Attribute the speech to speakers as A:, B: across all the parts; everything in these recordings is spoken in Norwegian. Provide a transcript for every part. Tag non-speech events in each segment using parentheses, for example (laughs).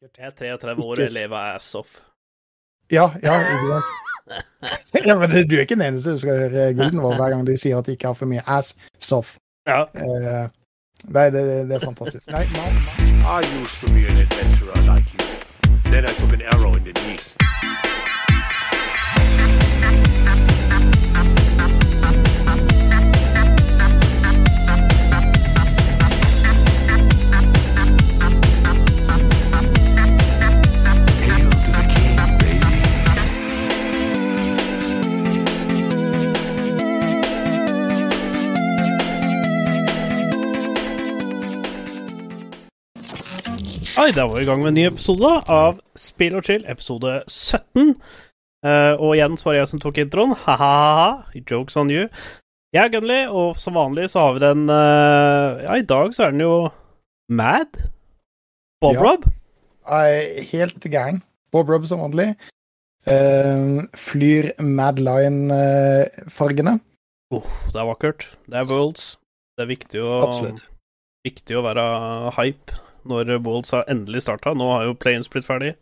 A: Jeg er 33 år og jeg lever ass off.
B: Ja, ja, ikke sant? (laughs) ja, men du er ikke den eneste du skal høre guden vår hver gang de sier at de ikke har for mye ass-soff.
A: Ja.
B: Eh, nei, det, det er fantastisk. Nei, nei, nei.
C: I used to be an adventurer like you. Then I took an arrow in the knee.
A: Oi, da var vi i gang med en ny episode av Spill og chill, episode 17. Uh, og igjen så var det jeg som tok introen. Ha-ha-ha. Jokes on you. Jeg er Gunley, og som vanlig så har vi den uh, Ja, i dag så er den jo mad. Bob
B: Ja.
A: Rob.
B: Er helt gæren. Bob Rob som vanlig. Uh, flyr Mad Line-fargene.
A: Uff, det er vakkert. Det er Worlds. Det er viktig å, viktig å være hype når Wolds har endelig starta. Nå har jo play-ins blitt ferdig,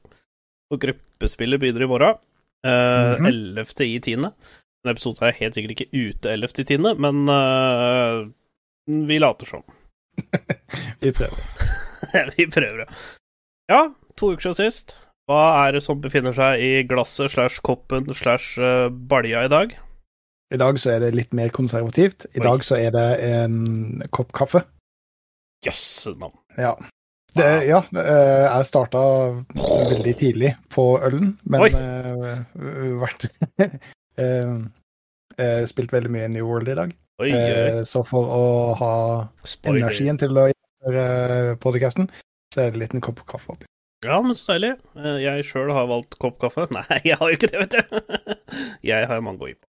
A: og gruppespillet begynner i morgen. Eh,
B: -hmm.
A: 11. i 10. Denne episoden er helt sikkert ikke ute 11. i 10., men eh, vi later som. (laughs)
B: Vi prøver. (laughs)
A: vi prøver, ja. Ja, to uker siden sist. Hva er det som befinner seg i glasset slash koppen slash eh, balja i dag?
B: I dag så er det litt mer konservativt. I
A: Oi.
B: dag så er det en kopp kaffe.
A: Jøsse navn.
B: Ja. Det, ja, eh, jeg starta veldig tidlig på ølen, men
A: uh,
B: eh, vært uh, (laughs) eh, Spilt veldig mye New World i dag.
A: Oi, oi,
B: Eh, så for å ha
A: spoiler.
B: energien til å gjøre podcasten, så er det en liten kopp kaffe oppi.
A: Ja, men så deilig. Eh, Jeg sjøl har valgt kopp kaffe. (laughs) Nei, jeg har jo ikke det, vet du. (laughs) Jeg har mangoipa.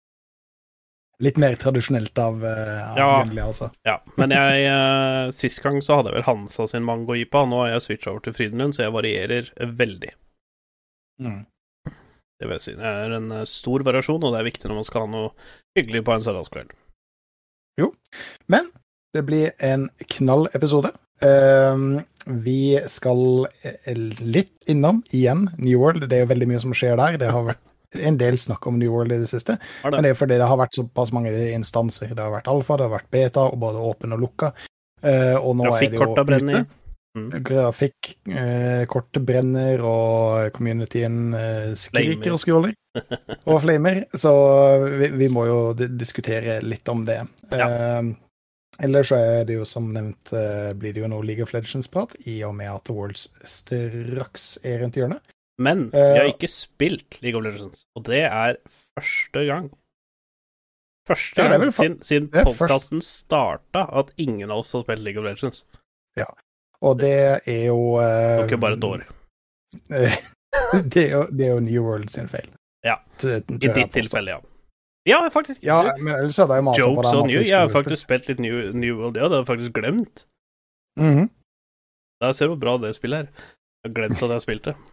B: Litt mer tradisjonelt av, uh, av
A: Ja.
B: Gunley, altså.
A: Ja, men jeg eh, Sist gang så hadde jeg vel Hansa sin mango-jipa. Nå har jeg switcha over til Frydenlund, så jeg varierer veldig.
B: Mm.
A: Det vil jeg si. Det er en eh, stor variasjon, og det er viktig når man skal ha noe hyggelig på en søndagskveld.
B: Men det blir en knall-episode. Ehm, vi skal eh, litt innom igjen New World. Det er jo veldig mye som skjer der. Det har vært en del snakk om New World i det siste.
A: Det?
B: Men
A: det?
B: er fordi det har vært såpass mange instanser. Det har vært alfa, det har vært beta, og både åpen og lukka. Uh, og nå er det jo
A: brenner.
B: ute. Grafikk, eh, brenner, og communityen eh, skriker og skråler. (laughs) og flamer. Så vi, vi må jo diskutere litt om det. Eh, Ellers så er det jo som nevnt blir det jo noe League of Legends-prat, i og med at Worlds straks er rundt hjørnet.
A: Men
B: Eh,
A: jeg har ikke spilt League of Legends, og det er første gang. Første gang
B: ja,
A: siden, siden podkasten starta at ingen av oss har spilt League of Legends.
B: Ja, Og det er jo uh,
A: Det var ikke bare et år. (laughs)
B: det, er jo, det er jo New World sin feil.
A: Ja. I ditt tilfelle, ja. Ja, faktisk.
B: Ja, men ellers hadde jeg masa
A: Jokes
B: at
A: you. Jeg har faktisk spilt litt New, New World, ja. Det har jeg faktisk glemt.
B: Mhm.
A: Da ser du hvor bra det spillet er. Jeg har glemt at jeg spilte. (laughs)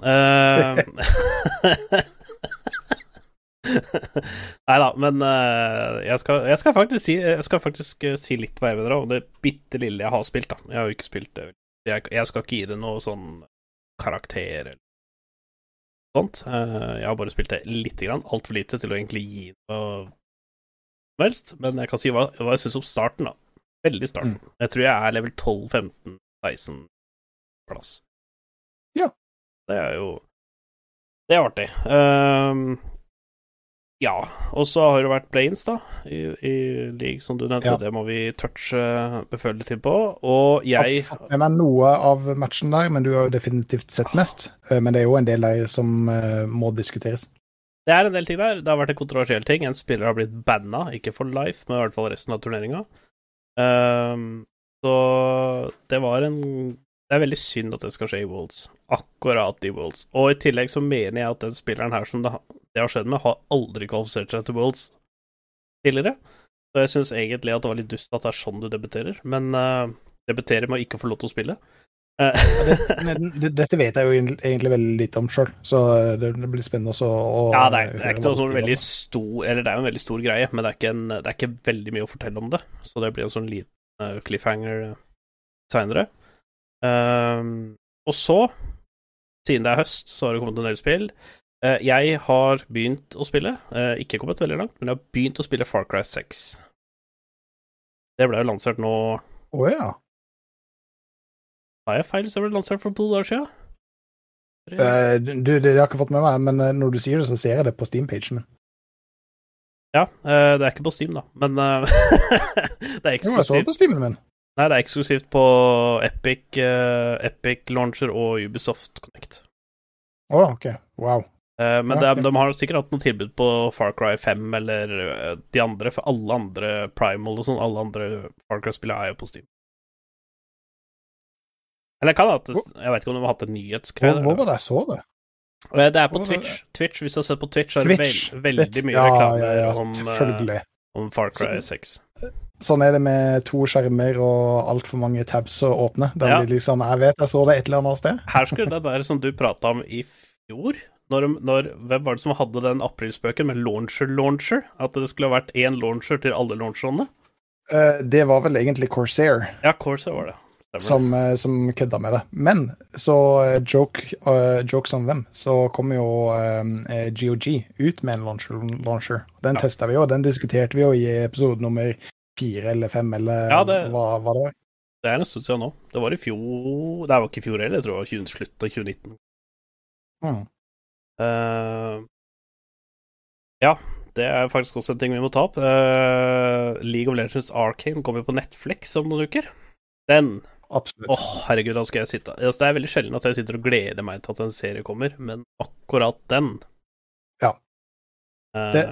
A: Uh, Nei da, men uh, jeg, skal, jeg, skal faktisk si, skal faktisk eh, si litt hva jeg mener om det bitte lille jeg har spilt. da Jeg har jo ikke spilt det. Jeg, jeg skal ikke gi det noe sånn karakter eller sånt. Uh, jeg har bare spilt det lite grann. Altfor lite til å egentlig gi noe som helst. Men jeg kan si hva, hva jeg syns om starten, da. Veldig starten. Jeg tror jeg er level 12-15-16 plass.
B: Ja.
A: Det er jo Det er artig. Um, ja, og så har det vært Planes, da, i, i league, som du nevnte.
B: Ja.
A: Det må vi touche beføle til på. Og jeg
B: Jeg har fått med meg noe av matchen der, men du har jo definitivt sett mest. Eh, Men det er jo en del der som eh, må diskuteres.
A: Det er en del ting der. Det har vært en kontroversiell ting. En spiller har blitt banna, ikke for life, men i hvert fall resten av turneringa. Um, så det var en Det er veldig synd at det skal skje i Wolds. Akkurat i Wolds. Og i tillegg så mener jeg at den spilleren her som det, har skjedd med, har aldri kvalifisert seg til Wolds tidligere. Så jeg syns egentlig at det var litt dust at det er sånn du debuterer, men uh, debuterer med å ikke få lov til å spille. Uh. (laughs)
B: Men det- Dette vet jeg jo egentlig veldig lite om sjøl, så det blir spennende også å
A: Ja, det er, det er ikke noe sånn veldig stor Eller det er jo en veldig stor greie, men det er ikke, en, det er ikke veldig mye å fortelle om det. Så det blir en sånn liten eh, cliffhanger seinere. Og så, siden det er høst, så har det kommet en del spill. Uh, jeg har begynt å spille, uh, ikke kommet veldig langt, men jeg har begynt å spille Far Cry 6. Det ble jo lansert nå
B: Å ja.
A: Har jeg feil, så ble det lansert for to dager siden?
B: Eh, du, det har jeg ikke fått med meg, men når du sier det, så ser jeg det på Steam-pagen min.
A: Ja, det er ikke på Steam, da, men (laughs) det er
B: Jo, jeg så det på Steamen min.
A: Nei, det er eksklusivt på Epic, uh, Epic Launcher og Ubisoft Connect.
B: Å, ok. Wow.
A: Eh, men
B: Ja,
A: okay.
B: ok.
A: er- de har sikkert hatt noe tilbud på Far Cry 5 eller eh, de andre, for alle andre Primal og sånn, alle andre Far Cry-spillere er jo på Steam. Eller jeg kan ha hatt jeg vet ikke om de har hatt en nyhetsgreie.
B: hvor var det jeg så det?
A: Det er på? Twitch. Twitch. Hvis du har sett på Twitch, så er det veld, veldig mye reklame
B: ja, ja,
A: om, om Far Cry 6.
B: Sånn er det med to skjermer og altfor mange tabs å åpne. Da
A: Ja.
B: blir liksom Jeg vet jeg så det et eller annet sted.
A: Her skulle det der som du prata om i fjor når, når, Hvem var det som hadde den aprilspøken med launcher-launcher? At det skulle vært én launcher til alle launcherne?
B: Uh, det var vel egentlig Corsair
A: Ja, Corsair var det.
B: Som, uh, som kødda med det. Men så uh, joke, eh, jokes on them, så kom jo eh, GOG ut med en launcher. launcher. Den
A: Ja.
B: testa vi jo, den diskuterte vi jo i episode nummer fire eller fem, eller
A: Ja, det-
B: hva, hva det var.
A: Det er en stund siden nå. Det var i fjor Det var ikke i fjor heller, jeg tror det var slutt av 2019.
B: Mm.
A: Uh, ja, det er faktisk også en ting vi må ta opp. Uh, League of Legends Arcane kommer på Netflix om noen uker. Den
B: Absolutt.
A: Åh, herregud, da skal jeg sitte altså, Det er veldig sjelden at jeg sitter og gleder meg til at en serie kommer, men akkurat den
B: Ja.
A: Uh,
B: Det-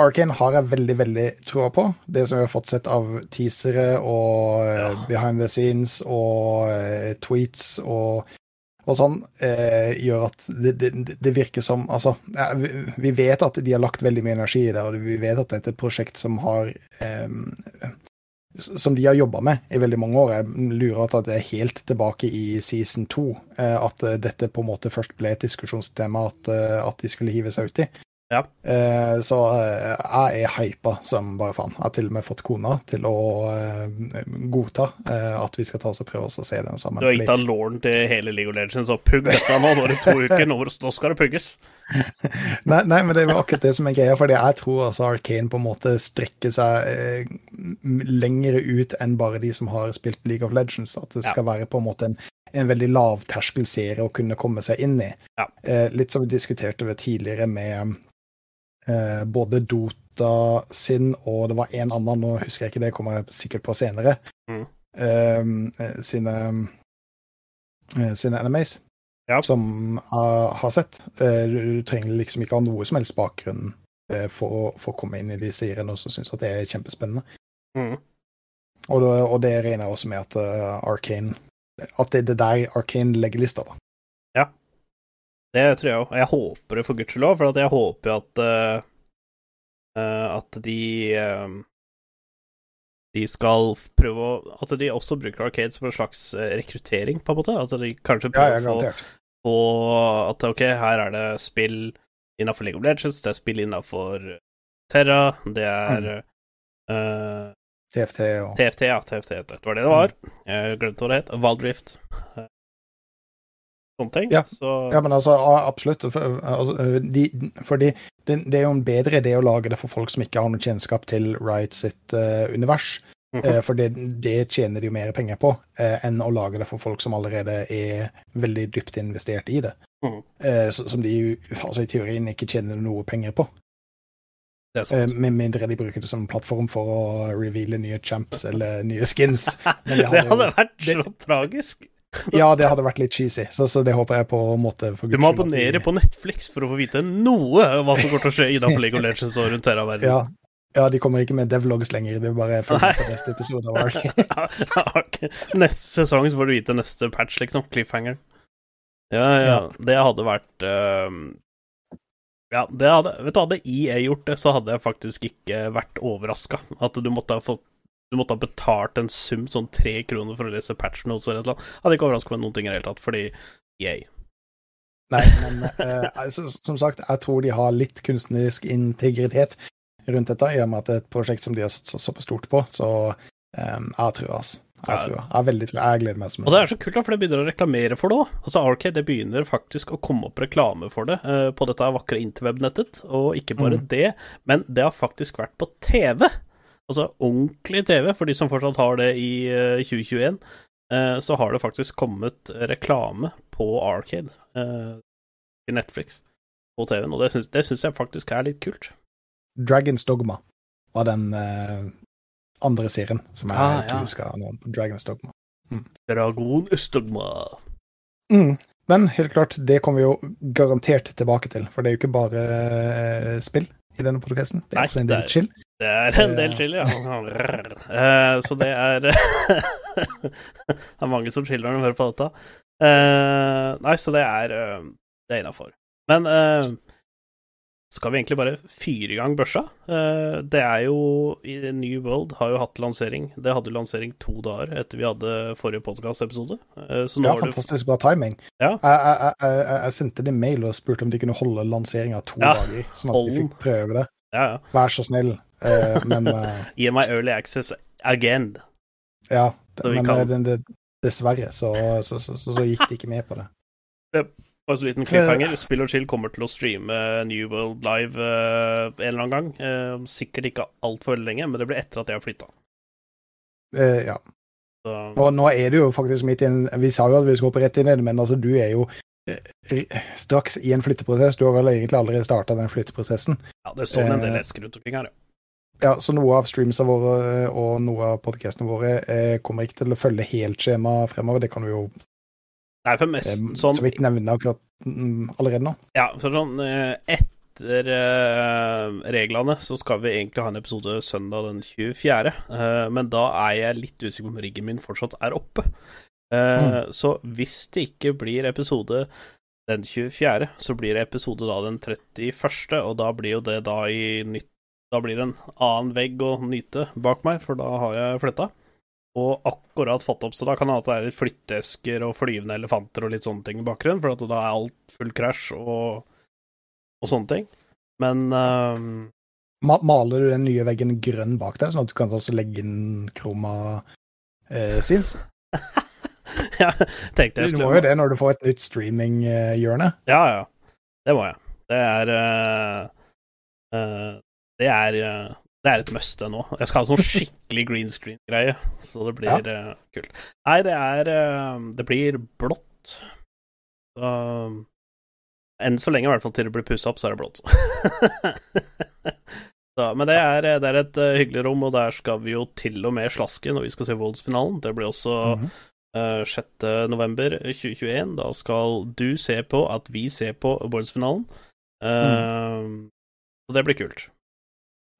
B: Arcane har jeg veldig, veldig troa på. Det som vi har fått sett av teasere og eh,
A: Ja.
B: behind the scenes og uh, tweets og, og sånn, uh, gjør at det, det, det virker som Altså, ja, vi, vet at de har lagt veldig mye energi i det, og vi vet at dette er et prosjekt som har um, som de har jobba med i veldig mange år. Jeg lurer at det er helt tilbake i season to Uh, at dette på en måte først ble et diskusjonstema at, at de skulle hive seg uti.
A: Ja.
B: Eh, Så eh, jeg er hypa som bare faen. Jeg har til og med fått kona til å eh, godta at vi skal ta oss og prøve oss å se den sammen.
A: Du har gitt av låren til hele League of Legends, og pugg dette nå. Nå er det to (laughs) uker, nå, nå skal det pugges.
B: Nei, nei, men det er akkurat det som er greia, fordi jeg tror altså Arcane på en måte strekker seg lengre ut enn bare de som har spilt League of Legends. At det
A: Ja.
B: skal være på en måte en, en veldig lavterskelserie å kunne komme seg inn i.
A: Ja.
B: Eh, litt som vi diskuterte ved tidligere med eh, både Dota sin og det var en annen, nå husker jeg ikke det, kommer jeg sikkert på senere,
A: Mm.
B: eh, sine, eh, sine animes
A: Ja.
B: som jeg har sett. Eh, Du, du trenger liksom ikke ha noe som helst bakgrunn eh, for for å komme inn i de seriene og synes at det er kjempespennende.
A: Mm.
B: Og, det, og det regner jeg også med at uh, Arcane At det er der Arcane legger lista, da.
A: Det tror jeg òg. Jeg håper det, for guds skyld òg, for jeg håper jo at eh, At de uh, De skal prøve å At de også bruker Arcade som en slags rekruttering, på en måte. At de kanskje prøver
B: ja,
A: å få. At ok, her er det spill innafor League of Legends, det er spill innafor Terra, det er eh,
B: TFT og
A: TFT, ja. TFT, det var det det var. Jeg glemte hva det het. Valdrift. Sånne ting.
B: Ja.
A: Så
B: Ja, men altså, absolutt. For, altså, de, fordi det, det er jo en bedre idé å lage det for folk som ikke har noe kjennskap til Riot sitt uh, univers.
A: Mhm.
B: Eh, for det, det tjener de jo mer penger på eh, enn å lage det for folk som allerede er veldig dypt investert i det.
A: Mm
B: Eh, som de altså, i teorien ikke tjener noe penger på.
A: det er
B: Eh,
A: sant.
B: med mindre de bruker det som plattform for å reveale nye champs eller nye skins. (laughs) men det
A: det
B: hadde jo-
A: hadde vært
B: det-
A: så tragisk. (laughs)
B: Ja, det hadde vært litt cheesy, så, så det håper jeg på en måte.
A: Du må abonnere på Netflix for å få vite noe om hva som går til å skje innenfor League of Legends og rundt Terra-verdenen.
B: Ja. ja, de kommer ikke med devlogs lenger. Det er bare følg med på neste episode av Ark. (laughs)
A: Neste sesong så får du vite neste patch, liksom. Cliffhanger. Ja, ja.
B: Ja.
A: Det hadde vært ehm, Ja, det hadde Vet du, hadde EA gjort det, så hadde jeg faktisk ikke vært overraska. At du måtte ha fått du måtte ha betalt en sum, sånn tre kroner, for å lese patch notes eller et eller annet. Hadde ikke overraska meg noen ting i det hele tatt, fordi yay.
B: Nei, men uh, som sagt, jeg tror de har litt kunstnerisk integritet rundt dette, i og med at det er et prosjekt som de har satsa såpass stort på. Så um, jeg tror, altså. Jeg tror jeg. Veldig. Jeg gleder meg
A: Og det er så kult, da, for det begynner å reklamere for det òg. Altså, Arcade det begynner faktisk å komme opp reklame for det eh, på dette vakre interweb-nettet. Og ikke bare
B: Mm.
A: det, men det har faktisk vært på TV. Altså ordentlig TV, for de som fortsatt har det i eh, 2021. eh, så har det faktisk kommet reklame på Arcade eh, i Netflix på TV-en, og det syns, jeg faktisk er litt kult.
B: Dragons Dogma var den eh, andre serien som jeg
A: Ah,
B: ikke
A: ja.
B: husker nå. Dragons Dogma.
A: Dragon Østdogma.
B: Mm. Men helt klart, det kommer vi jo garantert tilbake til, for det er jo ikke bare eh, spill i denne podcasten. Det er
A: Nei,
B: også en
A: det
B: del
A: er-
B: chill.
A: Det er en del chili, ja. Eh, så det er (laughs) Det er mange som chiller når de hører på dette. Eh, nei, så det er eh, Det er innafor. Men skal vi egentlig bare fyre i gang børsa? Det er jo i New World har jo hatt lansering. Det hadde lansering to dager etter vi hadde forrige podkastepisode.
B: Ja, fantastisk bra timing.
A: Ja.
B: Jeg, jeg, jeg, jeg, sendte dem mail og spurte om de kunne holde lanseringa to
A: Ja,
B: dager, sånn at de fikk prøve det.
A: Ja, ja.
B: Vær så snill. Eh, men (laughs) eh,
A: Gi meg early access again.
B: ja.
A: Så
B: men eh, den- det, dessverre så, så, så, så, så gikk de ikke med på det.
A: Bare en liten cliffhanger. Spill og Chill kommer til å streame New World live uh, en eller annen gang. Uh, sikkert ikke altfor lenge, men det blir etter at jeg har flytta.
B: Eh, ja.
A: Så
B: Og nå er du jo faktisk midt i en Vi sa jo at vi skulle hoppe rett inn i det, men altså, du er jo straks i en flytteprosess. Du har vel egentlig allerede starta den flytteprosessen.
A: ja, det står en del esker rundt omkring her, ja.
B: Ja, så noe av streamsa våre eh, og noe av podcastene våre eh, kommer ikke til å følge helt skjemaet fremover. Det kan vi jo
A: Nei, for
B: eh,
A: sånn,
B: så vidt nevne akkurat mm, allerede nå.
A: Ja, så sånn eh, etter eh, reglene så skal vi egentlig ha en episode søndag den 24., eh, men da er jeg litt usikker på om riggen min fortsatt er oppe. Eh, Så hvis det ikke blir episode den 24., så blir det episode da den 31., og da blir jo det da i nytt Da blir det en annen vegg å nyte bak meg, for da har jeg flytta. Og akkurat fått opp, så da kan det er litt flytteesker og flyvende elefanter og litt sånne ting i bakgrunnen, for at da er alt full krasj og, og sånne ting. Men um,
B: Ma maler du den nye veggen grønn bak deg, sånn at du kan også legge inn kroma eh, sins? (laughs)
A: ja, tenkte jeg skulle
B: Du må jo det når du får et nytt streaminghjørne.
A: Ja, ja. Det må jeg. Det er uh, eh, Det er eh, det er et must nå. Jeg skal ha sånn skikkelig green screen-greie, så det blir eh, kult. Nei, det er eh, Det blir blått. Så Enn så lenge, i hvert fall til det blir pussa opp, så er det blått. (laughs) så, men det er, det er et hyggelig rom, og der skal vi jo til og med slaske når vi skal se Wolds-finalen. Det blir også
B: mm
A: -hmm. 6. november 2021. Da skal du se på at vi ser på Wolds-finalen. Eh, Så det blir kult.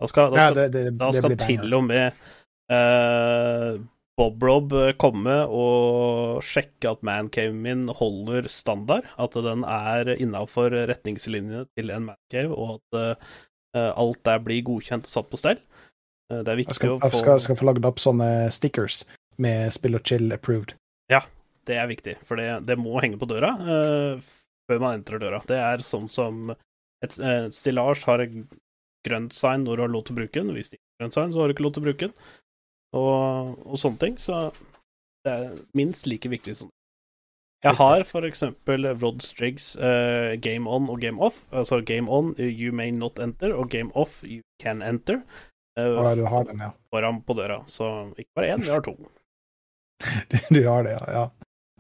A: Da skal, da
B: Ja, det, det,
A: da skal
B: det
A: til og med eh, Bob-Rob komme og sjekke at mancave min holder standard, at den er innafor retningslinjene til en mancave, og at eh, alt der blir godkjent og satt på stell. Eh, det er viktig
B: skal,
A: å
B: jeg
A: få
B: skal, skal få lagd opp sånne stickers med spill og chill approved.
A: Ja, Det er viktig, for det, det må henge på døra eh, før man entrer døra. Det er sånn som et, et stillas har grønt sign når du har lov til å bruke den. Hvis det ikke er grønt sign, så har du ikke lov til å bruke den. Og, og sånne ting. Så det er minst like viktig som det. Jeg har for eksempel Rod Striggs uh, Game On og Game Off. Altså Game On, you may not enter, og Game Off, you can enter. Uh,
B: ja, du har den, ja.
A: foran på døra. Så ikke bare én, vi har to. (laughs)
B: Du, har det, ja. ja.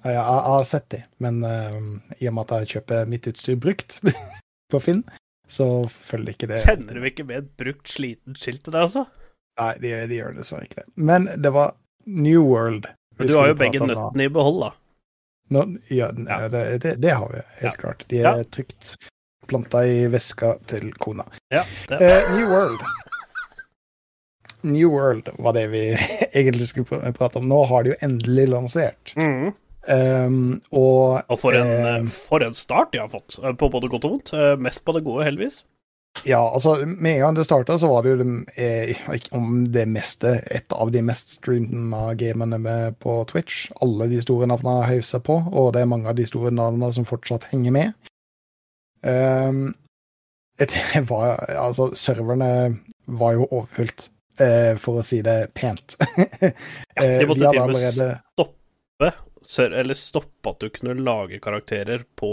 B: Jeg har sett de, men uh, i og med at jeg kjøper mitt utstyr brukt (laughs) på Finn, så følger ikke det
A: Sender du ikke med et brukt, sliten skilt til deg, altså?
B: Nei, de, de gjør dessverre ikke det. Men det var New World.
A: Men du har jo begge nøttene i behold, da.
B: Nå, ja,
A: Ja.
B: Det, det, det har vi, helt
A: Ja.
B: klart. De er
A: Ja.
B: trygt planta i veska til kona.
A: Ja, det.
B: Eh, New World. New World var det vi (laughs) egentlig skulle prate om. Nå har de jo endelig lansert.
A: Mhm.
B: Um, og
A: Og for en,
B: eh,
A: eh, for en start de har fått, eh, på både godt og vondt. Mest på det gode, heldigvis.
B: Ja, altså, med en gang det starta, så var det jo det, om det meste et av de mest streama gamene med på Twitch. Alle de store navnene har heiv seg på, og det er mange av de store navnene som fortsatt henger med. Um, (laughs) det var Altså, serverne var jo overfylt eh, for å si det pent. (laughs)
A: Ja, de måtte til og med stoppe Eller stoppe at du kunne lage karakterer på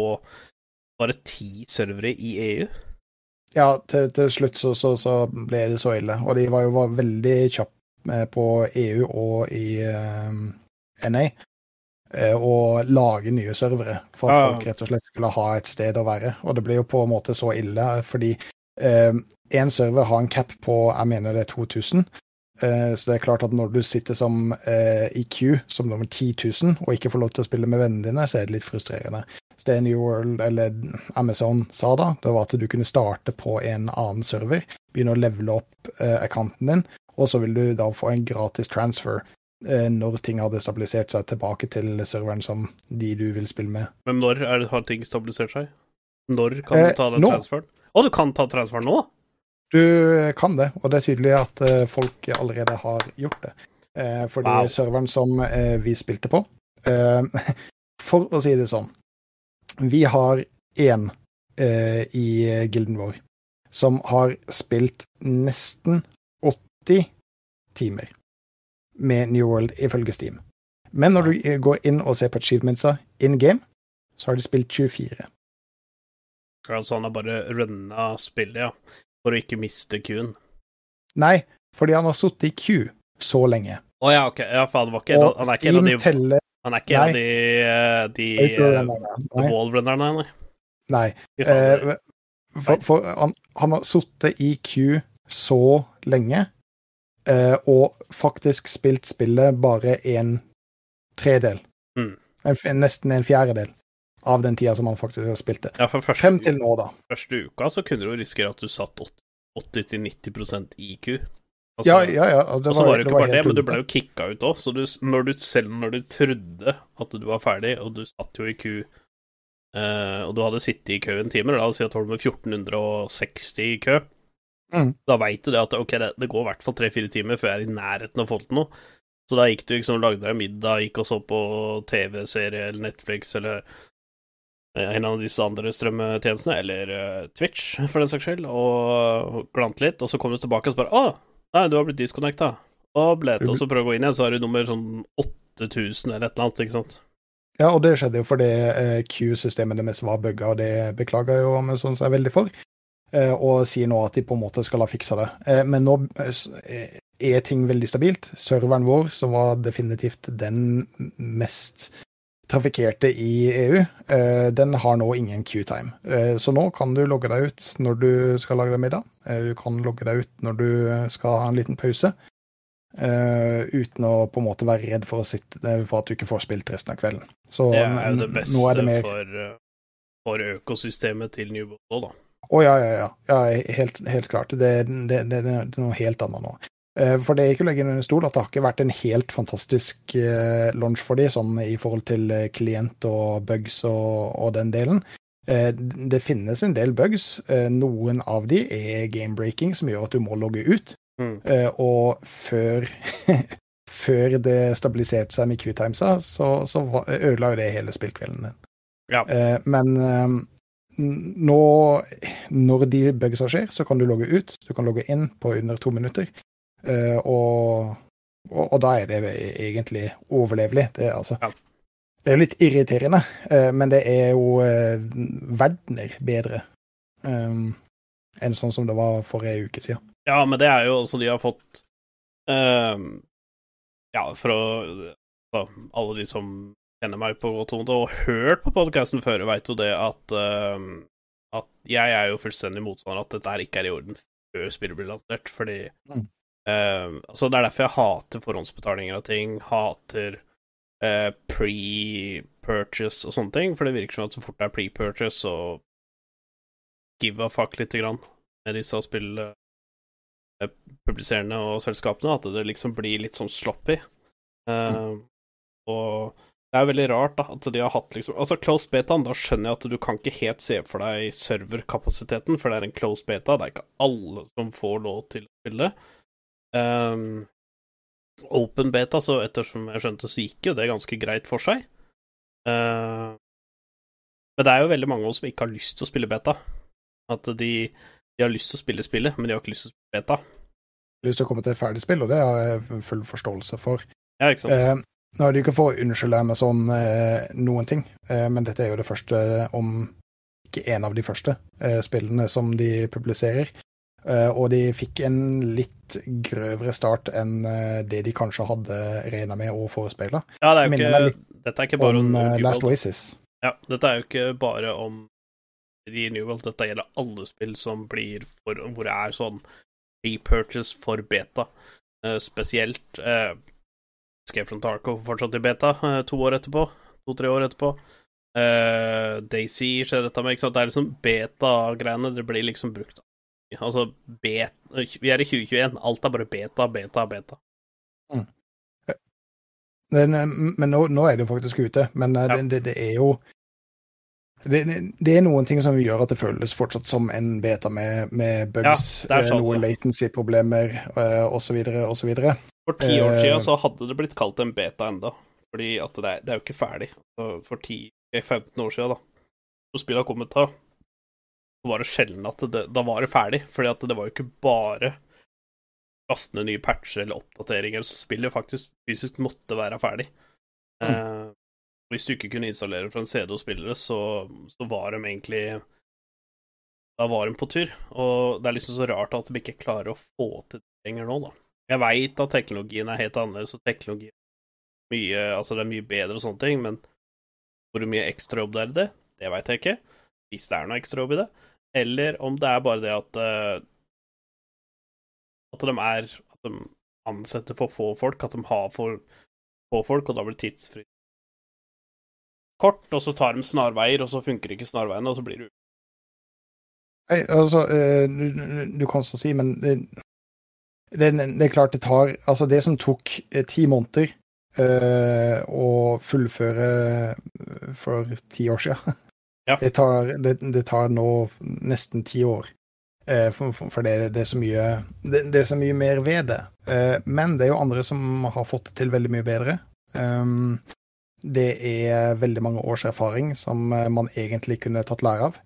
A: bare ti servere i EU.
B: Ja, til, til slutt så, så, så ble det så ille. Og de var jo var veldig kjappe eh, på EU og i eh, NA eh, å lage nye servere for at
A: Ja.
B: folk rett og slett skulle ha et sted å være. Og det ble jo på en måte så ille fordi én server har en cap på jeg mener det er 2000. Eh, så det er klart at når du sitter som eh, i queue som nummer 10 000 og ikke får lov til å spille med vennene dine, så er det litt frustrerende. Stay New World, eller Amazon, sa da, det var at du kunne starte på en annen server, begynne å levele opp eh, accounten din, og så vil du da få en gratis transfer eh, når ting hadde stabilisert seg tilbake til serveren som de du vil spille med.
A: Men når er, har ting stabilisert seg? Når kan
B: Eh,
A: du ta den
B: eh,
A: transferen? Å, du kan ta transferen nå?
B: Du kan det, og det er tydelig at eh, folk allerede har gjort det. Eh, fordi
A: Wow.
B: serveren som eh, vi spilte på (laughs) For å si det sånn, vi har én i gilden vår som har spilt nesten 80 timer med New World ifølge Steam. Men når du går inn og ser på achievementsa in game, så har de spilt 24.
A: Altså, han har bare runna spillet, ja. For å ikke miste Q-en.
B: Nei, fordi han har sittet i ku så lenge.
A: Å ja, ok. Ja, for han, var ikke
B: Og
A: han er ikke en av de,
B: teller
A: han er ikke en av de, eh, de
B: Ikke
A: eh,
B: Nei.
A: wallrunnerne, nei.
B: nei. Eh, for for han, han har sittet i Q så lenge, eh, og faktisk spilt spillet bare en tredel.
A: Mm.
B: En, nesten en fjerdedel av den tida som han faktisk har spilt det.
A: ja, første,
B: Fem til nå, da.
A: første uka så kunne du jo risikere at du satt 80-90% IQ. Altså,
B: Ja, ja, ja. Det
A: og så var det jo ikke bare det, men du ble jo kicka ut òg, så du, når du, selv når du trodde at du var ferdig, og du satt jo i ku eh, og du hadde sittet i kø en time, la oss si at du var med 1460 i kø,
B: Mm.
A: da veit du det at ok, det, det går i hvert fall tre-fire timer før jeg er i nærheten av å få til noe. Så da gikk du liksom lagde deg middag, gikk og så på TV-serie eller Netflix eller en av disse andre strømmetjenestene, eller eh, Twitch, for den saks skyld, og glant litt, og så kom du tilbake og bare Å, nei, du har blitt disconnecta. Og ble det, og så prøv å gå inn igjen, så har du nummer sånn 8000 eller et eller annet, ikke sant.
B: Ja, og det skjedde jo fordi eh, Q-systemet deres var bugga, og det beklager jo Amazon seg veldig for. Eh, og sier nå at de på en måte skal ha fiksa det. Eh, men nå eh, eh, er ting veldig stabilt. Serveren vår, som var definitivt den mest trafikkerte i EU, eh, den har nå ingen Q-time. Eh, så nå kan du logge deg ut når du skal lage deg middag. Eh, du kan logge deg ut når du skal ha en liten pause. uten å på en måte være redd for, å sitte, for at du ikke får spilt resten av kvelden. Så
A: Det er jo det beste
B: det mer
A: for, for økosystemet til New World, da.
B: Å ja, ja, ja. ja helt, helt klart. Det, det, det, det er noe helt annet nå. Eh, For det er ikke å legge under stol at det har ikke vært en helt fantastisk eh, launch for de, sånn i forhold til eh, klient og bugs og, og den delen. Det finnes en del bugs. Noen av de er game-breaking, som gjør at du må logge ut.
A: Mm.
B: Og før, (laughs) før det stabiliserte seg med Q-timesa, så, så ødela jo det hele spillkvelden din.
A: Ja.
B: Men nå, når de bugsa skjer, så kan du logge ut. Du kan logge inn på under to minutter. Eh, og, og, og da er det egentlig overlevelig. Det, altså,
A: Ja.
B: det er jo litt irriterende, eh, men det er jo eh, verdener bedre um, enn sånn som det var for ei uke siden.
A: Ja, men det er jo altså de har fått ehm, Ja, for å da, Alle de som kjenner meg på godt og og hørt på podkasten før, veit jo det at ehm, At jeg er jo fullstendig motstander at dette her ikke er i orden før spillet blir lansert, fordi
B: Mm.
A: Ehm, Altså, det er derfor jeg hater forhåndsbetalinger av ting, hater uh, pre-purchase og sånne ting, for det virker som at så fort det er pre-purchase, så give a fuck lite grann med disse spillpubliserende uh, publiserende og selskapene, at det liksom blir litt sånn sloppy. Eh, og det er veldig rart da, at de har hatt liksom Altså, closed betaen, da skjønner jeg at du kan ikke helt se for deg serverkapasiteten, for det er en closed beta, det er ikke alle som får lov til å spille. Um, open beta, så ettersom jeg skjønte, så gikk jo det ganske greit for seg. Uh, men det er jo veldig mange av oss som ikke har lyst til å spille beta. At de, de har lyst til å spille spillet, men de har ikke lyst til å spille beta.
B: lyst til å komme til et ferdig spill, og det har jeg full forståelse for.
A: Ja, ikke sant.
B: Uh, nå er det ikke for å unnskylde med sånn eh, noen ting, eh, men dette er jo det første, om ikke en av de første, eh, spillene som de publiserer. Eh, og de fikk en litt grøvere start enn eh, det de kanskje hadde regna med å forespeile.
A: Ja, det er jo ikke, dette er ikke bare
B: Om
A: om
B: eh,
A: New
B: Last
A: World.
B: Oasis.
A: Ja, dette er jo ikke bare om i New World, dette gjelder alle spill som blir for, hvor det er sånn repurchase for beta. Uh, spesielt uh, Escape from Tarco fortsatt i beta uh, to år etterpå. To-tre år etterpå. Uh, Daisy skjer dette med, ikke sant. Det er liksom beta-greiene. Det blir liksom brukt. Altså, bet, vi er i 2021. Alt er bare beta, beta, beta.
B: Men, eh, men nå, nå er det jo faktisk ute. Men eh,
A: Ja.
B: det, det, det er jo det, det er noen ting som gjør at det føles fortsatt som en beta med, med bugs,
A: Ja, sånn,
B: noen
A: ja.
B: latency-problemer osv. osv.
A: For ti år siden så hadde det blitt kalt en beta enda, fordi at det er, det er jo ikke ferdig. For 10-15 år siden, da, så spillet har kommet da, så var det sjelden at det, da var det ferdig, fordi at det var jo ikke bare lastende nye patcher eller oppdateringer, så spillet faktisk fysisk måtte være ferdig. Eh, hvis du ikke kunne installere fra en CD og spille det, så, så var de egentlig Da var de på tur, og det er liksom så rart at de ikke klarer å få til det lenger nå, da. Jeg veit at teknologien er helt annerledes, og teknologi er mye, altså det er mye bedre og sånne ting, men hvor mye ekstrajobb det er i det, det veit jeg ikke. Hvis det er noe ekstrajobb i det. Eller om det er bare det at eh, At de er At de ansetter for få folk, at de har for få folk, og da blir tidsfri kort, og så tar de snarveier, og så funker ikke snarveiene, og så blir det
B: Nei, altså, eh, du, du- du kan så si, men det, det, det er klart det tar Altså, det som tok eh, ti måneder eh, å fullføre for ti år siden, (laughs)
A: Ja.
B: det, tar, det, det tar nå nesten ti år. Eh, for, for for det, det, er så mye, det, er så mye mer ved det. Eh, men det er jo andre som har fått det til veldig mye bedre. Um, det er veldig mange års erfaring som eh, man egentlig kunne tatt lære av.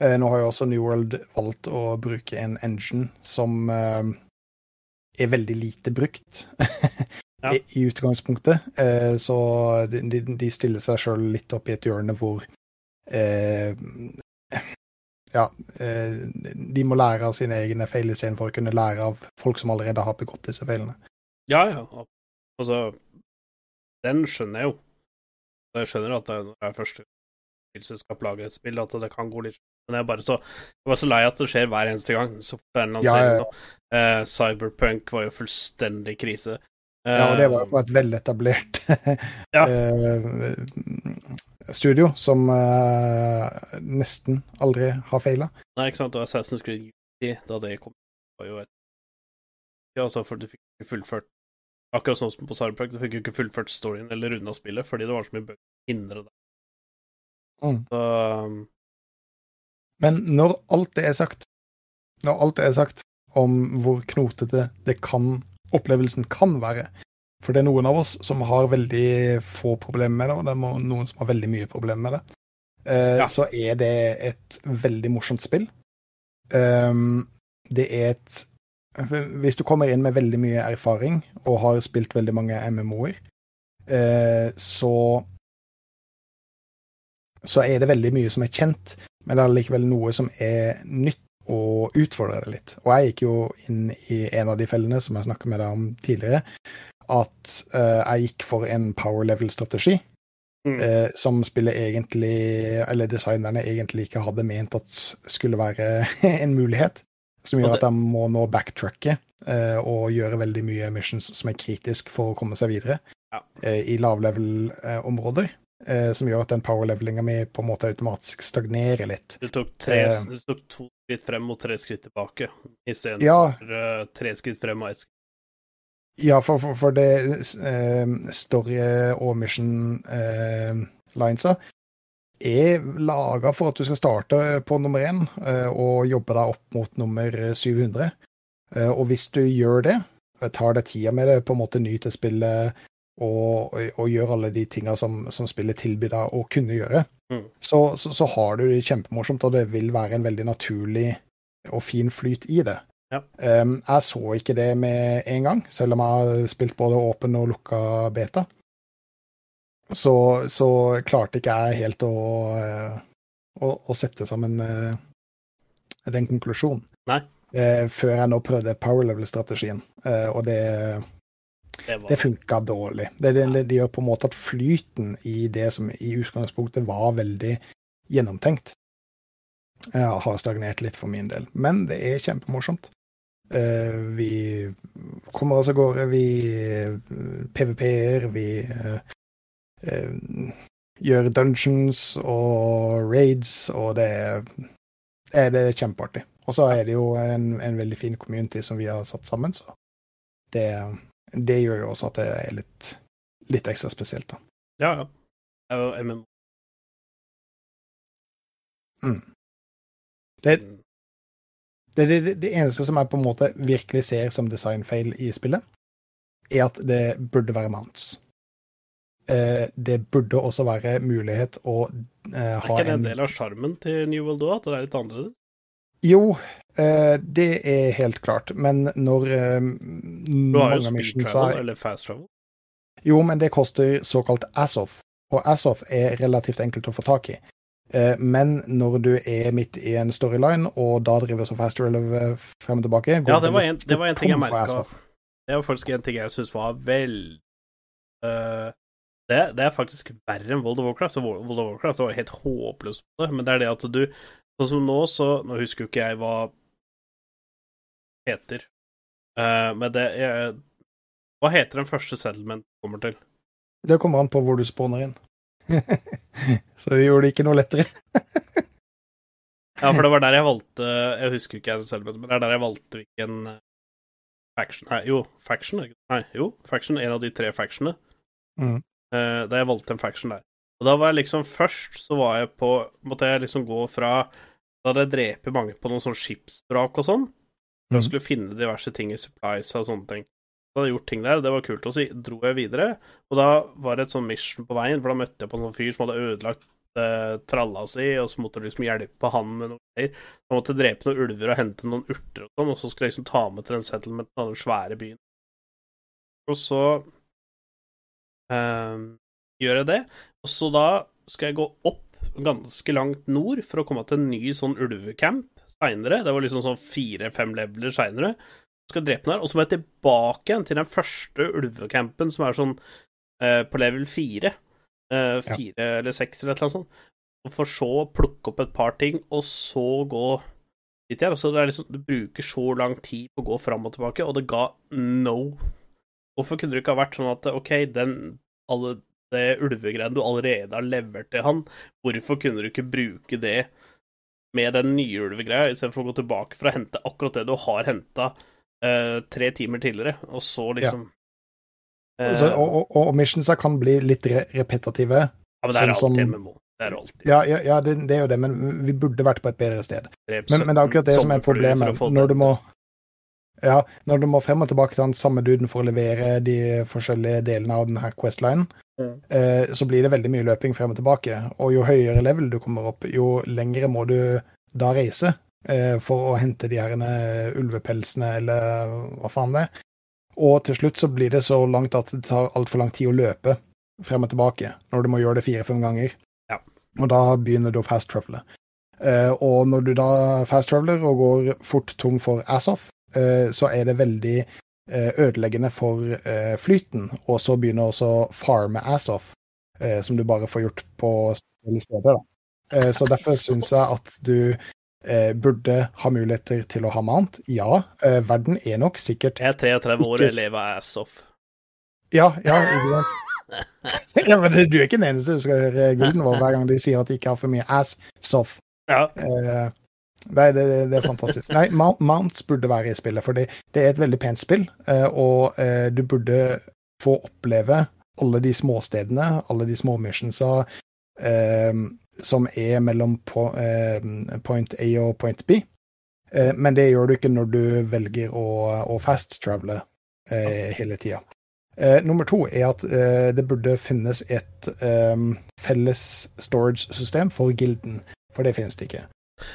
B: Eh, Nå har jo også New World valgt å bruke en engine som eh, er veldig lite brukt
A: Ja. (laughs)
B: i, i utgangspunktet. Eh, Så de, de- de stiller seg sjøl litt opp i et hjørne hvor eh, Ja, eh, de må lære av sine egne feil istedenfor å kunne lære av folk som allerede har begått disse feilene.
A: Ja, ja. Altså, den skjønner jeg jo. Jeg skjønner at det når jeg er som skal lage et spill, at det kan gå litt Men jeg er bare så, jeg bare så lei at det skjer hver eneste gang. Så fort en
B: Ja, ja.
A: Eh, Cyberpunk var jo fullstendig krise.
B: Ja, og det var
A: Eh,
B: jo fra et veletablert
A: Ja. (laughs)
B: eh, studio som uh, nesten aldri har feila.
A: Nei, ikke sant. Og Assassin's Creed da det kom, var jo et Ja, altså, for du fikk ikke fullført Akkurat sånn som på Cyberpunk, du fikk jo ikke fullført storyen eller runda spillet fordi det var så mye bøker som hindra det.
B: Mm.
A: Så um,
B: Men når alt det er sagt, når alt det er sagt om hvor knotete det kan, opplevelsen kan være For det er noen av oss som har veldig få problemer med det, og det er noen som har veldig mye problemer med det. Uh,
A: Ja.
B: Så er det et veldig morsomt spill. Um, det er et Hvis du kommer inn med veldig mye erfaring og har spilt veldig mange MMO-er, uh, så så er det veldig mye som er kjent, men det er likevel noe som er nytt og utfordrer det litt. Og jeg gikk jo inn i en av de fellene som jeg snakket med deg om tidligere, at uh, jeg gikk for en power level-strategi.
A: Mm.
B: Uh, som spillet egentlig, eller designerne egentlig ikke hadde ment at skulle være (laughs) en mulighet. Som gjør at jeg må nå backtracke uh, og gjøre veldig mye missions som er kritisk for å komme seg videre
A: Ja.
B: i lavlevel-områder. Som gjør at den power-levelinga mi på en måte automatisk stagnerer litt.
A: Du tok, tre, du tok to skritt frem og tre skritt tilbake, istedenfor
B: Ja.
A: For, tre skritt frem og ett skritt
B: Ja, for, for, for det eh, story- og mission-linesa er laga for at du skal starte på nummer én eh, og jobbe deg opp mot nummer 700. Eh, og hvis du gjør det, eh, tar deg tida med det, på en måte nyter spillet og, og, og gjør alle de tinga som, som spillet tilbyr deg å kunne gjøre,
A: Mm.
B: så, så, så har du det kjempemorsomt, og det vil være en veldig naturlig og fin flyt i det.
A: Ja.
B: Um, jeg så ikke det med en gang, selv om jeg har spilt både åpen og lukka beta. Så, så klarte ikke jeg helt å, eh, å, å sette sammen eh, den konklusjonen. Eh, før jeg nå prøvde power level-strategien, uh, og det
A: Det var
B: det funka dårlig. Det, det, det gjør på en måte at flyten i det som i utgangspunktet var veldig gjennomtenkt, ja, har stagnert litt for min del. Men det er kjempemorsomt. Eh, vi kommer oss av gårde, vi eh, PVP-er, vi eh, gjør dungeons og raids, og det er, det er kjempeartig. Og så er det jo en, en veldig fin community som vi har satt sammen, så det, det gjør jo også at det er litt, litt ekstra spesielt, da.
A: Ja, ja. Det er jo MMO.
B: Det, det, det, det eneste som jeg på en måte virkelig ser som designfeil i spillet, er at det burde være mounts. Eh, det burde også være mulighet å eh,
A: Er ikke det en
B: en
A: del av sjarmen til New World òg, at det er litt annerledes?
B: Jo, eh, det er helt klart, men når eh,
A: Du har jo speed travel,
B: er
A: eller fast travel.
B: Jo, men det koster såkalt Asoff, og Asoff er relativt enkelt å få tak i. Eh, Men når du er midt i en storyline, og da driver så fast travel frem og tilbake går
A: Ja, det var en, det var en ting jeg merka. Det var faktisk en ting jeg syns var vel uh, det, det er faktisk verre enn World of Warcraft. og World of Warcraft var helt håpløst på det, men det er det at du Sånn som nå, så Nå husker jo ikke jeg hva heter, uh, men det jeg, Hva heter den første settlement du kommer til?
B: Det kommer an på hvor du spawner inn. (laughs) så det gjorde det ikke noe lettere.
A: Ja, for det var der jeg valgte Jeg husker ikke jeg selv, men det er der jeg valgte hvilken eh, faction Nei, jo, faction? Nei, jo, faction. En av de tre factionene.
B: Mm.
A: Eh, da jeg valgte en faction der. Og da var jeg liksom Først så var jeg på Måtte jeg liksom gå fra Da hadde jeg drept mange på noen sånn skipsvrak og sånn. For jeg
B: Mhm.
A: skulle finne diverse ting i supplies og sånne ting. Så hadde gjort ting der, og det var kult. Og så dro jeg videre, og da var det et sånn mission på veien, for da møtte jeg på en sånn fyr som hadde ødelagt eh, tralla si, og så måtte du liksom hjelpe han med noe greier. Han måtte drepe noen ulver og hente noen urter og sånn, og så skulle jeg liksom ta med til den settlementen av den svære byen. Og så eh, gjør jeg det, og så da skal jeg gå opp ganske langt nord for å komme til en ny sånn ulvecamp seinere. Det var liksom sånn fire-fem leveler seinere. Skal drepe den her, og så må jeg tilbake igjen til den første ulvecampen, som er sånn eh, på level fire. Eh, fire eller seks eller et eller annet sånt. Og for så å plukke opp et par ting, og så gå dit igjen. Så det er liksom, du bruker så lang tid på å gå fram og tilbake, og det ga no Hvorfor kunne det ikke ha vært sånn at OK, den alle det ulvegreiene du allerede har levert til han, hvorfor kunne du ikke bruke det med den nye ulvegreia, istedenfor å gå tilbake for å hente akkurat det du har henta eh, tre timer tidligere, og så liksom eh,
B: Altså, og, og, og missionsa kan bli litt re repetitive.
A: Ja, men det er
B: sånn
A: alltid MMO. Det er alltid.
B: Ja, ja, ja det, det er jo det, men vi burde vært på et bedre sted. Men, men det er akkurat det som er problemet. Når du må ja, når du må frem og tilbake til den samme duden for å levere de forskjellige delene av denne Quest-linen,
A: Mm.
B: eh, så blir det veldig mye løping frem og tilbake. Og jo høyere level du kommer opp, jo lengre må du da reise for å hente de her eh, ulvepelsene, eller hva faen det er. Og til slutt så blir det så langt at det tar altfor lang tid å løpe frem og tilbake, når du må gjøre det fire-fem ganger.
A: Ja.
B: Og da begynner du å fast-travele. Eh, og når du da fast-traveler og går fort tom for eh, så er det veldig eh, ødeleggende for eh, flyten, og så begynner også farme eh, som du bare får gjort på steder. Da. Eh, så (laughs) derfor syns jeg at du eh, burde ha muligheter til å ha mount. Ja, eh, verden er nok sikkert
A: Jeg er 33 år og
B: Ikke
A: lever ass off.
B: Ja, ja, ikke sant? (laughs) ja, men det- du er ikke den eneste du skal høre guden vår hver gang de sier at de ikke har for mye ass-soft.
A: Ja.
B: Eh, nei, det, det er fantastisk. Nei, Mount, Mounts burde være i spillet, for det, det er et veldig pent spill, eh, og eh, du burde få oppleve alle de småstedene, alle de små missionsa eh, som er mellom eh, point A og point B. Eh, men det gjør du ikke når du velger å, å fast-travele eh, hele tida. Eh, nummer to er at det burde finnes et felles storage-system for gilden, for det finnes det ikke.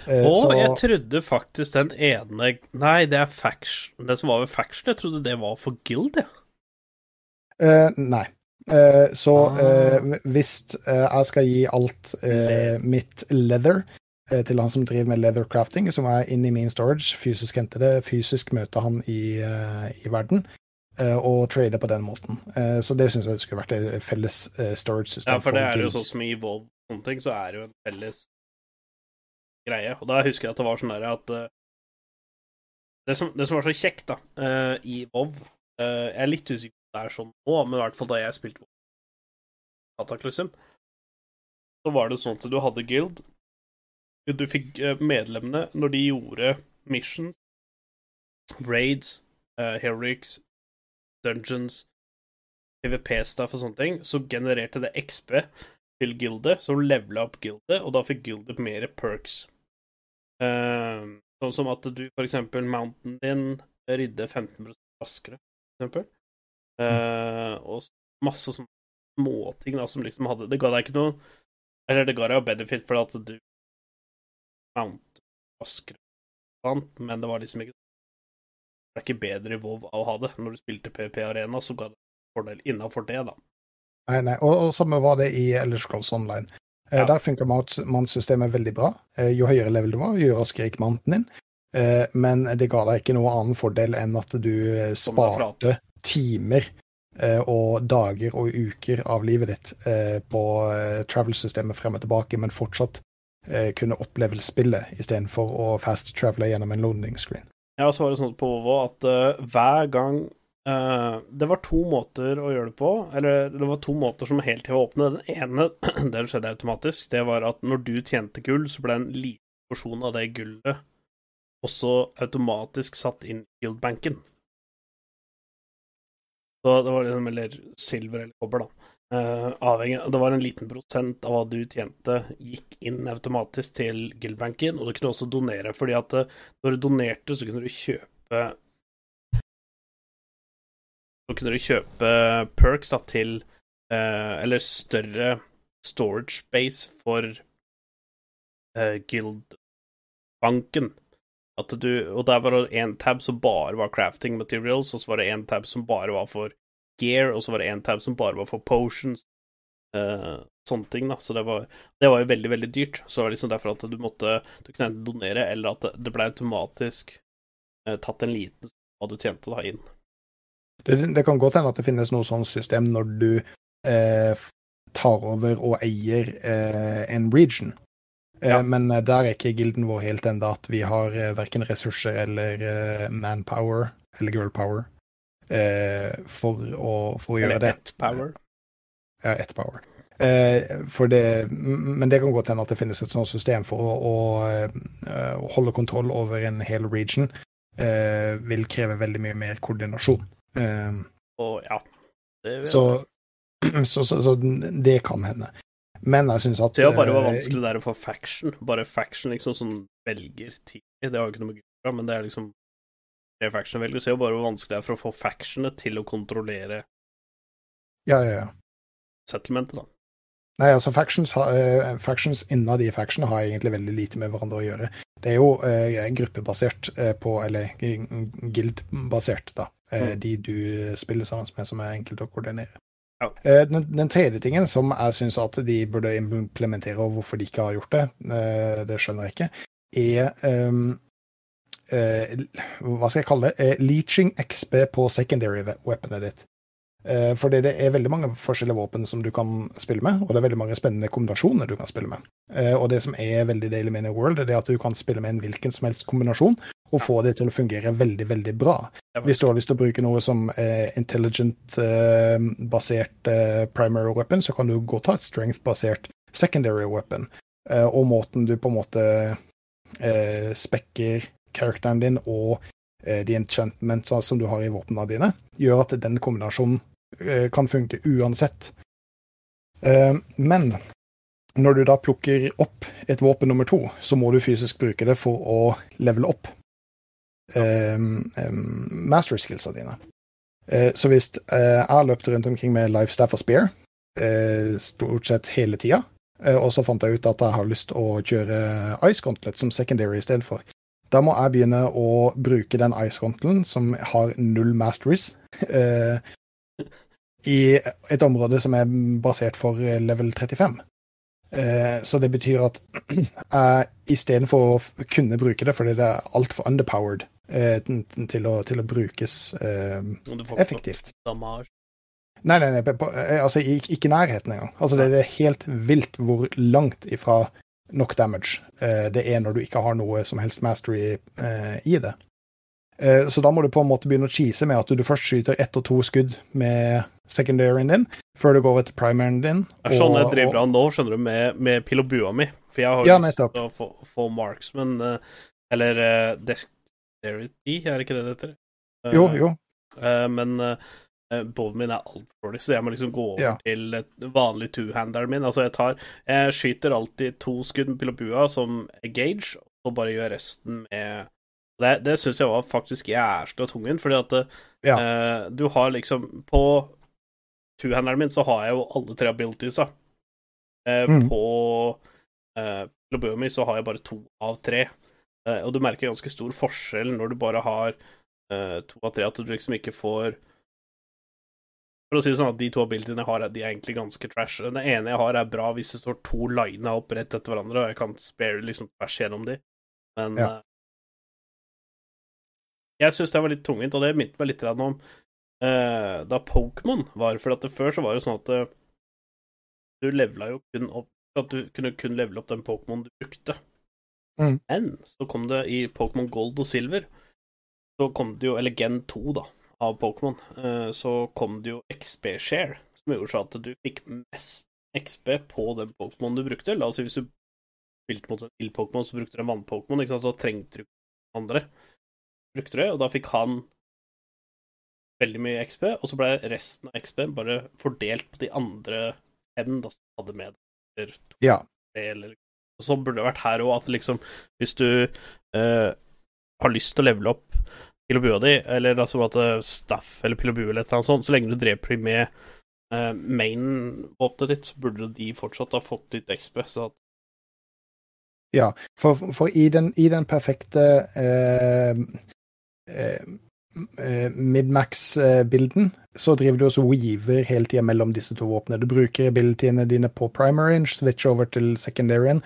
B: Eh,
A: Og
B: så-
A: jeg trodde faktisk den ene Nei, det er faction Det som var ved faction, jeg trodde det var for guild, jeg.
B: Eh, nei. Eh, så eh, hvis eh, jeg skal gi alt eh, mitt leather eh, til han som driver med leather crafting, som er inne i min storage, fysisk hente det, fysisk møte han i, eh, i verden, eh, og trade på den måten. Eh, så det syns jeg skulle vært et felles storage-system
A: Ja, for det er jo sånn som i Evolve og sånne ting, så er det jo en felles greie. Og da husker jeg at det var sånn der at det, som, det som var så kjekt, da, eh, i WoW eh, Jeg er litt usikker det er sånn nå, men i hvert fall da jeg spilte WoW Cataclysm, så var det sånn at du hadde guild. Du fikk eh, medlemmene når de gjorde missions, raids, uh, heroics, dungeons, PVP-staff og sånne ting, så genererte det XP til gildet, som levela opp gildet, og da fikk gildet mer perks. Uh, sånn som at du for eksempel mountain din ridde 15 raskere, for eksempel. Eh, og masse sånne småting som liksom hadde Det ga deg ikke noe Eller det ga deg jo benefit fordi at du mount raskere, sant? men det var liksom ikke Det er ikke bedre i WoW av å ha det. Når du spilte PP Arena, så ga det fordel innafor det, da.
B: Nei, nei. Og, og samme var det i Ellers Close Online. Eh,
A: Ja.
B: Der funka mannssystemet veldig bra. Eh, jo høyere level du var, jo raskere gikk manten din. Men det ga deg ikke noe annen fordel enn at du sparte timer eh, og dager og uker av livet ditt eh, på eh, travel-systemet frem og tilbake, men fortsatt kunne oppleve spillet istedenfor å fast-travele gjennom en loading screen.
A: Ja, så var det sånn på Ovo at uh, hver gang uh, Det var to måter å gjøre det på. Eller det var to måter som hele tida var åpne. Den ene, (clears throat) det skjedde automatisk, det var at når du tjente gull, så ble en liten porsjon av det gullet også automatisk satt inn i guildbanken. Så det var liksom Eller silver eller kobber, da. Uh, avhengig Det var en liten prosent av hva du tjente, gikk inn automatisk til guildbanken, og du kunne også donere, fordi at eh, når du donerte, så kunne du kjøpe Så kunne du kjøpe perks da til uh, Eller større storage space for uh, guildbanken. At du Og der var det én tab som bare var crafting materials, og så var det én tab som bare var for gear, og så var det én tab som bare var for potions. Uh, sånne ting, da. Så det var, det var jo veldig, veldig dyrt. Så det var liksom derfor at du måtte Du kunne enten donere, eller at det, ble automatisk uh, tatt en liten hva du tjente, da, inn.
B: Det, det kan godt hende at det finnes noe sånn system når du uh, tar over og eier en region. Eh,
A: Ja.
B: Men eh, der er ikke gilden vår helt ennå at vi har eh, verken ressurser eller eh, manpower eller girlpower eh, for, å, for å gjøre
A: Eller
B: det.
A: ett power.
B: Ja, ett power. Eh, det, men det kan godt hende at det finnes et sånt system for å, å, eh, å holde kontroll over en hel region. Eh, vil kreve veldig mye mer koordinasjon. Eh,
A: Og ja. Det (clears throat)
B: så, så, så, så det kan hende. Men jeg syns at
A: Det bare var
B: eh,
A: vanskelig der å få faction. Bare faction liksom som velger tidlig. Det har jo ikke noe med Gud men det er liksom det faction velger. Så det er jo bare hvor vanskelig det er for å få factionet til å kontrollere
B: Ja, ja, ja.
A: settlementet, da.
B: Nei, altså factions, uh, factions innad i faction har egentlig veldig lite med hverandre å gjøre. Det er jo uh, gruppebasert uh, på, eller guild-basert, da.
A: Mm.
B: De du spiller sammen med, som er enkelt å koordinere. Eh, den, den tredje tingen som jeg syns at de burde implementere, og hvorfor de ikke har gjort det, eh, det skjønner jeg ikke, er um, uh, Hva skal jeg kalle det? Uh, leaching XP på secondary weaponet ditt. Eh, Fordi det er veldig mange forskjellige våpen som du kan spille med, og det er veldig mange spennende kombinasjoner du kan spille med. Eh, Og det som er veldig deilig med New World, det er at du kan spille med en hvilken som helst kombinasjon, og få det til å fungere veldig, veldig bra. Hvis du har lyst til å bruke noe som eh, intelligent-basert eh, primary weapon, så kan du gå ta et strength-basert secondary weapon. Og måten du på en måte spekker characteren din og de enchantmentsa som du har i våpnene dine, gjør at den kombinasjonen kan funke uansett. Eh, men når du da plukker opp et våpen nummer to, så må du fysisk bruke det for å levele opp um, master skillsa dine. Eh, så hvis eh, jeg løpte rundt omkring med life staff og spear eh, stort sett hele tida, eh, og så fant jeg ut at jeg har lyst å kjøre Ice Gauntlet som secondary istedenfor. Da må jeg begynne å bruke den Ice Gauntlen som har null masteries, eh, i et område som er basert for level 35. Eh, så det betyr at (clears throat) jeg istedenfor å kunne bruke det fordi det er altfor underpowered eh, til, å, til å brukes eh, effektivt. Nei, nei, nei eh, altså ikke i nærheten engang. Altså, det, er helt vilt hvor langt ifra nok damage eh, det er når du ikke har noe som helst mastery eh, i det. Eh, så da må du på en måte begynne å cheese med at du først skyter ett og to skudd med secondaryen din, før du går over til primaren din.
A: Sånn jeg
B: og-
A: driver han nå, skjønner du, med, med pil og bua mi. For jeg har jo
B: Ja,
A: lyst til å få, få marksman, eh, eller uh, dexterity, er det ikke det det heter?
B: Jo, jo.
A: Uh, men bowen min er altfor dårlig, så jeg må liksom gå over
B: Ja.
A: til vanlig two-handeren min. Altså, jeg tar Jeg skyter alltid to skudd med pil og bua som gauge, og bare gjør resten med Det, det syns jeg var faktisk jævla tungen, fordi at
B: Ja.
A: eh, du har liksom På two-handeren min så har jeg jo alle tre abilitiesa. Eh,
B: Mm.
A: På eh, pil og bua mi så har jeg bare to av tre. Eh, og du merker ganske stor forskjell når du bare har eh, to av tre, at du liksom ikke får For å si det sånn at de to abilityene jeg har, de er egentlig ganske trash. Den ene jeg har, er bra hvis det står to lina opp rett etter hverandre, og jeg kan spare liksom tvers gjennom de. Men
B: Ja.
A: Jeg syns det var litt tungvint, og det minte meg litt om eh, da Pokémon var. For at det før så var det sånn at eh, du levela jo kun opp At du kunne kun levele opp den Pokémon du brukte.
B: Mm.
A: Men så kom det i Pokémon Gold og Silver Så kom det jo, eller Gen 2, da, av Pokémon, eh, så kom det jo XP-share, som gjorde så at du fikk mest XP på den Pokémon du brukte. La oss si hvis du spilte mot en ild-Pokémon, så brukte du en vann-Pokémon, så trengte du andre. Brukte det, og da fikk han veldig mye XP, og så ble resten av XP bare fordelt på de andre fem da, som hadde med eller to,
B: Ja.
A: tre, eller og Så burde det vært her òg, at liksom hvis du eh, har lyst til å levele opp pil og bua di, eller altså at eh, staff eller pil og bue eller et eller annet sånt, så lenge du dreper dem med eh, main-våpenet ditt, så burde de fortsatt ha fått litt XP. Så at
B: Ja, for, for i, den, i den perfekte eh, midmax-bilden, så driver du også weaver hele tida mellom disse to våpnene. Du bruker abilityene dine på primary, switch over til secondaryen,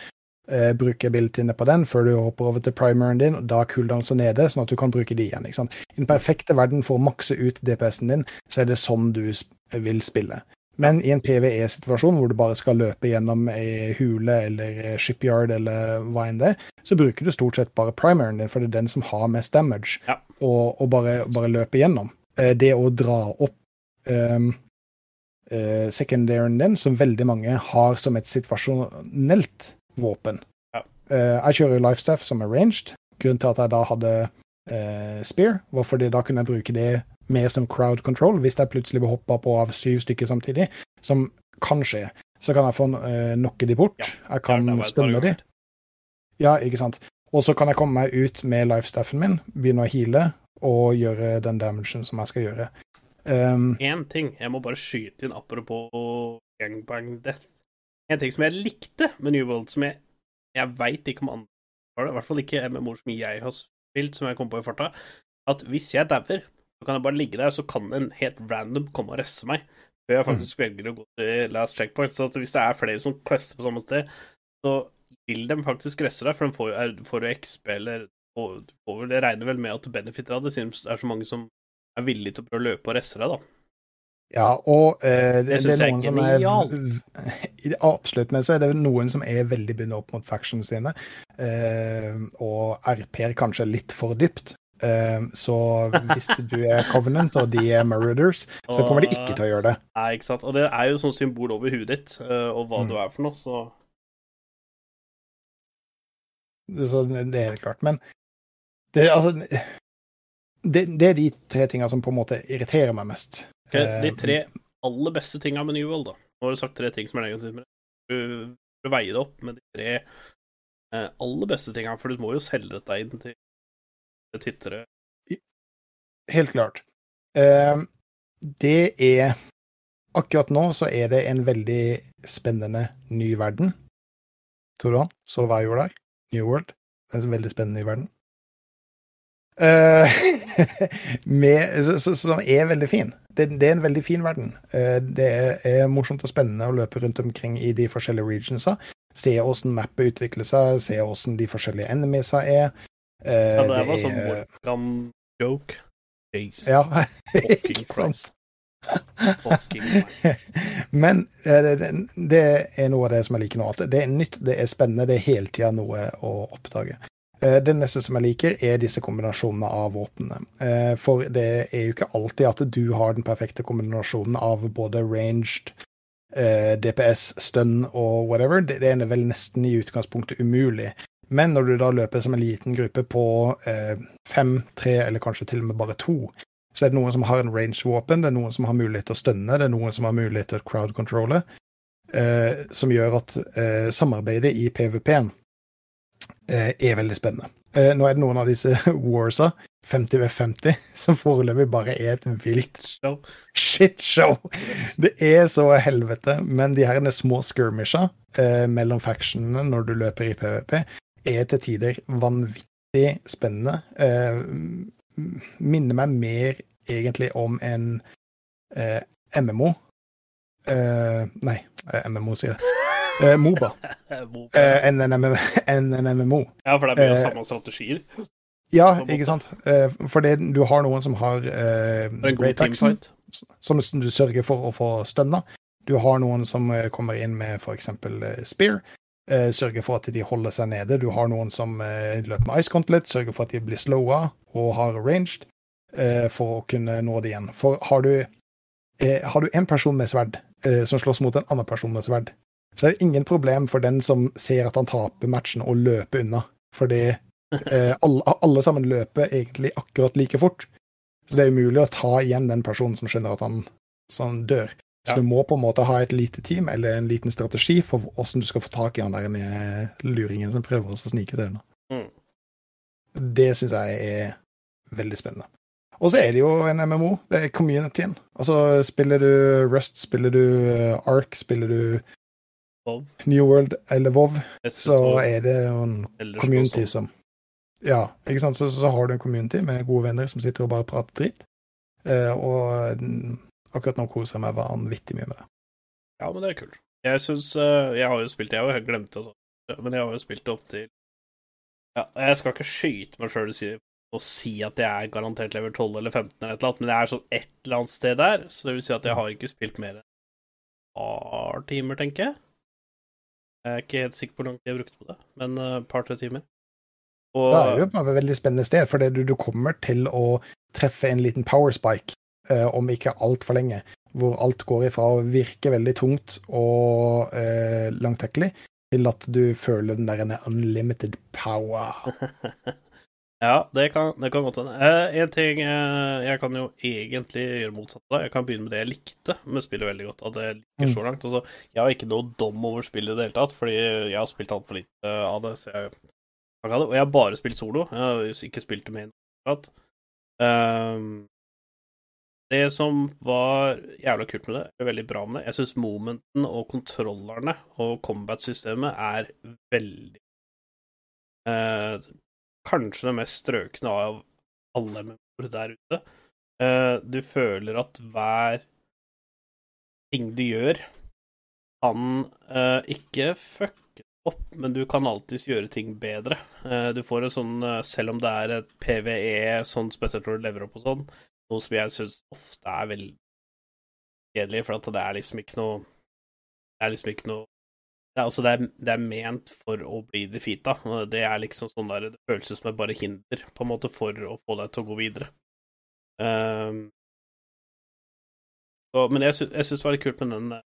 B: eh, bruker abilityene på den før du hopper over til primaryen din, og da er cooldowns så nede, sånn at du kan bruke de igjen. I den perfekte verden for å makse ut DPS-en din, så er det sånn du vil spille. Men i en PVE-situasjon hvor du bare skal løpe gjennom ei hule eller shipyard eller hva enn det så bruker du stort sett bare primaren din, for det er den som har mest damage,
A: Ja.
B: og, og bare, bare løpe gjennom. Eh, Det å dra opp um, uh, secondaren din, som veldig mange har som et situasjonelt våpen.
A: Ja.
B: uh, jeg kjører Lifestaff som er ranged. Grunnen til at jeg da hadde uh, Spear, var fordi da kunne jeg bruke det mer som crowd control. Hvis jeg plutselig blir hoppa på av syv stykker samtidig, som kan skje, så kan jeg få uh, knocke de bort.
A: Ja,
B: Jeg kan stønne de. Ja, ikke sant. Og så kan jeg komme meg ut med lifestaffen min, begynne å heale og gjøre den damagen som jeg skal gjøre. Um,
A: Én ting jeg må bare skyte inn apropos gangbang death. En ting som jeg likte med New World, som jeg, jeg veit ikke om andre har det, i hvert fall ikke MMO som jeg har spilt, som jeg kom på i farta, at hvis jeg dauer, så kan jeg bare ligge der, så kan en helt random komme og resse meg. Før jeg faktisk velger å gå til last checkpoint. Så at hvis det er flere som quester på samme sted, så vil de faktisk resse deg, for de får jo, får jo XP eller og du får vel, Jeg regner vel med at du benefiter av det, siden det er så mange som er villige til å prøve å løpe og resse deg, da.
B: ja, og eh, det,
A: Det
B: det er noen som er (laughs) Absolutt, men så er det noen som er veldig bundet opp mot factions sine, eh, og RP-er kanskje litt for dypt. Eh, så hvis du er Covenant og de er Marauders, så kommer de ikke til å gjøre det.
A: Nei, ikke sant. Og det er jo sånn symbol over huet ditt, eh, og hva
B: Mm.
A: du er for noe, så
B: Så det er helt klart. Men det, altså, det, det er de tre tinga som på en måte irriterer meg mest.
A: Okay, De
B: Eh,
A: tre aller beste tinga med New World, da. Nå har du sagt tre ting som er negativt med det. Du bør veie det opp med de tre eh, aller beste tinga, for du må jo selge dette inn til tittere.
B: Helt klart. Eh, det er Akkurat nå så er det en veldig spennende ny verden. Tror du han? Så gjorde der? New World. Er en veldig spennende ny verden. Eh, (laughs) med, som er veldig fin. Det, er en veldig fin verden. Eh, det er morsomt og spennende å løpe rundt omkring i de forskjellige regionsa. Se åssen mappet utvikler seg, se åssen de forskjellige enemiesa er. Eh,
A: Ja, det var
B: det
A: sånn Morgan-joke.
B: Ja, (laughs) ikke sant? (laughs) Men eh, det, det- det er noe av det som jeg liker nå. At det er nytt, det er spennende, det er hele tida noe å oppdage. Eh, Det neste som jeg liker, er disse kombinasjonene av våpnene. Eh, For det er jo ikke alltid at du har den perfekte kombinasjonen av både ranged, eh, DPS, stun og whatever. Det det er vel nesten i utgangspunktet umulig. Men når du da løper som en liten gruppe på eh, fem, tre eller kanskje til og med bare to, så er det noen som har en range-våpen, det er noen som har mulighet til å stønne, det er noen som har mulighet til å crowd-controlle, eh, som gjør at eh, samarbeidet i PVP-en eh, er veldig spennende. Eh, nå er det noen av disse (laughs) warsa, 50 ved 50, som foreløpig bare er et vilt
A: Så,
B: shitshow. Det er så helvete, men de her små skirmisha eh, mellom factionene når du løper i PVP, er til tider vanvittig spennende. Eh, minner meg mer egentlig om en eh, MMO. Eh, nei, MMO, sier jeg. Eh, Moba. (laughs)
A: eh,
B: Eh, enn en, MM MMO.
A: Ja, for det er mye
B: eh,
A: samme strategier.
B: Ja, ikke sant? Eh, for det, du har noen som har eh, Great
A: action,
B: som du sørger for å få stønna. Du har noen som kommer inn med f.eks. spear, eh, sørger for at de holder seg nede. Du har noen som eh, løper med ice gauntlet, sørger for at de blir slowa og har ranged eh, for å kunne nå det igjen. For har du, eh, har du en person med sverd eh, som slåss mot en annen person med sverd, så er det ingen problem for den som ser at han taper matchen, å løpe unna. Fordi eh, alle, alle sammen løper egentlig akkurat like fort. Så det er umulig å ta igjen den personen som skjønner at han, som dør. Så du må på en måte ha et lite team eller en liten strategi for hvordan du skal få tak i han der nede luringen som prøver å snike til deg.
A: Mm.
B: Det syns jeg er veldig spennende. Og så er det jo en MMO. Det er communityen. Altså, spiller du Rust, spiller du eh, Ark, spiller du
A: Vov.
B: New World eller WoW, så er det jo en community som Ja, ikke sant. Så, så har du en community med gode venner som sitter og bare prater dritt. Eh, og mm, akkurat nå koser jeg meg vanvittig mye med det.
A: Ja, men det er kult. Jeg syns eh, Jeg har jo spilt Jeg har jo glemt det, men jeg har jo spilt det opp til Ja, jeg skal ikke skyte meg sjøl og si at jeg er garantert level 12 eller 15 eller et eller annet, men jeg er sånn et eller annet sted der, så det vil si at jeg har ikke spilt mer enn et par timer, tenker jeg. Jeg er ikke helt sikker på hvor lang tid jeg brukte på det, men eh, et par-tre timer. Og
B: Da er jo på et veldig spennende sted, for du, du kommer til å treffe en liten power spike om ikke altfor lenge, hvor alt går ifra å virke veldig tungt og eh, langtekkelig, til at du føler den der en unlimited power. (laughs)
A: Ja, det kan, det kan godt hende. Eh, en ting eh, Jeg kan jo egentlig gjøre motsatt av. Jeg kan begynne med det jeg likte med spillet veldig godt. At jeg liker
B: Mm.
A: så langt. Altså, jeg har ikke noe dom over spillet i det hele tatt, fordi jeg har spilt altfor lite av det. Så jeg. Og jeg har bare spilt solo. Jeg har ikke spilt det med noen. Um, det som var jævla kult med det, eller veldig bra med det Jeg syns momenten og kontrollerne og combat-systemet er veldig eh, Kanskje det mest strøkne av alle MMO-er der ute. Eh, du føler at hver ting du gjør, kan eh, ikke fucke opp, men du kan alltids gjøre ting bedre. Eh, du får en sånn, eh, selv om det er et PVE, sånn spesielt når du lever opp og sånn, noe som jeg syns ofte er veldig kjedelig, for at det er liksom ikke noe Det er liksom ikke noe det er, altså det, er, det er ment for å bli defeata. Det er liksom sånn der Det føles som et bare hinder, på en måte, for å få deg til å gå videre. Um, så, men jeg, sy jeg syns det var litt kult med den eh,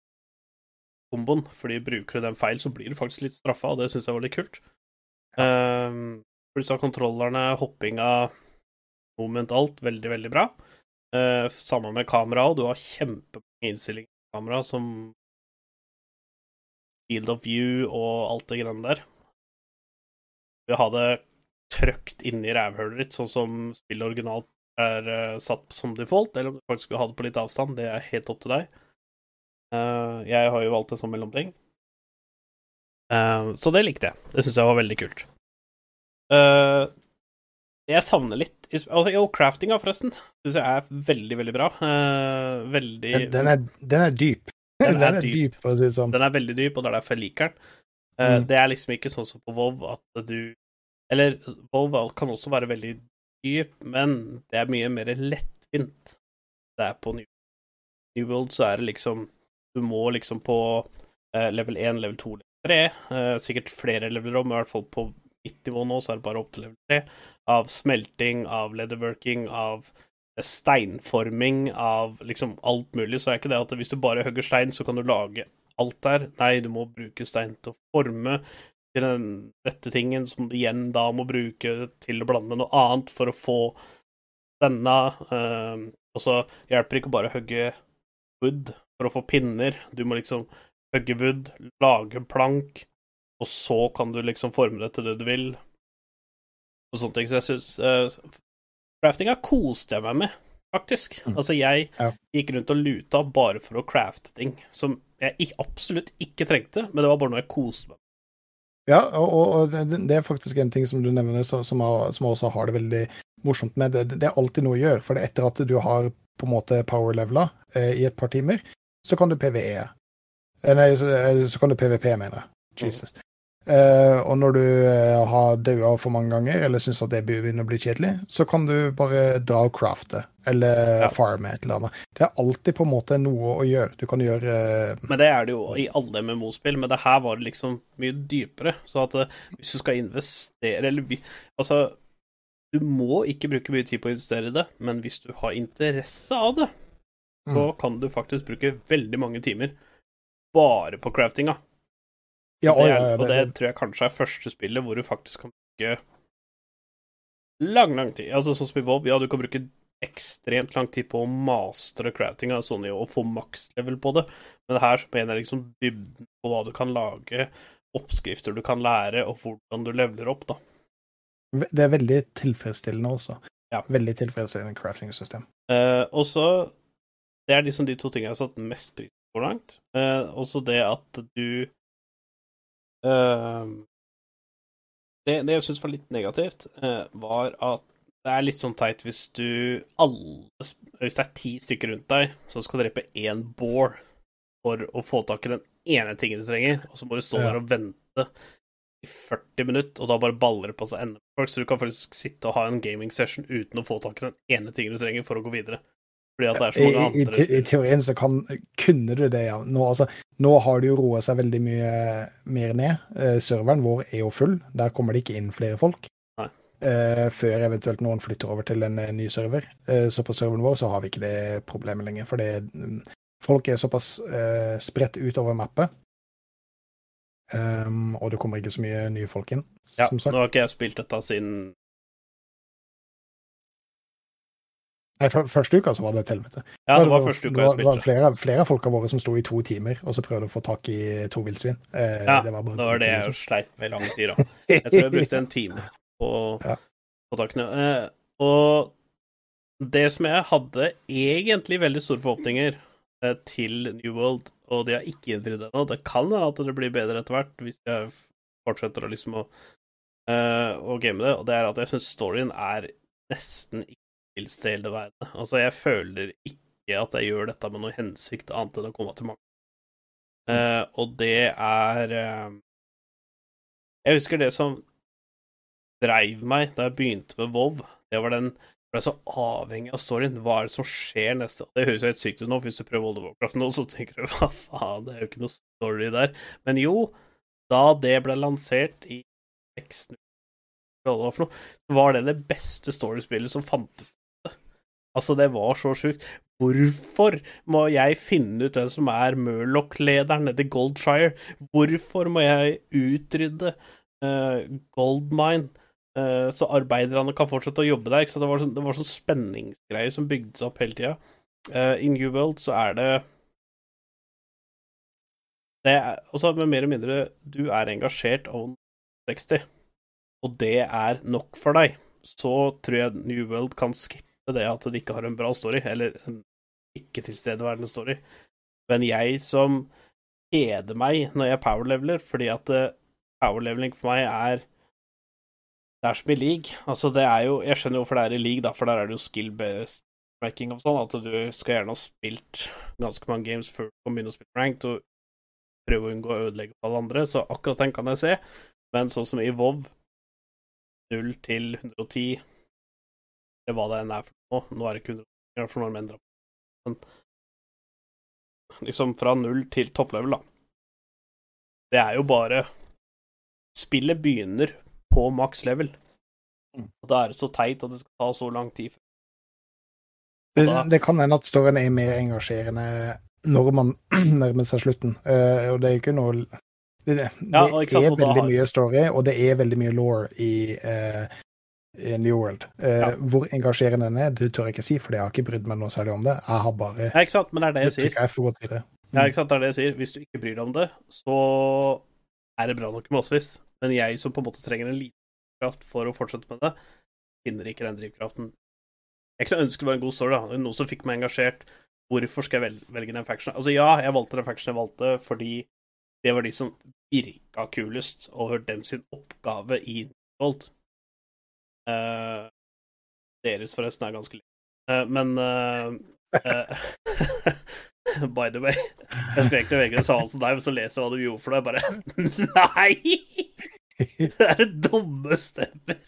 A: komboen, fordi bruker du den feil, så blir du faktisk litt straffa, og det syns jeg var litt kult. Um, Pluss av kontrollerne, hoppinga, moment, alt, veldig, veldig bra. Uh, Samme med kamera, òg. du har kjempemange innstillinger på kamera som field of view og alt det greiene der. Du har det trøkt inni rævhølet ditt, sånn som spillet originalt er uh, satt som default, eller om du faktisk vil ha det på litt avstand, det er helt opp til deg. Uh, jeg har jo valgt det som mellomting. Uh, så det likte jeg. Det syns jeg var veldig kult. Eh, jeg savner litt altså, Jo, craftinga, forresten, syns jeg er veldig, veldig bra. Uh, veldig
B: Den, den, er, den er dyp. (laughs)
A: Den
B: Den
A: er
B: er,
A: dyp.
B: dyp, for å si det sånn.
A: Den er veldig dyp, og det er derfor jeg liker den. Uh,
B: Mm.
A: Det er liksom ikke sånn som på WoW at du Eller WoW kan også være veldig dyp, men det er mye mer lettvint. Det er på New, New World så er det liksom Du må liksom på uh, level 1, level 2, level 3, eh, sikkert flere leveler om, i hvert fall på nivå nå, så er det bare opp til level 3, av smelting, av leatherworking, av steinforming, av liksom alt mulig. Så er ikke det at hvis du bare hugger stein, så kan du lage alt der. Nei, du må bruke stein til å forme til den rette tingen, som du igjen da må bruke til å blande med noe annet for å få denne. eh, og så hjelper det ikke bare å hugge wood for å få pinner. Du må liksom hugge wood, lage plank, og så kan du liksom forme det til det du vil. Og sånne ting. Så jeg syns uh, Craftinga koste jeg meg med, faktisk.
B: Mm.
A: Altså, jeg
B: Ja.
A: gikk rundt og luta bare for å crafte ting som jeg ikke, absolutt ikke trengte, men det var bare noe jeg koste meg med.
B: Ja, og, og, det, er faktisk en ting som du nevner som, har, som også har det veldig morsomt med. Det, det er alltid noe å gjøre, for det er etter at du har på en måte power-levela eh, i et par timer, så kan du PVE. Eh, nei, så, eh, så kan du PVP, mener jeg. Jesus. Eh, og når du uh, har daua for mange ganger, eller syns at det begynner å bli kjedelig, så kan du bare dra og crafte, eller
A: Ja.
B: farme et eller annet. Det er alltid på en måte noe å gjøre. Du kan gjøre uh...
A: Men det er det jo i alle MMO-spill, men det her var det liksom mye dypere. Så at hvis du skal investere Eller altså Du må ikke bruke mye tid på å investere i det, men hvis du har interesse av det, så
B: Mm.
A: kan du faktisk bruke veldig mange timer bare på craftinga.
B: Ja,
A: det
B: ja, ja,
A: og det tror jeg kanskje er første spillet hvor du faktisk kan bruke lang, lang tid. Altså sånn som i WoW, ja, du kan bruke ekstremt lang tid på å mastre craftinga sånn og få makslevel på det, men her så mener jeg liksom dybden på hva du kan lage, oppskrifter du kan lære, og hvordan du leveler opp, da.
B: Det er veldig tilfredsstillende også.
A: Ja.
B: Veldig tilfredsstillende crafting-system.
A: Eh, og så Det er liksom de to tingene jeg har satt mest pris på så langt. Eh, også det at du Det, det jeg syns var litt negativt, eh, var at det er litt sånn teit hvis du alle Hvis det er ti stykker rundt deg som skal drepe én boar for å få tak i den ene tingen du trenger, og så må du stå
B: Ja.
A: der og vente i 40 minutter, og da bare baller det på seg enda folk, så du kan faktisk sitte og ha en gaming session uten å få tak i den ene tingen du trenger for å gå videre. Fordi at det er så mange
B: i,
A: andre
B: I,
A: I
B: teorien så kan, kunne du det, ja. Nå, altså, nå har det jo roa seg veldig mye mer ned. Uh, serveren vår er jo full. Der kommer det ikke inn flere folk. Eh, før eventuelt noen flytter over til en eh, ny server. Uh, så på serveren vår så har vi ikke det problemet lenger. For det, um, folk er såpass uh, spredt utover mappet. Um, og det kommer ikke så mye nye folk inn,
A: Ja,
B: som sagt.
A: nå har ikke jeg spilt dette siden
B: Nei, første uka så var det et helvete.
A: Ja, det var første uka jeg
B: spilte. det var flere, av folka våre som sto i to timer og så prøvde å få tak i to villsvin. Eh,
A: Ja,
B: det var
A: det var det jeg
B: liksom.
A: sleit med i lang tid, da. Jeg tror jeg brukte en time på, (laughs)
B: Ja.
A: på takene. Eh, og det som jeg hadde egentlig veldig store forhåpninger eh, til New World, og de har ikke innfridd ennå, det kan hende at det blir bedre etter hvert hvis jeg fortsetter å liksom å, eh, å game det, og det er at jeg syns storyen er nesten ikke tilstedeværende. (laughs) Altså, jeg føler ikke at jeg gjør dette med noe hensikt annet enn å komme til mange. Uh, og det er uh, Jeg husker det som dreiv meg da jeg begynte med WoW. Det var den ble så avhengig av storyen. Hva er det som skjer neste Det høres jo helt sykt ut nå, hvis du prøver World of Warcraft nå, så tenker du (laughs) hva faen, det er jo ikke noe story der. Men jo, da det ble lansert i 6.0, hva det for noe, så var det det beste storyspillet som fantes. Altså, det var så sjukt. Hvorfor må jeg finne ut hvem som er Murloch-lederen nede i Goldshire? Hvorfor må jeg utrydde uh, Goldmine, uh, så arbeiderne kan fortsette å jobbe der? Det var sånn, det var sånn spenningsgreier som bygde seg opp hele tida. I New World så er det det er, altså, med mer eller mindre du er engasjert over 60, og det er nok for deg, så tror jeg New World kan skippe det at det ikke har en bra story, eller en ikke tilstedeværende story. Men jeg som heder meg når jeg powerleveler, fordi at eh, powerleveling for meg er Det er som i league. Altså, det er jo Jeg skjønner jo hvorfor det er i league, da, for der er det jo skill-based ranking og sånn, at du skal gjerne ha spilt ganske mange games før du kan begynne å spille ranked, og prøve å unngå å ødelegge for alle andre, så akkurat den kan jeg se. Men sånn som i WoW, 0 til 110 eller hva det enn er for noe. Nå er det ikke 100, i hvert fall når de Men liksom fra null til topplevel, da. Det er jo bare Spillet begynner på maks level.
B: Mm.
A: Og da er det så teit at det skal ta så lang tid.
B: Det,
A: da-
B: det kan hende at storyen er mer engasjerende når man (clears throat) nærmer seg slutten. Uh, og det er ikke noe Det, det
A: Ja, det
B: er veldig
A: har-
B: mye story, og det er veldig mye law i, eh, i New World. Eh,
A: Ja.
B: Hvor engasjerende den er, det tør jeg ikke si, for jeg har ikke brydd meg noe særlig om det. Jeg har bare
A: Ja, ikke sant? Men det er det jeg sier.
B: Jeg F det. Mm.
A: Ja, ikke sant? Det er det jeg sier. Hvis du ikke bryr deg om det, så er det bra nok massevis. Men jeg som på en måte trenger en liten kraft for å fortsette med det, finner ikke den drivkraften. Jeg kunne ønske det var en god story, da. Noe som fikk meg engasjert. Hvorfor skal jeg velge den factionen? Altså, ja, jeg valgte den factionen jeg valgte fordi det var de som virka kulest, og hørte dem sin oppgave i Gold. Eh, deres forresten er ganske litt. Uh, men eh, eh, (laughs) By the way. Jeg skulle egentlig velge og sa som deg, men så leser jeg hva du gjorde for deg, bare (laughs) Nei! Det er det dumme stemmer.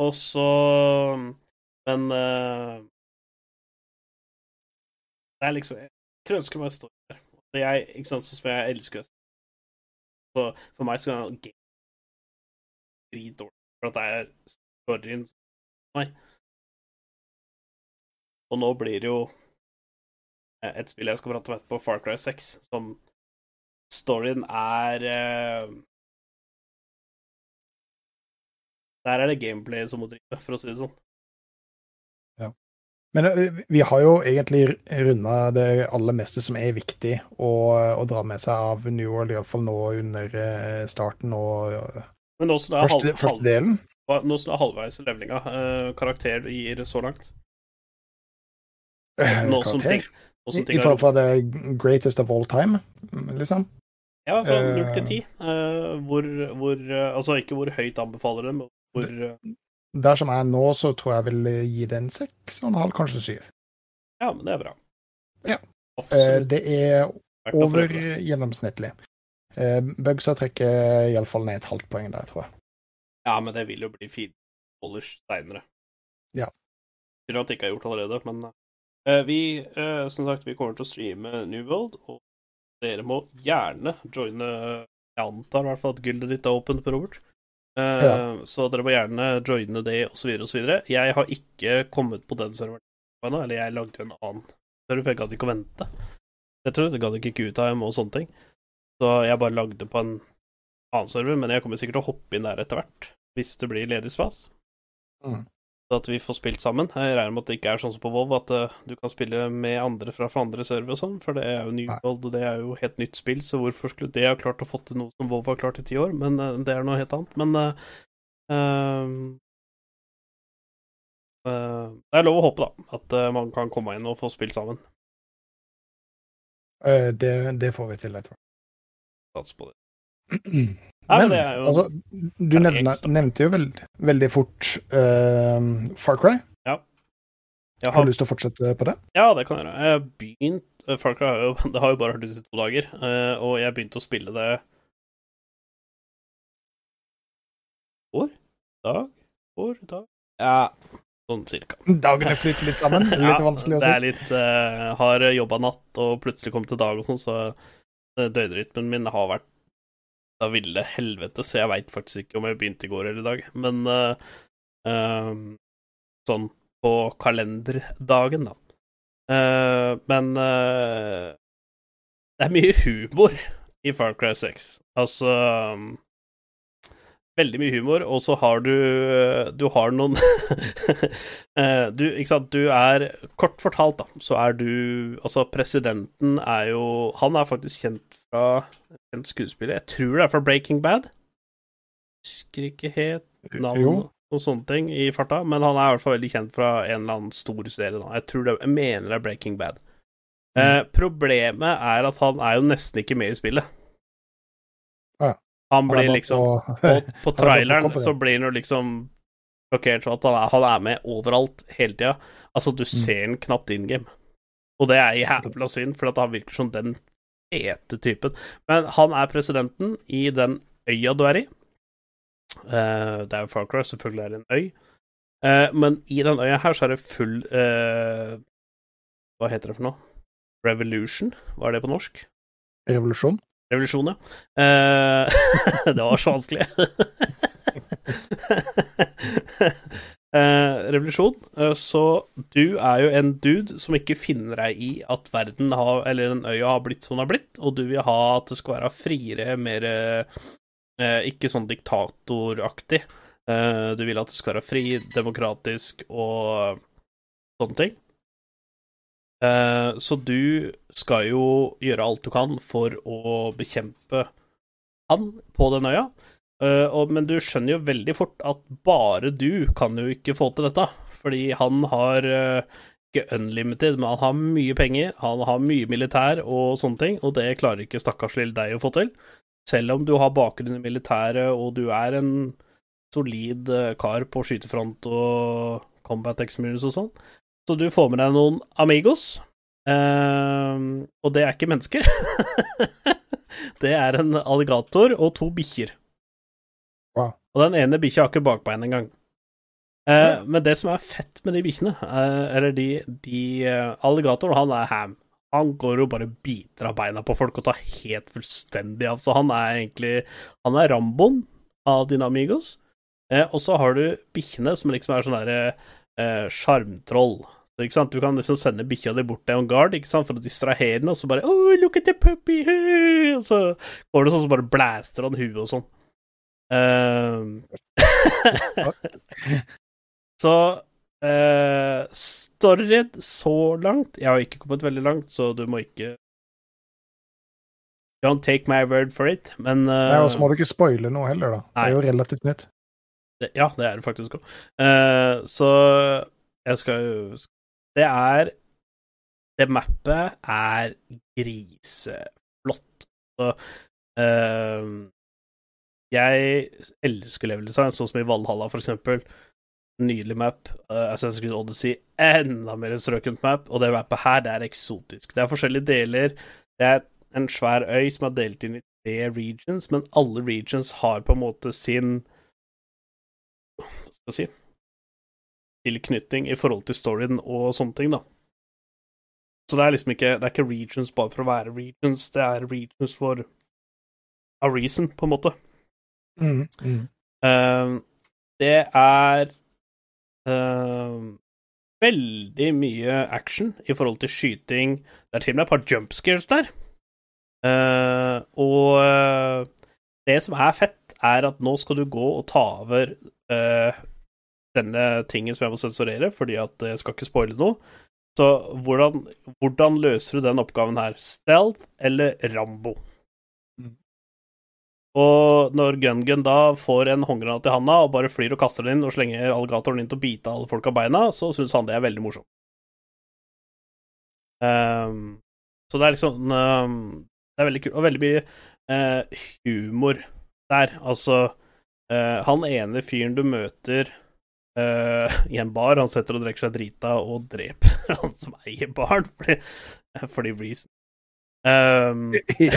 A: og så Men Det er liksom Jeg kunne ønske meg story der. Jeg, ikke sant, sånn som jeg elsker det. Så for meg så kan game dritdårlig, for at det er storyen som Nei. Og nå blir det jo eh, et spill jeg skal prate om etterpå, Far Cry 6, som storyen er eh, Der er det gameplay som må drive, for å si det sånn. Ja.
B: Men eh, vi har jo egentlig runda det aller meste som er viktig å, å dra med seg av New World, iallfall nå under eh, starten og
A: Men det er,
B: første,
A: halv,
B: første delen.
A: det er halvveis i levelinga, Uh, karakter gir så langt
B: eh,
A: Nå ting,
B: karakter.
A: som
B: I
A: ting er
B: forhold fra the greatest of all time, liksom.
A: Ja, fra
B: null
A: 0 til 10. eh, hvor, hvor eh, Altså ikke hvor høyt anbefaler det, men hvor uh,
B: Der som er nå, så tror jeg vil gi det en seks og en halv, kanskje syv.
A: Ja, men det er bra.
B: Ja. Eh,
A: Absolutt.
B: det er over gjennomsnittlig. Eh, Bugsa trekker iallfall ned et halvt poeng der, tror jeg.
A: Ja, men det vil jo bli fire polish seinere.
B: Ja.
A: Tror at det ikke er gjort allerede, men uh, vi, uh, som sagt, vi kommer til å streame New World, og dere må gjerne joine Jeg antar i hvert fall at gullet ditt er åpent Robert. Uh,
B: Ja.
A: Så dere må gjerne joine det, osv., osv. Jeg har ikke kommet på den serveren eller jeg lagde en annen server, for jeg gadd ikke å vente. Jeg tror jeg gadd ikke QTime og sånne ting. Så jeg bare lagde på en annen server, men jeg kommer sikkert til å hoppe inn der etter hvert, hvis det blir ledig spas.
B: Mm.
A: Så at vi får spilt sammen. Jeg regner med at det ikke er sånn som på WoW, at uh, du kan spille med andre fra andre server og sånn, for det er jo New. World, og det er jo helt nytt spill, så hvorfor skulle det ha klart å få til noe som WoW har klart i ti år? Men uh, det er noe helt annet. Men uh, det er lov å håpe, da, at man kan komme inn og få spilt sammen.
B: Det, det får vi til, jeg tror.
A: Sats på det.
B: Men,
A: men det er jo-
B: altså, du
A: er
B: nevner, nevnte jo veld, veldig fort uh, Far Cry.
A: Jeg
B: Har
A: har
B: du lyst til å fortsette på det?
A: Ja, det kan jeg gjøre. Jeg har begynt uh, Far Cry har jo (laughs) Det har jo bare hørt ut i to dager, uh, og jeg begynte å spille det År? Dag? År? Dag? Ja, sånn cirka.
B: Dagene flyter litt sammen. (laughs) Litt
A: Ja,
B: vanskelig å
A: Det
B: si.
A: er litt uh, Har jobba natt og plutselig kom til dag og sånn, så døgnrytmen min har vært da ville helvete, så jeg veit faktisk ikke om jeg begynte i går eller i dag. Men uh, uh, sånn på kalenderdagen, da. Uh, men eh, det er mye humor i Far Cry 6. Altså um, Veldig mye humor, og så har du Du har noen (laughs) eh, Du, ikke sant, du er Kort fortalt, da, så er du Altså, presidenten er jo Han er faktisk kjent fra en skuespiller. Jeg tror det er fra Breaking Bad. Husker ikke helt navn og sånne ting i farta, men han er i hvert fall veldig kjent fra en eller annen stor serie. Da. Jeg tror det, jeg mener det er Breaking Bad. Eh, problemet er at han er jo nesten ikke med i spillet.
B: Ja.
A: Han blir
B: han
A: liksom
B: på- (laughs)
A: På, traileren så blir han jo liksom sjokkert for at han er, han er med overalt hele tida. Altså, du ser han knapt in game. Og det er jævla synd, for at han virker som den fete typen. Men han er presidenten i den øya du er i. Uh, det er jo Far Cry, selvfølgelig er det en øy. Uh, men i den øya her så er det full uh, Hva heter det for noe? Revolution? Hva er det på norsk?
B: Revolusjon.
A: Revolusjon, ja. Eh, (laughs) det var så vanskelig. (laughs) Eh, revolusjon. Eh, så du er jo en dude som ikke finner deg i at verden har, eller den øya har blitt som den har blitt, og du vil ha at det skal være friere, mer Ikke sånn diktatoraktig. Du vil at det skal være fri, demokratisk og sånne ting. Eh, så du skal jo gjøre alt du kan for å bekjempe han på den øya. Uh, og, men du skjønner jo veldig fort at bare du kan jo ikke få til dette. Fordi han har uh, ikke unlimited, men han har mye penger, han har mye militær og sånne ting, og det klarer ikke stakkars lille deg å få til. Selv om du har bakgrunn i militæret og du er en solid kar på skytefront og combat experience og sånn. Så du får med deg noen amigos, eh, og det er ikke mennesker. (laughs) det er en alligator og to bikkjer.
B: Wow.
A: Og den ene bikkja har ikke bakbein engang. Eh, men det som er fett med de bikkjene, eh, eller de, de eh, Alligatoren, han er ham. Han går og bare biter av beina på folk og tar helt fullstendig av. Så han er egentlig Han er Ramboen av dine amigos. Eh, og så har du bikkjene, som liksom er sånn derre sjarmtroll. Ikke sant? Du kan liksom sende bikkja di bort til en guard ikke sant? for å distrahere den, og så bare Oh, look at the puppy! hey!» (laughs) Og så går det sånn, så bare blaster han huet og sånn. (laughs) Eh, så uh, storyen så langt Jeg har ikke kommet veldig langt, så du må ikke Don't take my word for it, men uh,
B: Nei, Og så må du ikke spoile noe heller, da. Det er jo relativt nytt.
A: Ja, det er det faktisk òg. så jeg skal jo Det er Det mappet er griseflott. Så uh, Jeg elsker level design, sånn som i Valhalla, for eksempel. Nydelig map. Uh, Assassin's Creed Odyssey, enda mer strøkent map. Og det mappet her, det er eksotisk. Det er forskjellige deler. Det er en svær øy som er delt inn i tre regions, men alle regions har på en måte sin Hva skal jeg si Tilknytning i forhold til storyen og sånne ting, da. Så det er liksom ikke Det er ikke regions bare for å være regions, det er regions for a reason, på en måte.
B: Mm, mm.
A: Uh, det er uh, veldig mye action i forhold til skyting. Det er til og med et par jump scares der. Uh, og eh, det som er fett, er at nå skal du gå og ta over eh, denne tingen som jeg må sensurere, fordi at jeg skal ikke spoile noe. Så hvordan, hvordan løser du den oppgaven her? Stealth eller Rambo? Og når Gun-Gun da får en håndgranat i handa og bare flyr og kaster den inn og slenger alligatoren inn til å bite alle folk av beina, så syns han det er veldig morsomt. Um, så det er liksom um, Det er veldig kult, og veldig mye uh, humor der. Altså, uh, han ene fyren du møter eh, i en bar, han setter og drikker seg drita og dreper (laughs) han som eier baren, fordi, fordi reason. (laughs)
B: Um, (laughs)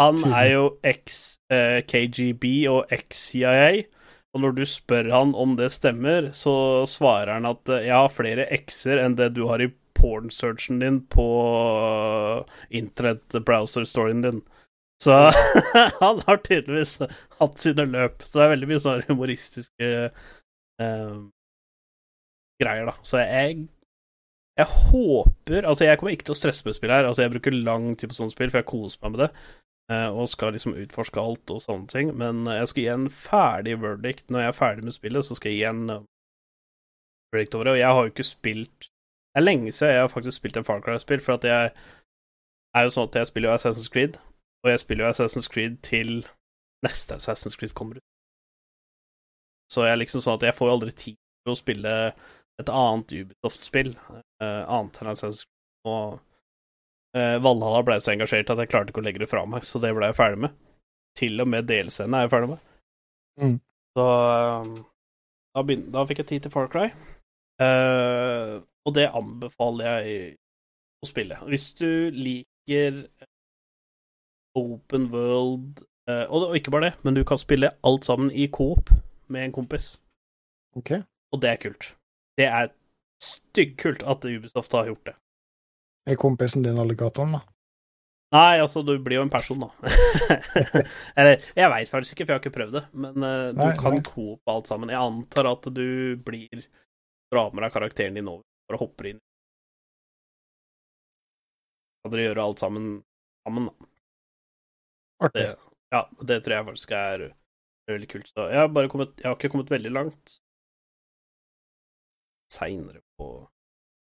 A: han er jo eks-KGB og eks-CIA, og når du spør han om det stemmer, så svarer han at eh, jeg har flere x-er enn det du har i porn-searchen din på internett-browser-storyen din. Så (laughs) han har tydeligvis hatt sine løp. Så det er veldig mye sånne humoristiske eh, greier, da. Så jeg jeg håper Altså, jeg kommer ikke til å stresse med spill her. Altså, jeg bruker lang tid på sånne spill, for jeg koser meg med det. eh, Og skal liksom utforske alt og sånne ting. Men jeg skal gi en ferdig verdict når jeg er ferdig med spillet. Så skal jeg gi en eh, verdict over det. Og jeg har jo ikke spilt Det er lenge siden jeg har faktisk spilt en Far Cry-spill, for at jeg er jo sånn at jeg spiller jo Assassin's Creed, og jeg spiller jo Assassin's Creed til neste Assassin's Creed kommer ut. Så jeg er liksom sånn at jeg får jo aldri tid til å spille et annet Ubisoft-spill, uh, annet enn Assassin's Creed. Og uh, Valhalla ble så engasjert at jeg klarte ikke å legge det fra meg, så det ble jeg ferdig med. Til og med delscenen er jeg ferdig med.
B: Mm.
A: Så eh, da, begynte, da fikk jeg tid til Far Cry. uh, og det anbefaler jeg å spille. Hvis du liker open world uh, og, ikke bare det, men du kan spille alt sammen i coop med en kompis.
B: Ok.
A: Og det er kult. Det er styggkult at Ubisoft har gjort det.
B: Er kompisen din alligatoren, da?
A: Nei, altså, du blir jo en person, da. (laughs) Eller, jeg veit faktisk ikke, for jeg har ikke prøvd det. Men uh, du
B: Nei,
A: kan
B: nei.
A: coop alt sammen. Jeg antar at du blir drar med deg karakteren din over og hopper inn. Kan dere gjøre alt sammen sammen, da.
B: Artig.
A: Det, ja, det tror jeg faktisk er veldig kult. Så jeg har bare kommet Jeg har ikke kommet veldig langt. Seinere på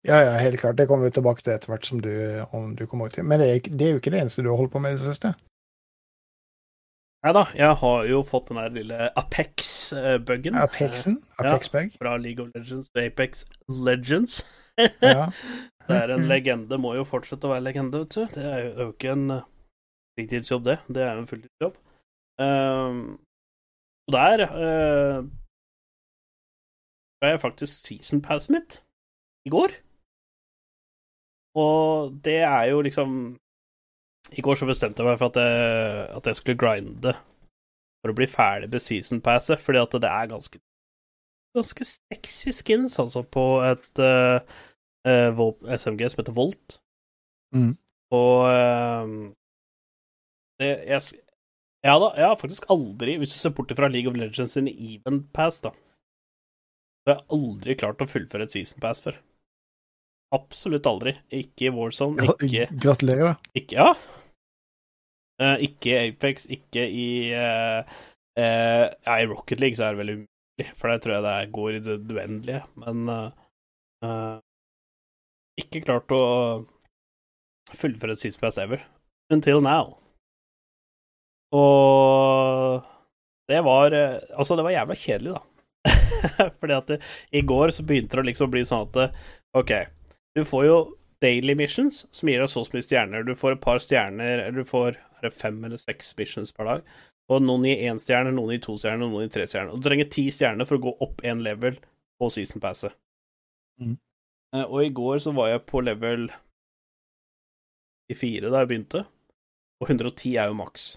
B: Ja, ja, helt klart. Det kommer vi tilbake til etter hvert som du, om du kommer ut til. Men det er, det er jo ikke det eneste du har holdt på med i det siste.
A: Nei da, jeg har jo fått den der lille Apex-buggen.
B: Apexen? Apexbug?
A: Fra League of Legends til Apex Legends.
B: Ja. (laughs)
A: Det er en legende, må jo fortsette å være legende, vet du. Det er jo ikke en fritidsjobb, det. Det er jo en fulltidsjobb. Um, og der uh, ga jeg faktisk season passet mitt i går. Og det er jo liksom I går så bestemte jeg meg for at jeg, at jeg skulle grinde for å bli ferdig med season passet, fordi at det er ganske ganske sexy skins, altså, på et uh, uh, SMG som heter Volt.
B: Mm.
A: Og eh, det, jeg, ja, da, jeg har faktisk aldri, hvis du ser bort fra League of Legends sin Even Pass, da, så har jeg aldri klart å fullføre et Season Pass før. Absolutt aldri. Ikke i Warzone, ikke,
B: Gratulerer, da.
A: ikke Ja. Uh, ikke Apex, ikke i uh, uh, Ja, i Rocket League så er det veldig umulig, for der tror jeg det går i det uendelige, men ikke klart å fullføre et Season Pass ever. Until now. Og det var eh, Altså, det var jævla kjedelig, da. (laughs) Fordi at det, i går så begynte det å liksom bli sånn at det, OK, du får jo daily missions som gir deg så mye stjerner. Du får et par stjerner, eller du får er det fem eller seks missions per dag. Og noen gir én stjerne, noen gir to stjerner, noen gir tre stjerner. Og du trenger ti stjerner for å gå opp én level på season passet. Eh, Og i går så var jeg på level i fire da jeg begynte, og 110 er jo maks.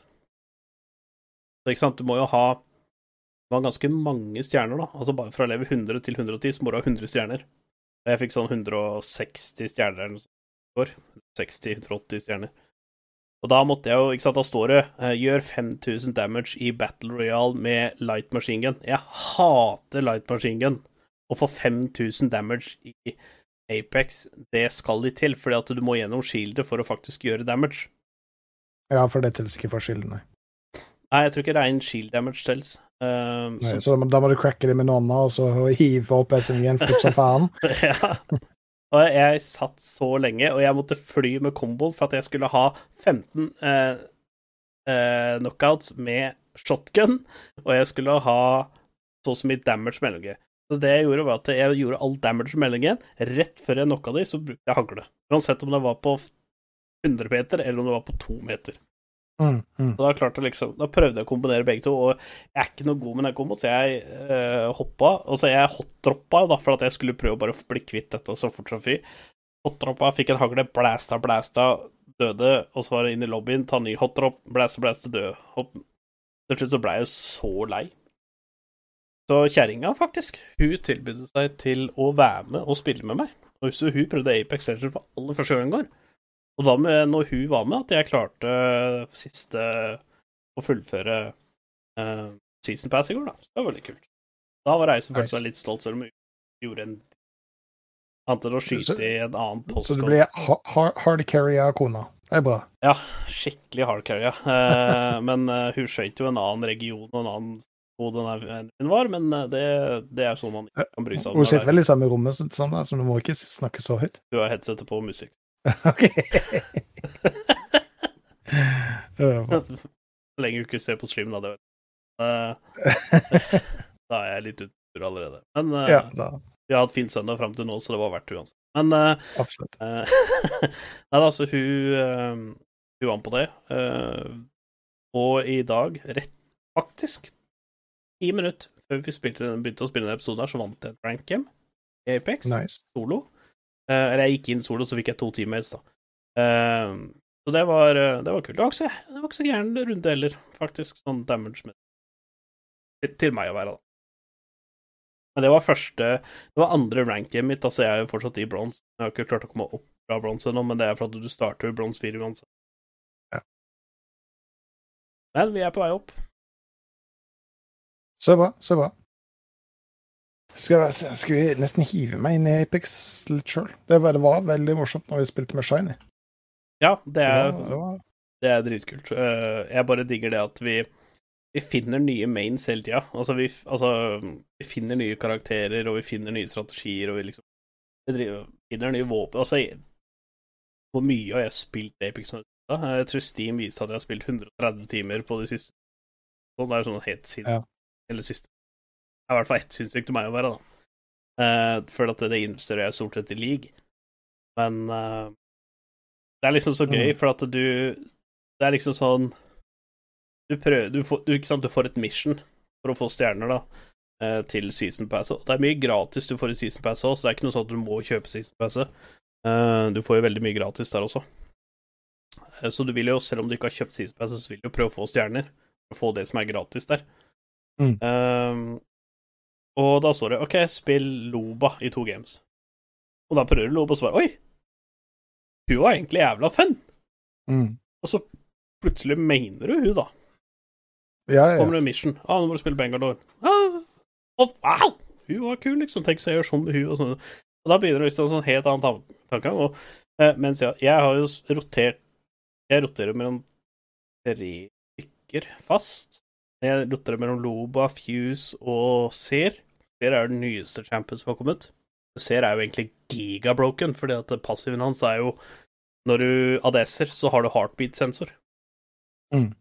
A: Så ikke sant, du må jo ha Det var ganske mange stjerner, da. Altså bare fra level 100 til 110 så må du ha 100 stjerner. Og jeg fikk sånn 160 stjerner eller noe sånt i år, 60-180 stjerner. Og da måtte jeg jo, ikke sant, da står det eh, gjør 5000 damage i Battle Royale med light machine gun. Jeg hater light machine gun. Å få 5000 damage i Apex, det skal de til, fordi at du må gjennom shieldet for å faktisk gjøre damage.
B: Ja, for det telles ikke for skylden, nei.
A: Nei, jeg tror ikke rein shield damage tels. Uh,
B: nei.
A: så,
B: Så da må, du cracke det med noen og så hive opp SMG-en fort som faen. (laughs)
A: ja. Og jeg satt så lenge, og jeg måtte fly med komboen for at jeg skulle ha 15 eh, eh, knockouts med shotgun, og jeg skulle ha så og så mye damage med LG. Så det jeg gjorde, var at jeg gjorde all damage med LG. Rett før jeg knocka de, så brukte jeg hagle. Uansett om det var på 100 meter, eller om det var på 2 meter.
B: Mm, mm.
A: Da, liksom, da prøvde jeg å kombinere begge to, og jeg er ikke noe god med den komboen, så jeg eh, hoppa. Og så jeg hotdroppa, da, for at jeg skulle prøve å bli kvitt dette så fort som fy. Hotdroppa, fikk en hagle, blæsta, blæsta, døde, og så var det inn i lobbyen, ta ny hotdrop, blæsta, blæsta, døde. Til slutt så ble jeg så lei. Så kjerringa, faktisk, hun tilbød seg til å være med og spille med meg. Og så hun prøvde Apex Legends for aller første gang i går. Og da med, når hun var med, at jeg klarte eh, siste å fullføre uh, season pass i går, da. Så det var veldig kult. Da var jeg selvfølgelig
B: Nice.
A: litt stolt, selv om hun gjorde en Annet enn å skyte i en annen
B: Så du ble hard carry av kona. Det er bra.
A: Ja, skikkelig hardcarry, ja. Uh, (laughs) men uh, hun skøyt jo en annen region og en annen kode enn hun var, men det, det er sånn man ikke kan bry seg om.
B: Hun sitter vel i samme rommet som deg, så du må ikke snakke så høyt.
A: Du har headsetet på musikk. (laughs)
B: OK. (laughs)
A: Så lenge du ikke ser på stream, da. (laughs) Da er jeg litt utur allerede. Men uh,
B: ja.
A: Vi har hatt fin søndag fram til nå, så det var verdt det uansett. Men uh,
B: Absolutt.
A: eh, Nei da, altså, hun Hun vant på det. og i dag, rett faktisk ti minutter før vi begynte å spille denne episoden, her, så vant jeg et rank game i Apex
B: Nice.
A: solo. Eh, eller jeg gikk inn solo, så fikk jeg to teammates, da. Eh, så det var, eh, det var kult. Det var ikke så, det var ikke så gæren runde heller, faktisk, sånn damage med til, til meg å være, da. Men det var første Det var andre ranket mitt, altså jeg er jo fortsatt i bronse. Jeg har ikke klart å komme opp fra bronse ennå, men det er for at du starter i bronse 4 uansett.
B: Ja.
A: Men vi er på vei opp.
B: Så bra, så bra. Skal, skal vi nesten hive meg inn i Apex litt sjøl? Det, var- det var veldig morsomt når vi spilte med Shiny.
A: Ja, det
B: Det
A: er,
B: det var,
A: det er dritkult. Eh, Jeg bare digger det at vi vi finner nye mains hele tida. Altså, vi, altså, vi finner nye karakterer, og vi finner nye strategier, og vi liksom vi driver, finner nye våpen. Altså, jeg- hvor mye har jeg spilt Apex nå? Jeg tror Steam viser at jeg har spilt 130 timer på de siste Sånn det er sånn helt siden
B: Ja.
A: Eller siste. Er i hvert fall ett sinnssykt til meg å være, da. Uh, for at det, investerer jeg stort sett i league. Men uh, det er liksom så gøy,
B: Mm.
A: for at du Det er liksom sånn Du prøver du får, du, Ikke sant, du får et mission for å få stjerner, da, uh, til season pass. Det er mye gratis du får i season pass òg, så det er ikke noe sånn at du må kjøpe season passet. Eh, du får jo veldig mye gratis der også. Eh, så du vil jo, selv om du ikke har kjøpt season passet, så vil du jo prøve å få stjerner. Få det som er gratis der.
B: Mm.
A: Og da står det OK, spill Loba i to games. Og da prøver du Loba og så bare Oi! Hun var egentlig jævla fun!
B: mm.
A: Og så plutselig mener du hun, da.
B: Ja, ja,
A: Kommer
B: du
A: det en mission. Ah, nå må du spille Bangalore. Ah, og, wow! Hun var kul, liksom. Tenk så jeg gjør sånn med hun og sånn. Og da begynner det liksom sånn helt annen tan- tankegang. Og eh, mens jeg, jeg har jo rotert Jeg roterer mellom tre stykker fast. Jeg roterer mellom Loba, Fuse og Ser. Ser er den nyeste champion som har kommet. Ser er jo egentlig gigabroken, fordi at passiven hans er jo Når du ADS-er, så har du heartbeat-sensor.
B: Mm.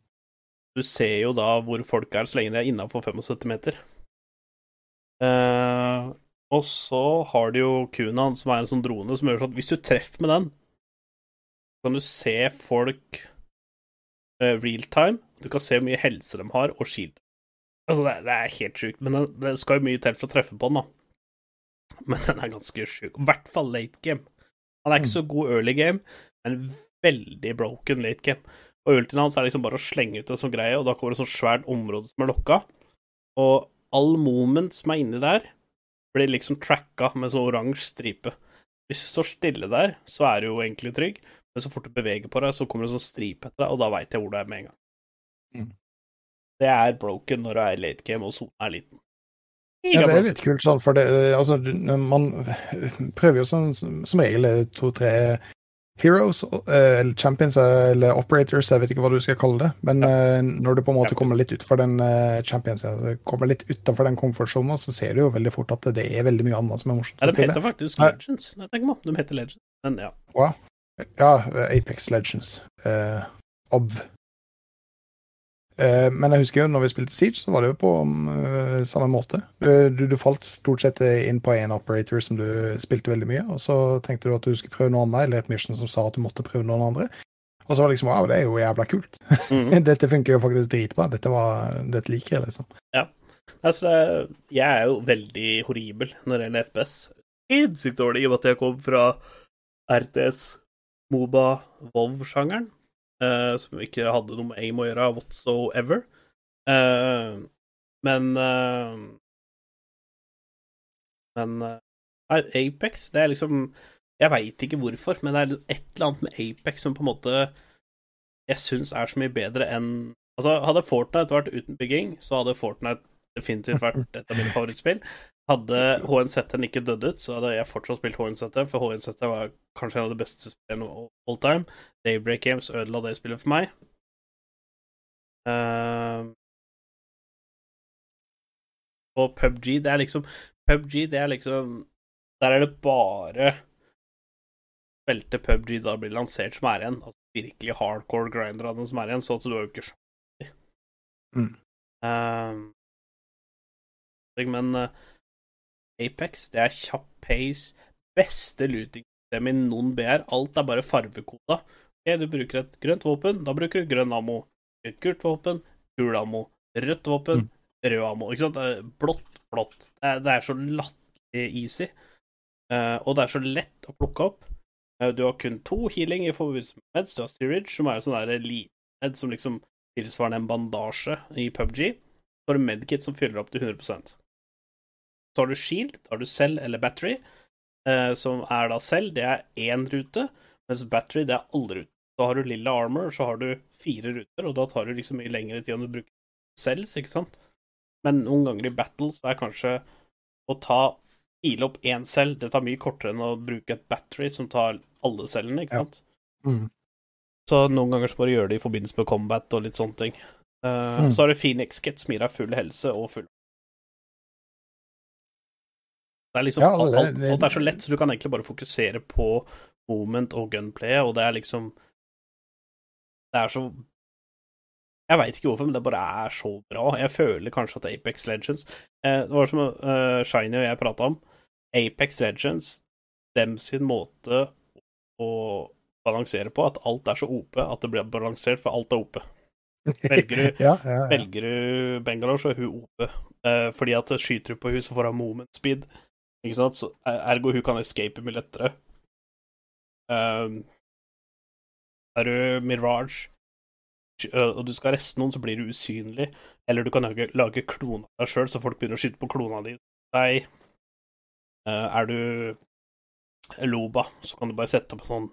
A: Du ser jo da hvor folk er, så lenge de er innafor 75 meter. Eh, og så har du jo Kunaen, som er en sånn drone som gjør sånn at hvis du treffer med den, kan du se folk eh, real time. Du kan se hvor mye helse de har, og shield. Altså, det, det er helt sjukt. Men den- det skal jo mye til for å treffe på den, da. Men den er ganske sjuk. I hvert fall late game. Han er ikke så god early game, men veldig broken late game. Og ultien hans er liksom bare å slenge ut en sånn greie, og da kommer det et sånt svært område som er lokka. Og all moment som er inni der, blir liksom tracka med sånn oransje stripe. Hvis du står stille der, så er du jo egentlig trygg, men så fort du beveger på deg, så kommer det en sånn stripe etter deg, og da veit jeg hvor du er med en gang.
B: Mm.
A: Det er broken når du er late game, og sonen er liten.
B: Ja, det er litt kult sånn, for det, altså, man prøver jo som, som regel to-tre heroes, eh, eller champions eller operators, jeg vet ikke hva du skal kalle det. Men ja. når du på en måte kommer litt utenfor den eh, champions, altså, kommer litt utenfor den komfortsonen, så ser du jo veldig fort at det er veldig mye annet som er morsomt
A: Ja, de heter faktisk. Legends. Nei, de heter Legends. Men ja.
B: Ja, Apex Legends. Uh. Eh, men jeg husker jo når vi spilte Siege, så var det jo på eh, samme måte. Du, du, du falt stort sett inn på én operator som du spilte veldig mye, og så tenkte du at du skulle prøve noe annet, eller et mission som sa at du måtte prøve noen andre. Og så var det liksom wow, det er jo jævla kult.
A: Mhm. (laughs)
B: dette funker jo faktisk dritbra. Dette, var, dette liker jeg, liksom. Ja.
A: Altså, det- jeg er jo veldig horribel når det gjelder FPS. Sinnssykt dårlig i og med at jeg kom fra RTS, Moba, Vov-sjangeren, eh, som ikke hadde noe med aim å gjøre whatsoever. Uh, men uh, Men Apex, det er liksom Jeg veit ikke hvorfor, men det er et eller annet med Apex som på en måte jeg syns er så mye bedre enn Altså, hadde Fortnite vært uten bygging, så hadde Fortnite definitivt vært et av mine favorittspill. Hadde HNZ-en ikke dødd ut, så hadde jeg fortsatt spilt HNZ, for HNZ var kanskje en av de beste spillene all time. Daybreak Games ødela det spillet for meg. Uh, og PubG, det er liksom PubG, det er liksom Der er det bare spilte PubG da blir lansert som er igjen. Altså virkelig hardcore grinder av den som er igjen, så at du har jo ikke sjans.
B: Mm.
A: Uh, men eh, Apex, det er kjapp pace, beste looting-system i noen BR. Alt er bare farvekoda. Ok, du bruker et grønt våpen, da bruker du grønn ammo. Et gult våpen, gul ammo. Rødt våpen, rød ammo. Ikke sant? Er Blått, blått. Det er, det er så latterlig easy. uh, og det er så lett å plukke opp. Uh, du har kun to healing i forbindelse med meds. Du har Steerage, som er sånn der liten med som liksom tilsvarende en bandasje i PubG. Så har du Medkit som fyller opp til 100 Så har du Shield, da har du Cell eller Battery, eh, som er da Cell, det er én rute, mens Battery, det er alle ruter. Da har du lilla armor, så har du fire ruter, og da tar det liksom mye lengre tid om du bruker cells, ikke sant? Men noen ganger i battle så er kanskje å ta Ile opp én cell, det tar mye kortere enn å bruke et battery som tar alle cellene, ikke
B: Ja.
A: sant?
B: Mm.
A: Så noen ganger så må du gjøre det i forbindelse med combat og litt sånne ting. Uh,
B: Mm.
A: Så har du Phoenix Kit som gir deg full helse og full Det er liksom
B: Ja, det-
A: alt,
B: alt,
A: alt er så lett, så du kan egentlig bare fokusere på moment og gunplay, og det er liksom Det er så Jeg veit ikke hvorfor, men det bare er så bra. Jeg føler kanskje at Apex Legends eh, Det var som uh, Shiny og jeg prata om. Apex Legends, dem sin måte å balansere på, at alt er så OP at det blir balansert, for alt er OP. Velger du, (laughs)
B: ja, ja, ja.
A: velger du Bangalore, så er hun OP. Eh, fordi at skyter du på hun så får hun moment speed. Ikke sant? Så er- ergo hun kan escape mye lettere. Um, er du Mirage, og du skal arreste noen, så blir du usynlig. Eller du kan lage, lage klone av deg sjøl, så folk begynner å skyte på klona di. Nei. Uh, er du Loba, så kan du bare sette på sånn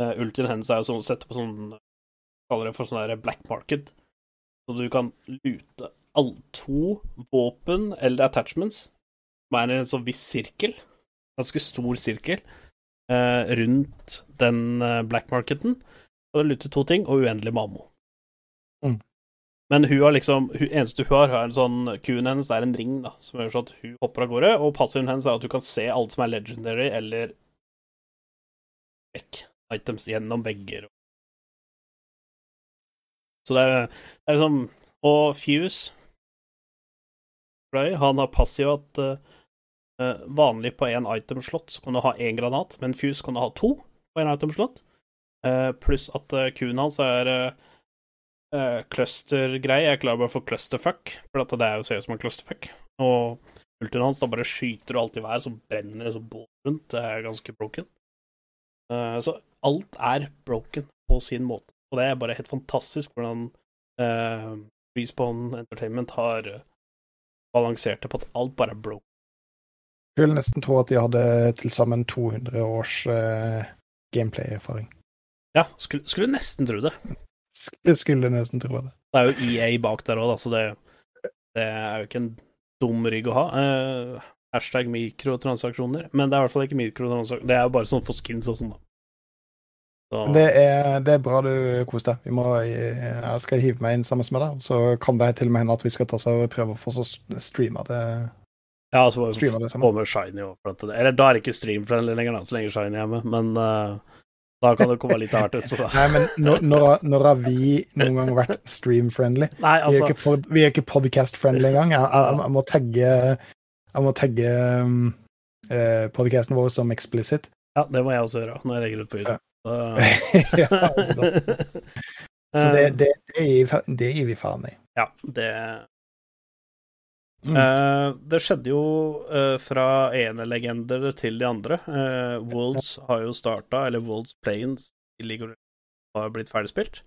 A: uh, Ultien hennes er jo sånn sette på sånn Kaller det for sånn der black market. Så du kan lute alle to våpen eller attachments, i en sånn viss sirkel, ganske stor sirkel, eh, rundt den eh, black marketen. Og det luter to ting, og uendelig med ammo.
B: Mm.
A: Men hun har liksom hun, eneste hun har, har en sånn Q-en hennes er en ring, da, som gjør sånn at hun hopper av gårde, og passiven hennes er at du kan se alt som er legendary eller vekk items gjennom vegger. Så det er, det er liksom Og Fuse Fly, han har passiv at eh, vanlig på én itemslott så kan du ha én granat, men Fuse kan du ha to på én itemslott. Uh, pluss at uh, Q-en hans er uh, cluster-greie. Jeg er bare for clusterfuck, for at det er jo ser ut som en clusterfuck. Og ultien hans da bare skyter du alt i været, så brenner det som bål rundt. Det er ganske broken. Uh, så alt er broken på sin måte. Og det er bare helt fantastisk hvordan uh, Respawn Entertainment har balansert det på at alt bare er broken.
B: Jeg vil nesten tro at de hadde til sammen 200 års uh, gameplay-erfaring.
A: Ja, skulle, skulle nesten tro det.
B: Skulle, Skulle nesten tro det.
A: Det er jo EA bak der òg, da, så det, det er jo ikke en dum rygg å ha. Uh, hashtag mikrotransaksjoner. Men det er i hvert fall ikke mikrotransaksjoner. Det er jo bare sånn for skins og sånn, da. Så,
B: Det er, det er bra du koser deg. Vi må, jeg skal hive meg inn sammen med deg, så kan det til og med hende at vi skal ta oss og prøve å få oss streama det.
A: Ja, så altså, vi
B: streamer det sammen.
A: med Shiny òg. Eller da er det ikke stream for den lenger, da, så lenge Shiny er med. Men uh, da kan det komme litt hardt ut.
B: Nei, men når, når, når har vi noen gang vært stream-friendly? (laughs)
A: Altså,
B: Vi er
A: altså
B: ikke, pod, vi ikke podcast-friendly engang. Jeg, jeg, jeg må tagge, jeg må tagge um, eh, podcasten vår som explicit.
A: Ja, det må jeg også gjøre når jeg legger ut på YouTube. Så,
B: ja, så (laughs) (laughs) det, det, det, gir, det gir vi faen i.
A: Ja, det
B: Mm.
A: Uh, Det skjedde jo uh, fra ene legender til de andre. Uh, Wolves har jo starta, eller i League har blitt ferdigspilt.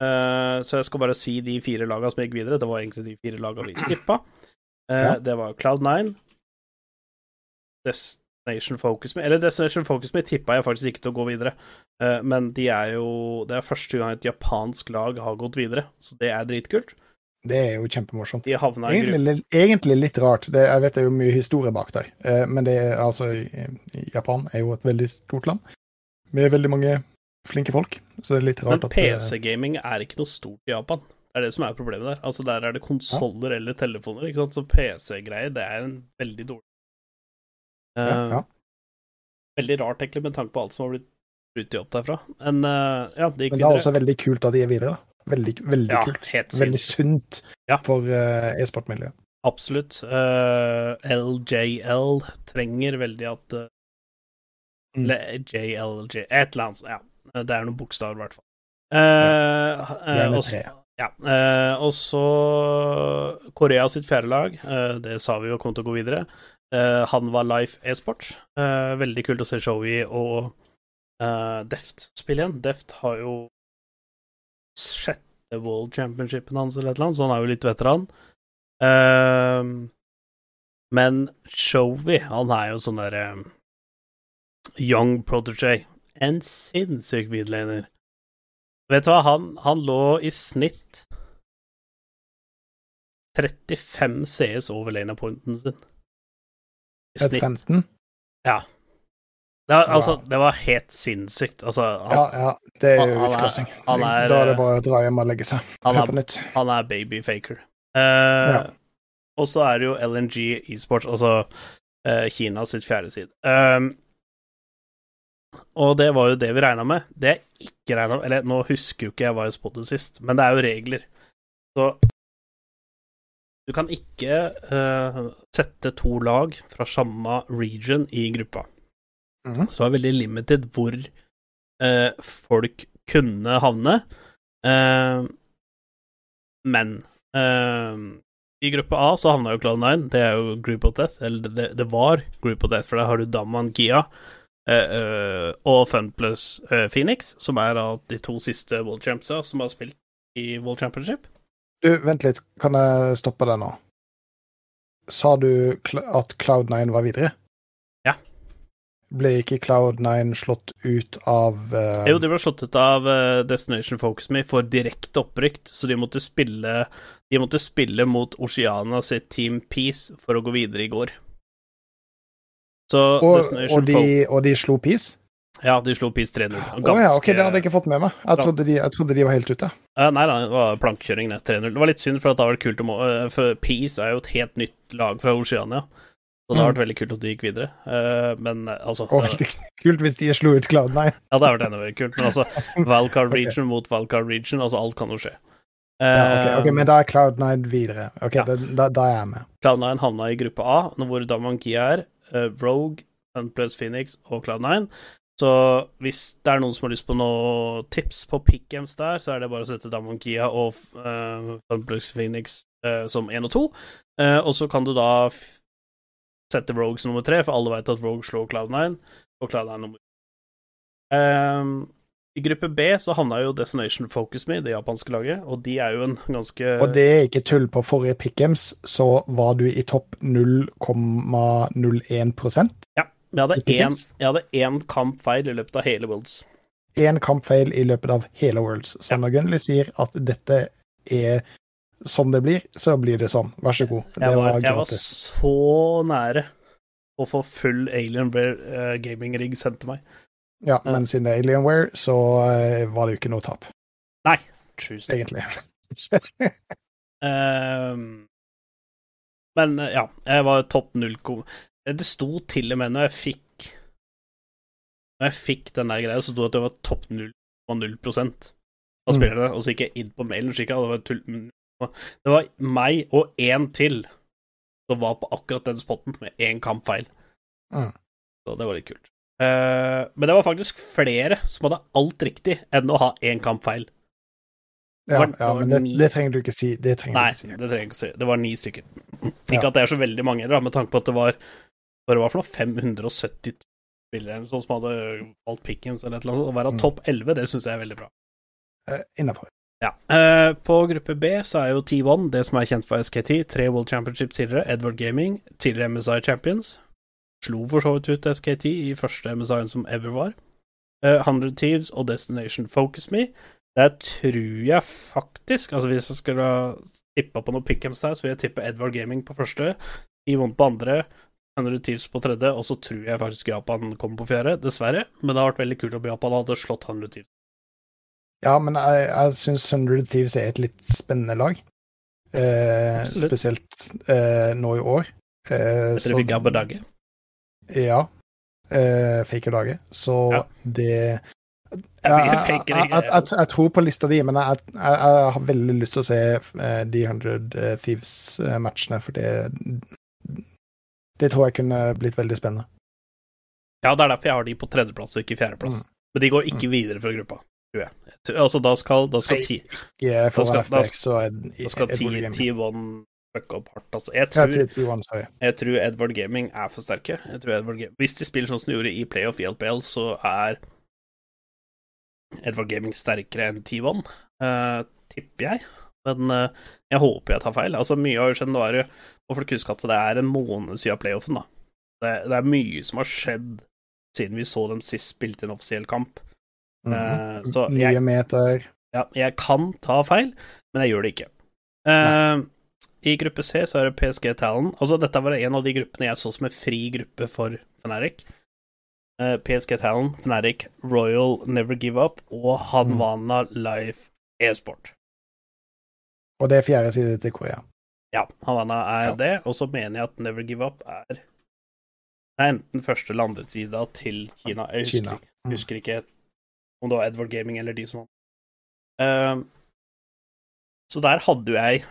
A: Uh, så jeg skal bare si de fire laga som gikk videre. Det var egentlig de fire laga vi tippa. Eh,
B: Ja.
A: Det var Cloud9, Destination Focus Eller Destination Focus Me tippa jeg faktisk ikke til å gå videre, Eh, men de er jo Det er første gang et japansk lag har gått videre, så det er dritkult.
B: Det er jo kjempemorsomt. Egentlig, li- egentlig litt rart. Det, jeg vet det er jo mye historie bak der. Eh, men det er altså eh, Japan er jo et veldig stort land med veldig mange flinke folk. Så det er litt
A: Men
B: rart at Men
A: PC-gaming er ikke noe stort i Japan. Det er det som er problemet der. Altså Der er det konsoller eller telefoner, ikke sant. Så PC-greier, det er en veldig dårlig
B: ja,
A: Eh,
B: ja.
A: Veldig rart, egentlig, med tanke på alt som har blitt brutt opp derfra. Men uh, ja, det gikk
B: Men det er
A: videre.
B: også veldig kult at de er videre. da. Veldig, veldig
A: ja,
B: kult. Veldig sunt
A: Ja.
B: for uh, e-sportmiljøet.
A: absolutt. Uh, LJL trenger veldig at uh,
B: Mm.
A: JLJ Et eller annet sånt, ja. Det er noen bokstaver, i hvert fall. Uh, eh,
B: Gjerne
A: og så-
B: tre.
A: ja. eh, og så Korea sitt fjerde lag, eh, det sa vi jo kom til å gå videre. Eh, han var Life e-sport. Eh, veldig kult å se Showy og eh, Deft spille igjen. Deft har jo sjette World Championshipen hans eller et eller annet, så han er jo litt veteran. Uh, men Showy, han er jo sånn derre Young protege. En sinnssyk midlaner. Vet du hva, han, han lå i snitt 35 CS over lane pointen sin. I snitt.
B: 15?
A: Det, var- altså, det var helt sinnssykt. Altså, han,
B: Ja, ja. Det er jo utklassing.
A: han er-
B: Da er det bare å dra hjem og legge seg.
A: han, er, han er babyfaker. Uh,
B: Ja.
A: Og så er det jo LNG esports, altså uh, Kina sitt fjerde side. Um, og det var jo det vi regna med. Det jeg ikke regna med Eller nå husker jo ikke jeg hva jeg spådde sist, men det er jo regler. Så du kan ikke uh, sette to lag fra samme region i gruppa.
B: Mhm.
A: Så det var veldig limited hvor eh, folk kunne havne. Eh, men eh, i gruppe A så havna jo Cloud9, det er jo Group of Death, eller det, det var Group of Death, for der har du Daman Gia eh, eh, og Funplus uh, Phoenix, som er da de to siste World Champsa som har spilt i World Championship.
B: Du, vent litt. Kan jeg stoppe deg nå? Sa du at Cloud9 var videre? Ble ikke Cloud9 slått ut av uh...
A: Jo, de ble slått ut av eh, Destination Focus Me for direkte opprykt, så de måtte spille De måtte spille mot Oceana sitt Team Peace for å gå videre i går. Så
B: og, og, de, og de slo Peace?
A: Ja, de slo Peace 3-0.
B: Å ja, ok, det hadde jeg ikke fått med meg. Jeg trodde de, jeg trodde de var helt ute.
A: Uh, nei, nei, det var plankkjøring det. 3-0. Det var litt synd, for at det vært kult å må... For Peace er jo et helt nytt lag fra Oceania. Så det har
B: Mm.
A: vært veldig kult at de gikk videre. Eh, men altså
B: Og (laughs) veldig kult hvis de slo ut Cloud9.
A: Ja, det har vært enda mer kult. Men altså, (laughs) Valcard Region mot Valcard Region, altså alt kan jo skje.
B: Ja, ok,
A: Eh,
B: ok, Men da er Cloud9 videre. Ok,
A: Ja.
B: da, da, er jeg med.
A: Cloud9 havna i gruppe A, hvor Damankia er, eh, Rogue, Unplus Phoenix og Cloud9. Så hvis det er noen som har lyst på noen tips på pickgames der, så er det bare å sette Damankia og uh, Unplus Phoenix som 1 og 2. Eh, og så kan du da f sette Rogue som nummer tre, for alle vet at Rogue slår Cloud9, og Cloud9 nummer um, I gruppe B så havna jo Destination Focus Me, det japanske laget, og de er jo en ganske
B: Og det er ikke tull. På forrige Pick'ems så var du i topp 0,01%
A: Ja. Jeg hadde, én, jeg hadde én kamp feil i løpet av hele Worlds.
B: Én kampfeil i løpet av hele Worlds. Så når Gunnli sier at dette er sånn det blir, så blir det sånn. Vær så god. Det
A: Jeg var,
B: var
A: jeg var så nære å få full Alienware uh, gaming-rigg sendt til meg.
B: Ja, men siden det er Alienware, så eh, var det jo ikke noe tap,
A: Nei. Tusen.
B: egentlig.
A: um, (laughs) men eh, ja, jeg var topp null Det sto til og med når jeg fikk Når jeg fikk den der greia, så sto det at jeg var topp 0,0% av
B: Mm.
A: spillerne, og så gikk jeg inn på mailen og kikka, og det var (laughs) Det var meg og én til som var på akkurat den spotten med én kampfeil.
B: Mm.
A: Så det var litt kult. Eh, men det var faktisk flere som hadde alt riktig, enn å ha én kampfeil.
B: Ja,
A: det
B: ja men det, det trenger du ikke si. Det trenger
A: Nei,
B: du ikke si.
A: det trenger jeg ikke si. Det var ni stykker. Ikke
B: Ja.
A: at det er så veldig mange, da, med tanke på at det var det var for noe 570 spillere sånn som hadde valgt Pickens eller et eller annet. sånt. Å være
B: Mm.
A: topp 11, det syns jeg er veldig bra.
B: Uh, Innafor.
A: Ja. Eh, på gruppe B så er jo T1, det som er kjent for SKT, tre World Championship tidligere, Edward Gaming, tidligere MSI Champions. Slo for så vidt ut SKT i første MSI-en som ever var. Eh, 100 Thieves og Destination Focus Me. Der tror jeg faktisk Altså Hvis jeg skulle tippa på noen pickhams der, så vil jeg tippe Edward Gaming på første, T1 på andre, 100 Thieves på tredje, og så tror jeg faktisk Japan kommer på fjerde, dessverre. Men det har vært veldig kult om Japan hadde slått 100 Thieves.
B: Ja, men jeg, jeg syns 100 Thieves er et litt spennende lag. Eh, spesielt eh, nå i år. Eh,
A: Etter vi fikk Abadage.
B: Ja. Eh, Faker Dage. Så
A: Ja.
B: det
A: Jeg,
B: Jeg,
A: jeg,
B: jeg, tror på lista di, men jeg, har veldig lyst til å se eh, de 100 Thieves-matchene, for det Det tror jeg kunne blitt veldig spennende.
A: Ja, det er derfor jeg har de på tredjeplass og ikke fjerdeplass.
B: Mm.
A: Men de går ikke videre fra gruppa, tror jeg. Altså, da skal, da skal ti Da skal-
B: FBX og Ed,
A: Da skal T1 fucke opp hardt, altså. Jeg tror,
B: T- T1, sorry.
A: jeg tror Edward Gaming er for sterke. Jeg tror Edward Gaming, hvis de spiller sånn som de gjorde i playoff i LPL, så er Edward Gaming sterkere enn T1, uh, tipper jeg. Men uh, jeg håper jeg tar feil. Altså, mye har jo skjedd. Nå er det Og folk husker at det er en måned siden playoffen, da. Det, det er mye som har skjedd siden vi så dem sist spilte en offisiell kamp.
B: Mhm.
A: uh, så
B: Nye
A: jeg,
B: meter.
A: ja, jeg kan ta feil, men jeg gjør det ikke. Uh, I gruppe C så er det PSG Talon. Altså, dette var en av de gruppene jeg så som en fri gruppe for Feneric. Uh, PSG Talon, Feneric, Royal Never Give Up og Hanwana Life E-sport.
B: Og det er fjerde side til Korea.
A: Ja, Havana er
B: Ja.
A: det, og så mener jeg at Never Give Up er er enten første eller andre sida til Kina. Jeg husker,
B: Kina. Mm.
A: husker ikke om det var Edward Gaming eller de som vant. Ehm, så der hadde jo jeg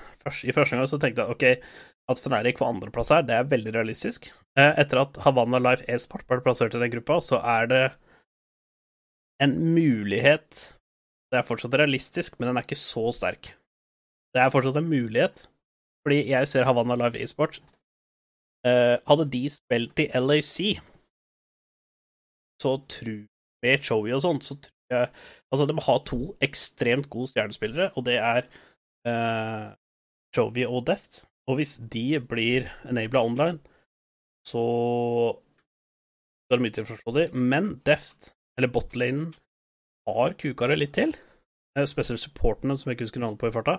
A: I første gang så tenkte jeg ok, at Fnatic får andreplass her, det er veldig realistisk. Eh, etter at Havanna Life E-sport ble plassert i den gruppa, så er det en mulighet Det er fortsatt realistisk, men den er ikke så sterk. Det er fortsatt en mulighet, fordi jeg ser Havanna Live E-Sport Hadde de spilt i LAC, så tror med Choey og sånt, så tror Altså, de må ha to ekstremt gode stjernespillere, og det er uh, Chovy og Deft. Og hvis de blir enabla online, så det er mye til å forstå de. Men Deft, eller botlanen, har kuka det litt til. Eh, spesielt supportene, som jeg ikke husker navnet på i farta,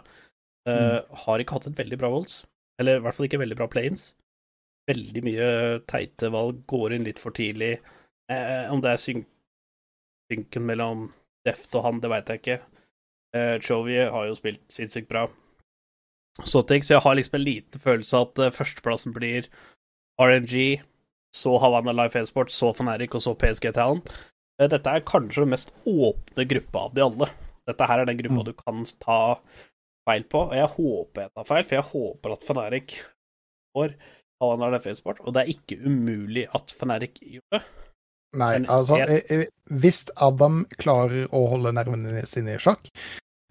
A: eh, har ikke hatt et veldig bra volds. Eller i hvert fall ikke veldig bra planes. Veldig mye teite valg, går inn litt for tidlig. Uh, om det er syn synken mellom Deft og han, det veit jeg ikke. Uh, Chovy har jo spilt sinnssykt bra. Så, ting, så jeg har liksom en liten følelse av at eh, førsteplassen blir RNG, så Havanna Life Airsport, så Fnatic og så PSG Talent. Eh, Dette er kanskje den mest åpne gruppa av de alle. Dette her er den gruppa
B: Mm.
A: du kan ta feil på, og jeg håper jeg tar feil, for jeg håper at Fnatic får Havanna Life Airsport, og det er ikke umulig at Fnatic gjør det.
B: Nei,
A: Men
B: altså
A: jeg-
B: eh, eh, Hvis Adam klarer å holde nervene sine i sjakk,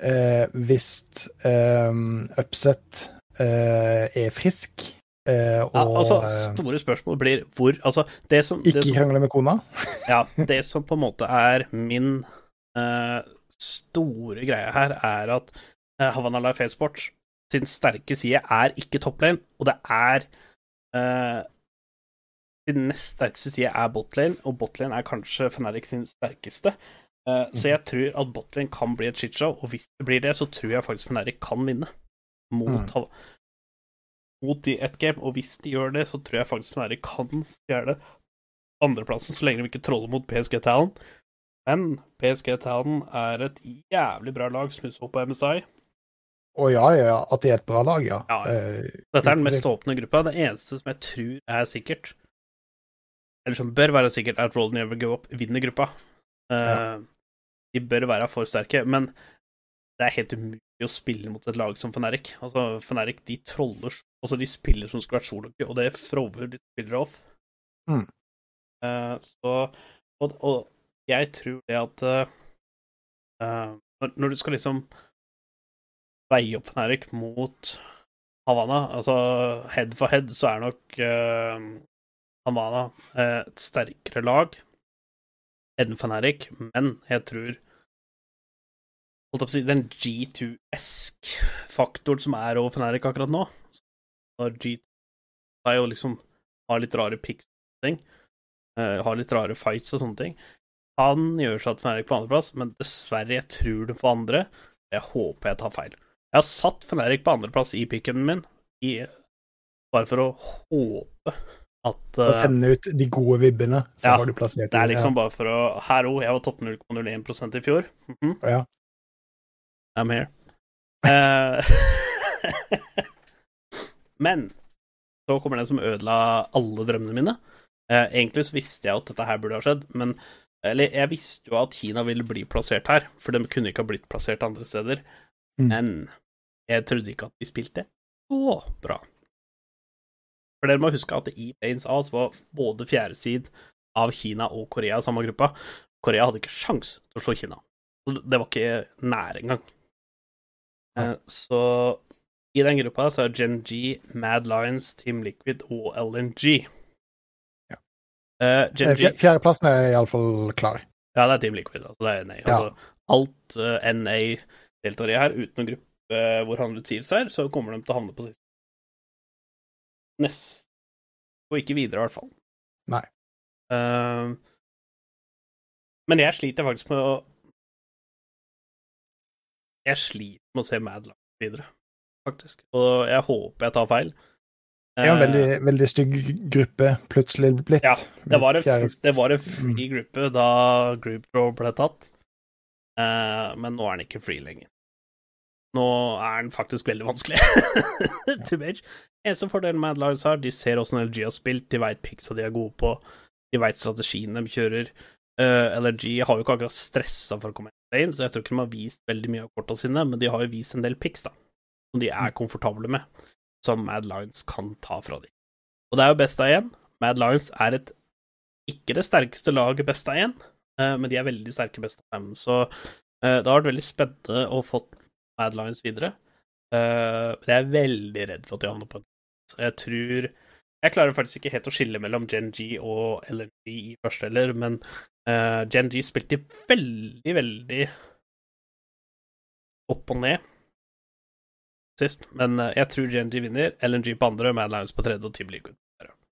B: eh, hvis eh, Upset eh, er frisk eh, og
A: Ja, altså,
B: eh,
A: store spørsmål blir hvor Altså, det som,
B: ikke krangle med kona.
A: Ja, det som på en måte er min eh, store greie her, er at Havana Life Airsport sin sterke side er ikke topplane, og det er eh, Sin nest sterkeste side er botlane, og botlane er kanskje Fnatic sin sterkeste. Eh, Så jeg tror at botlane kan bli et shitshow, og hvis det blir det, så tror jeg faktisk Fnatic kan vinne mot,
B: Mm.
A: Mot de ett game, og hvis de gjør det, så tror jeg faktisk Fnatic kan stjele andreplassen, så lenge de ikke troller mot PSG Talon. Men PSG Talon er et jævlig bra lag, som opp på MSI.
B: Å ja, ja, ja, at det er et bra lag, ja.
A: Ja, ja.
B: Eh,
A: Dette er den mest åpne gruppa. Det eneste som jeg tror er sikkert, eller som bør være sikkert, er at Roll Never Go Up vinner gruppa. Eh, De bør være for sterke, men det er helt umulig å spille mot et lag som Feneric. Altså, Feneric de troller Altså, de spiller som skulle vært soloky, og det frover de spiller off.
B: Mm.
A: Uh, så og, og jeg tror det at eh, når, når du skal liksom veie opp Feneric mot Havana, altså head for head, så er nok uh, Havana eh, et sterkere lag enn Fnatic, men jeg tror holdt opp å si, den G2-esk-faktoren som er over Fnatic akkurat nå Når G2 er jo liksom har litt rare picks og ting, eh, har litt rare fights og sånne ting, Han gjør seg at Fnatic på andreplass, men dessverre, jeg tror det på andre. Jeg håper jeg tar feil. Jeg har satt Fnatic på andreplass i picken min, i, bare for å håpe at eh,
B: sende ut de gode vibbene, så
A: Ja,
B: har du plassert
A: Det er liksom bare for å Hallo, jeg var topp 0,01 i fjor. Mhm.
B: Ja.
A: I'm here. Uh, (laughs) Men så kommer den som ødela alle drømmene mine. Uh, egentlig så visste jeg at dette her burde ha skjedd, men Eller, jeg visste jo at Kina ville bli plassert her, for de kunne ikke ha blitt plassert andre steder.
B: Mm.
A: Men jeg trodde ikke at de spilte så bra. For dere må huske at i Planes A var både fjerde side av Kina og Korea i samme gruppa. Korea hadde ikke sjans til å slå Kina. Så det var ikke nære engang. Eh, Så i den gruppa så er Gen G, Mad Lions, Team Liquid og LNG.
B: Ja.
A: Eh,
B: Eh, Fjerdeplassen er iallfall klar.
A: Ja, det er Team Liquid. Altså det er NA.
B: Ja.
A: Altså, alt uh, NA deltar i her, uten noen gruppe uh, hvor han Thieves er, så kommer de til å havne på siste. Nest Og ikke videre, i hvert fall.
B: Nei.
A: Uh, men jeg sliter faktisk med å Jeg sliter med å se Mad Lions videre, faktisk. Og jeg håper jeg tar feil.
B: Det er jo en veldig, veldig stygg gruppe plutselig blitt.
A: Ja, Det var en, det var en free gruppe da Group Draw ble tatt, Eh, men nå er den ikke free lenger. Nå er den faktisk veldig vanskelig. (laughs) to match. Eneste fordelen Mad Lions har, de ser åssen LG har spilt, de veit picksa de er gode på, de veit strategien de kjører. Uh, LRG har jo ikke akkurat stressa for å komme inn, så jeg tror ikke de har vist veldig mye av korta sine, men de har jo vist en del picks, da, som de er komfortable med, som Mad Lions kan ta fra dem. Og det er jo best av én. Mad Lions er et ikke det sterkeste laget best av én, uh, men de er veldig sterke best av fem. Så eh, det har vært veldig spennende å få Mad Lions videre. Uh, Men jeg er veldig redd for at de havner på en Så jeg tror Jeg klarer faktisk ikke helt å skille mellom Gen G og LNG i første heller, men uh, Gen G spilte veldig, veldig opp og ned sist. Men uh, jeg tror Gen G vinner. LNG på andre, Mad Lions på tredje og Team Liquid.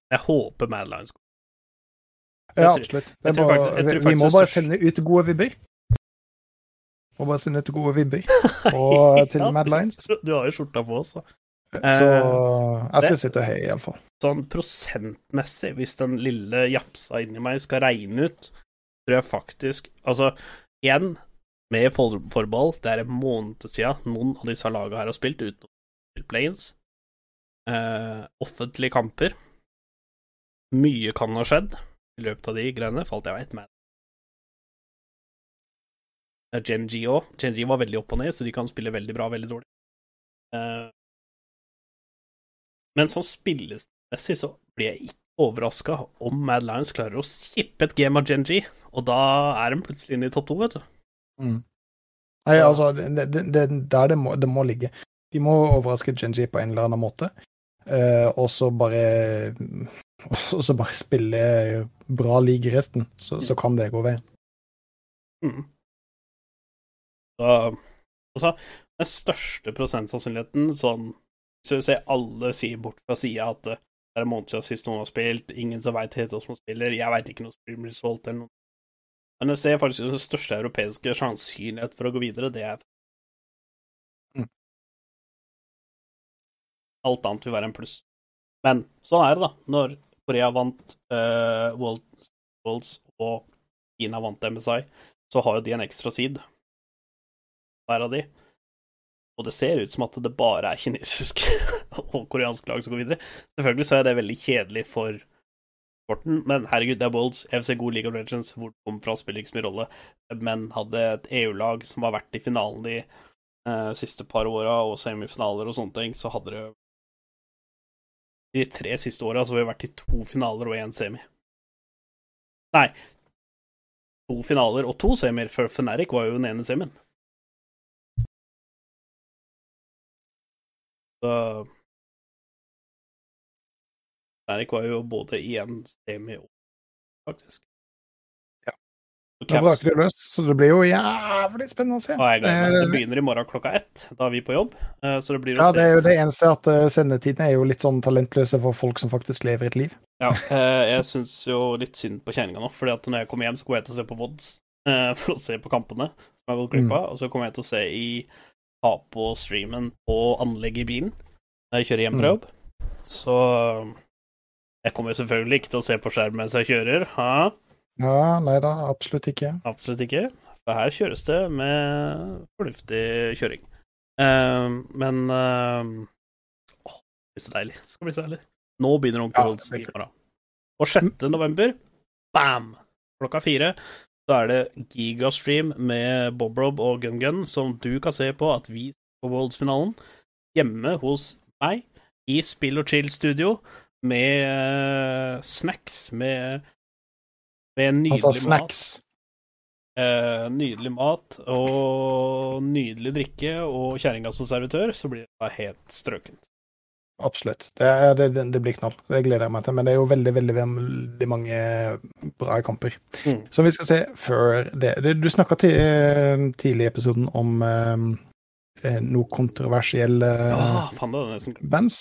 A: Jeg håper Mad Lions går.
B: Ja, absolutt. bare,
A: faktisk-
B: vi, vi må bare sende ut gode vibber. Må bare sende ut gode vibber (laughs) og til
A: Ja.
B: Mad Lions.
A: Du har jo skjorta på også.
B: Så jeg skal
A: det-
B: sitte og heie, iallfall.
A: sånn prosentmessig, hvis den lille japsa inni meg skal regne ut, tror jeg faktisk Altså, igjen, med for forbehold, det er en måned siden noen av disse lagene her har spilt utenom Planes. Eh, offentlige kamper. Mye kan ha skjedd i løpet av de greiene, for alt jeg veit. Men Eh, Gen G òg. Gen G var veldig opp og ned, så de kan spille veldig bra, veldig dårlig. Eh, men sånn spillesmessig så blir jeg ikke overraska om Mad Lions klarer å skippe et game av Gen G, og da er de plutselig inne i topp to, vet du.
B: Mm. Nei, altså, det, det, det, der det må, det må ligge. De må overraske Genji på en eller annen måte, eh, og så bare (laughs) Og så bare spille bra league resten, så, så kan det gå veien.
A: Mm. Så, altså, den største prosentsannsynligheten sånn du ser alle sier bort fra sida at det er en måned siden sist noen har spilt, ingen som veit helt hvordan man spiller, jeg veit ikke noe stream result eller noe. Men jeg ser faktisk den største europeiske sannsynlighet for å gå videre, det er
B: Mm.
A: Alt annet vil være en pluss. Men sånn er det, da. Når Korea vant uh, World, Worlds og Kina vant MSI, så har jo de en ekstra seed, hver av de. Og det ser ut som at det bare er kinesisk (laughs) og koreansk lag som går videre. Selvfølgelig så er det veldig kjedelig for sporten, men herregud, det er Bolds, FC God League of Legends, hvor det kommer fra, spiller ikke så mye rolle. Men hadde et EU-lag som har vært i finalen de eh, siste par åra, og semifinaler og sånne ting, så hadde det De tre siste åra så har vi vært i to finaler og én semi. Nei, to finaler og to semier, for Fnatic var jo den ene semien. Så Derek var jo både i en semi og faktisk.
B: Ja.
A: Nå
B: braker det løs, så det blir jo jævlig spennende å se.
A: og jeg. Det
B: Eh,
A: begynner i morgen klokka ett. Da er vi på jobb. eh, Så det blir å
B: Ja,
A: se.
B: det er jo det eneste at eh, sendetiden er jo litt sånn talentløse for folk som faktisk lever et liv.
A: Ja, eh, jeg syns jo litt synd på kjerringa nå, fordi at når jeg kommer hjem, så går jeg til å se på VODs eh, for å se på kampene som jeg har gått glipp av, og så kommer jeg til å se i ha på streamen og anlegget i bilen når jeg kjører hjem fra
B: Mm.
A: Så jeg kommer selvfølgelig ikke til å se på skjerm mens jeg kjører. Ha?
B: Ja, nei da, absolutt ikke.
A: Absolutt ikke. For her kjøres det med fornuftig kjøring. Uh, men uh, Åh, det blir så deilig. Det skal bli så deilig. Nå begynner Onkel
B: Olsen
A: i morgen. Og 6. november, bam! Klokka fire. Så er det Gigastream med Bob Rob og Gun Gun, som du kan se på at vi på Worlds-finalen hjemme hos meg i Spill og Chill-studio med eh, snacks, med, med nydelig
B: Altså
A: mat.
B: snacks.
A: Eh, nydelig mat og nydelig drikke og kjerringa som servitør, så blir det bare helt strøkent.
B: Absolutt. Det, det, det, blir knall. Det gleder jeg meg til. Men det er jo veldig, veldig, veldig mange bra kamper.
A: Mm.
B: Så vi skal se før det. du snakka tidlig i episoden om eh, eh, noe kontroversielle
A: ja, fan, det nesten
B: bands.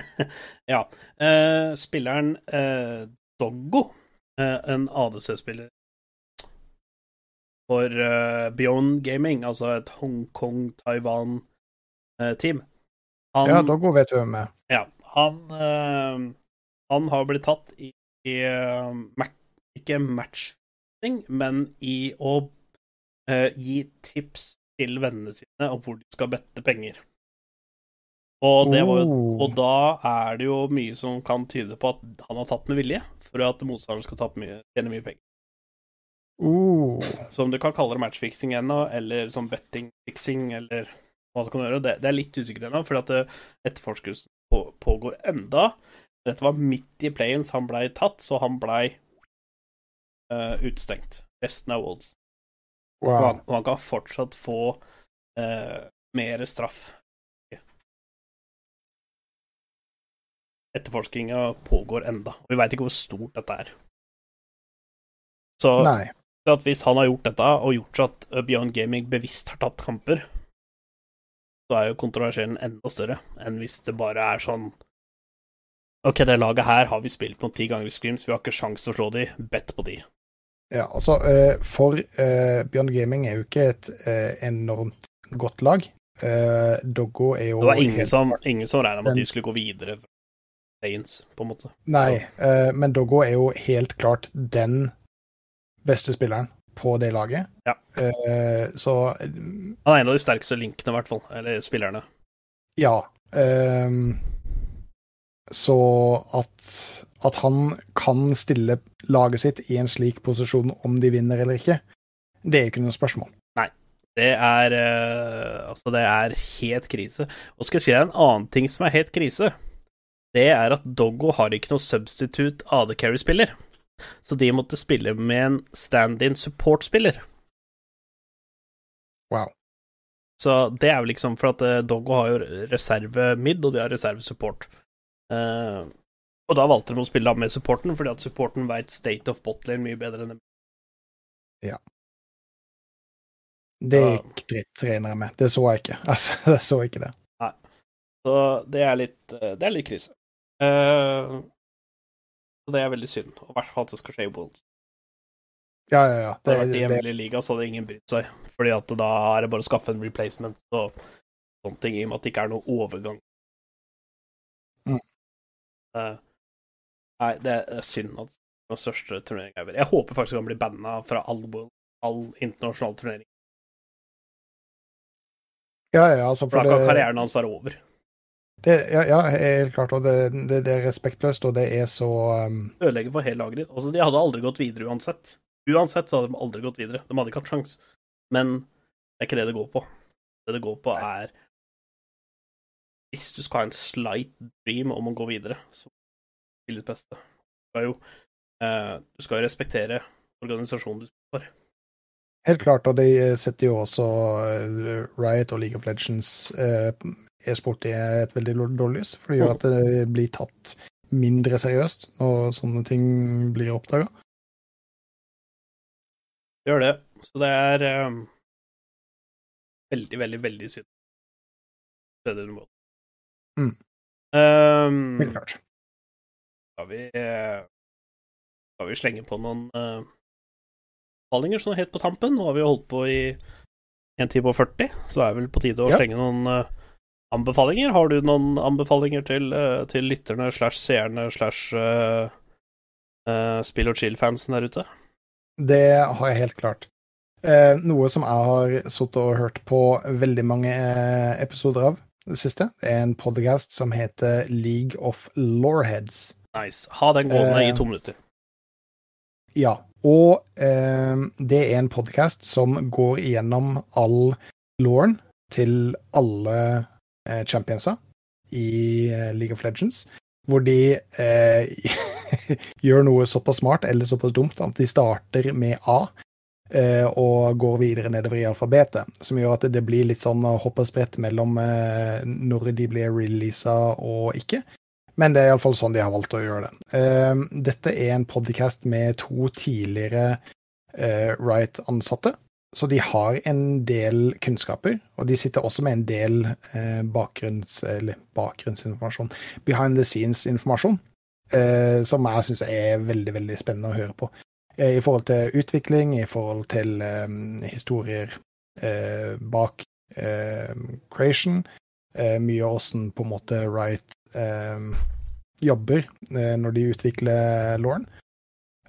B: (laughs)
A: ja. Eh, spilleren eh, Doggo, eh, en ADC-spiller for eh, Beyond Gaming, altså et Hongkong-Taiwan-team Han,
B: Ja, Doggo vet vi hvem er.
A: ja, han, uh, han har blitt tatt i, i uh, ikke matchfixing, men i å uh, gi tips til vennene sine om hvor de skal bette penger. Og det var
B: Oh.
A: og da er det jo mye som kan tyde på at han har tatt med vilje, for at motstanderen skal tape mye, tjene mye penger.
B: Oh.
A: Så om du kan kalle det matchfixing ennå, eller sånn bettingfixing, eller hva som kan gjøre, det, det er litt usikkert ennå, fordi at det- etterforskelsen på, pågår enda. Dette var midt i playens han blei tatt, så han blei uh, utestengt. Resten av Wolds. Og, han, og han kan fortsatt få uh, mer straff. Etterforskinga pågår enda, og vi veit ikke hvor stort dette er. Så
B: Nei.
A: at hvis han har gjort dette, og gjort så at Beyond Gaming bevisst har tapt kamper, så er jo kontroversiellen enda større enn hvis det bare er sånn OK, det laget her har vi spilt mot ti ganger i Screams, vi har ikke sjans til å slå de, bet på de.
B: Ja, altså, eh, for eh, Beyond Gaming er jo ikke et eh, enormt godt lag. Doggo er jo
A: Det var ingen som, ingen som regna med at de skulle gå videre fra Saints, på en måte.
B: Nei, men Doggo er jo helt klart den beste spilleren på det laget.
A: Ja.
B: Uh, så
A: Han er en av de sterkeste linkene, i hvert fall. Eller spillerne.
B: ja. Uh, så at, at han kan stille laget sitt i en slik posisjon om de vinner eller ikke, det er ikke noe spørsmål.
A: Det er uh, Altså, det er helt krise. Og skal jeg si deg en annen ting som er helt krise? Det er at Doggo har ikke noe substitute AD Carry-spiller. Så de måtte spille med en stand-in support-spiller.
B: Wow.
A: Så det er jo liksom for at eh, Doggo har jo reserve mid, og de har reserve support. Uh, og da valgte de å spille med supporten, fordi at supporten veit state of botlane mye bedre enn dem.
B: Det gikk dritt, regner jeg med. Det så jeg ikke. (laughs) Altså, jeg så ikke det.
A: Så det er litt, eh, det er litt krise. Eh, så det er veldig synd. Og i hvert fall at det skal skje i Wolds.
B: Ja, ja, ja.
A: Det hadde vært i hjemlig liga, så hadde ingen brydd seg. Fordi at da er det bare å skaffe en replacement og sånne ting, i og med at det ikke er noe overgang.
B: Mm.
A: Uh, nei, det er synd at det er den største turneringa ever. Jeg håper faktisk han blir banna fra all, all internasjonal turnering.
B: ja, ja, altså,
A: For
B: for
A: da kan
B: det,
A: karrieren hans være over.
B: Det, ja, ja, helt klart. Og det, det, det er respektløst, og det er så um,
A: Ødelegger for hele laget ditt. Altså, de hadde aldri gått videre uansett. Uansett så hadde de aldri gått videre. De hadde ikke hatt sjans. Men det er ikke det det går på. Det det går på, er Hvis du skal ha en slight dream om å gå videre, så vil ditt beste. Du skal jo, uh, du skal respektere organisasjonen du spiller for.
B: Helt klart, og de setter jo også eh, Riot og League of Legends eh, e-sport i et veldig dårlig lys, for det gjør at det blir tatt mindre seriøst når sånne ting blir oppdaga.
A: Det gjør det. Så det er um, veldig, veldig, veldig synd. Det er det du må.
B: Mm.
A: Um,
B: Helt klart.
A: Skal vi eh, Skal vi slenge på noen uh, anbefalinger sånn helt på tampen? Nå har vi holdt på i 1 time og 40, så er det vel på tide å
B: Ja.
A: slenge noen eh, anbefalinger. Har du noen anbefalinger til, eh, til lytterne slash seerne slash eh, eh, spill og chill-fansen der ute?
B: Det har jeg helt klart. Noe som jeg har sittet og hørt på veldig mange episoder av det siste, er en podcast som heter League of Loreheads.
A: Nice. Ha den gående i to minutter.
B: Ja. Og eh, det er en podkast som går igjennom all lauren til alle championsa i eh, League of Legends, hvor de eh, (laughs) gjør noe såpass smart eller såpass dumt at de starter med A eh, og går videre nedover i alfabetet, som gjør at det blir litt sånn hopp og sprett mellom eh, når de blir releasa og ikke. Men det er iallfall sånn de har valgt å gjøre det. Eh, dette er en podcast med to tidligere eh, Right-ansatte, så de har en del kunnskaper. Og de sitter også med en del eh, bakgrunns, bakgrunnsinformasjon, behind the scenes-informasjon, eh, som jeg syns er veldig, veldig spennende å høre på. Eh, I forhold til utvikling, i forhold til eh, historier eh, bak eh, creation. Mye av åssen på en måte Wright jobber når de utvikler Lauren.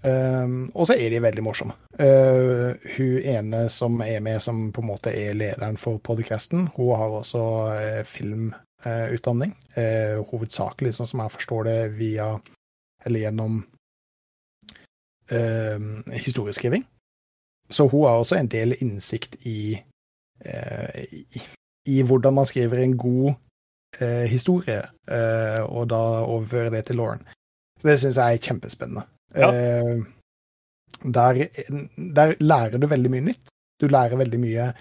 B: Um, og så er de veldig morsomme. Uh, hun ene som er med, som på en måte er lederen for podcasten, hun har også uh, filmutdanning. Uh, hovedsakelig, sånn som jeg forstår det, via eller gjennom um, historieskriving. Så hun har også en del innsikt i, i, i hvordan man skriver en god historie, og da overføre det til Lauren. Så det syns jeg er kjempespennende.
A: Ja.
B: Eh, der, der lærer du veldig mye nytt. Du lærer veldig mye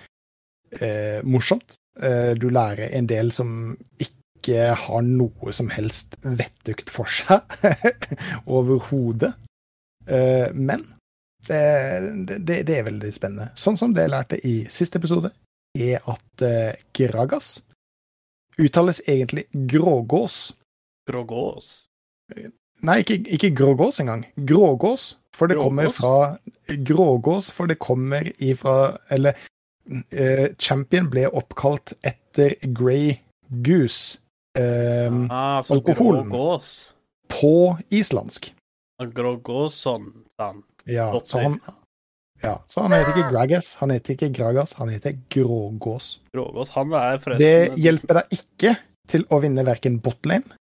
B: eh, morsomt. Eh, du lærer en del som ikke har noe som helst vettugt for seg (laughs) overhodet. Eh, men det, det, det er veldig spennende. Sånn som det jeg lærte i siste episode, er at eh, Gragas uttales egentlig grågås.
A: Grågås.
B: Nei, ikke, ikke grågås engang. Grågås, for det kommer fra Grågås, for det kommer ifra Eller uh, Champion ble oppkalt etter Grey Goose Uh,
A: Ah, så
B: alkoholen.
A: grågås.
B: på islandsk.
A: Grågåsson, dan.
B: Ja, så han, ja, så han heter ikke Gragas, han heter ikke Gragas, han heter Grågås.
A: Grågås. Han er
B: Det hjelper deg ikke til å vinne verken botlane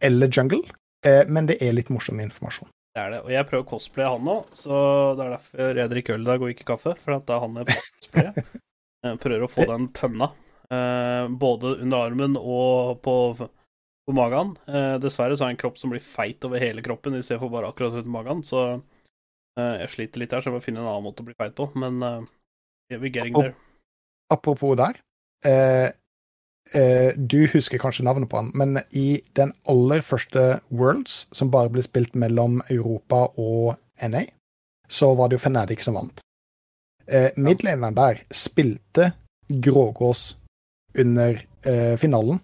B: eller jungle, men det er litt morsom informasjon.
A: Det er det. Og jeg prøver å cosplaye han nå, så det er derfor jeg drikker øl i dag og ikke kaffe. For at det er han jeg cosplayer. (laughs) Jeg prøver å få den tønna, eh, både under armen og på, på magen. Eh, dessverre så har jeg en kropp som blir feit over hele kroppen i stedet for bare akkurat rundt magen, så eh, jeg sliter litt her, så jeg må finne en annen måte å bli feit på. Men eh, we're getting there.
B: Apropos der. Eh, du husker kanskje navnet på han, men i den aller første Worlds, som bare ble spilt mellom Europa og NA, så var det jo Fnatic som vant. Eh, Midlaneren der spilte Grågås under eh, finalen,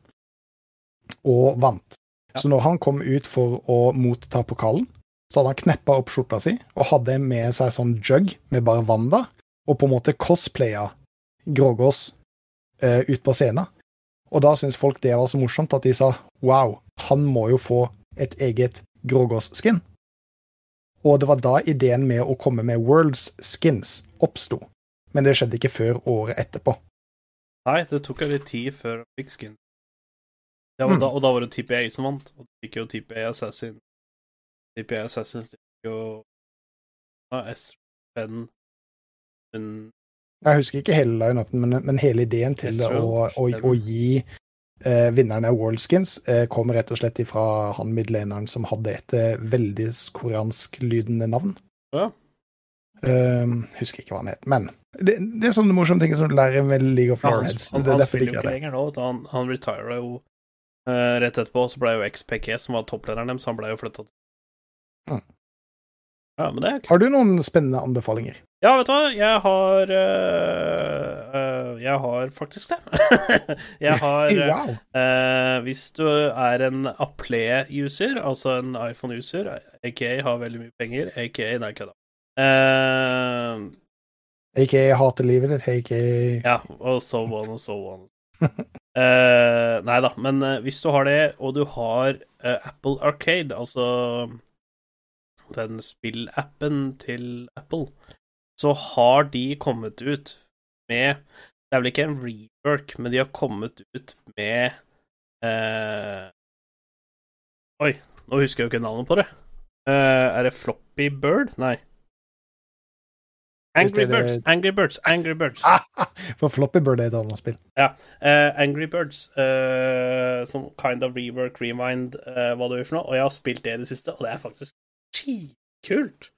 B: og vant. Så når han kom ut for å motta pokalen, så hadde han kneppa opp skjorta si og hadde med seg sånn jug med bare vann da, og på en måte cosplaya Grågås eh, ut på scenen. Og da syntes folk det var så morsomt at de sa wow, han må jo få et eget Grågås-skin. Og det var da ideen med å komme med Worlds skins oppsto. Men det skjedde ikke før året etterpå.
A: Nei, det tok litt tid før jeg fikk skin. Ja, og,
B: Mm.
A: da, og da var det TPA som vant, og du fikk jo TPA Assassin. TPA Assassin fikk jo ja, S5 men
B: Jeg husker ikke hele lineupen, men, men hele ideen til det å, å, å gi eh, vinnerne av World Skins eh, kom rett og slett ifra han midlaneren som hadde et veldig veldig koreansklydende navn.
A: Ja.
B: Um, husker ikke hva han het, men det, det er sånne morsomme ting som du lærer med League of
A: Ja, han, han, han spiller jo ikke lenger nå. Han, han retira jo uh, rett etterpå, så ble jo XPK, som var topplederen deres, han ble jo flytta
B: Mm.
A: Ja, men det er ikke...
B: Har du noen spennende anbefalinger?
A: Ja, vet du hva, jeg har eh, eh, Jeg har faktisk det. (laughs) jeg har (laughs)
B: Wow.
A: Eh, hvis du er en Apple-user, altså en iPhone-user, aka har veldig mye penger, aka Nei, kødda. Eh,
B: Ikke hater livet ditt, aka
A: ja, og so on og so on. uh, (laughs) nei da, men hvis du har det, og du har uh, Apple Arcade, altså den spillappen til Apple, så har de kommet ut med Det er vel ikke en rework, men de har kommet ut med eh, Oi, nå husker jeg jo ikke navnet på det. Eh, er det Floppy Bird? Nei. Angry Birds, Angry Birds, Angry Birds. (laughs)
B: For Floppy Bird er et annet spill.
A: Ja. Uh, Angry Birds, uh, som kind of rework, remind, uh, hva det er for noe. Og jeg har spilt det i det siste, og det er faktisk kult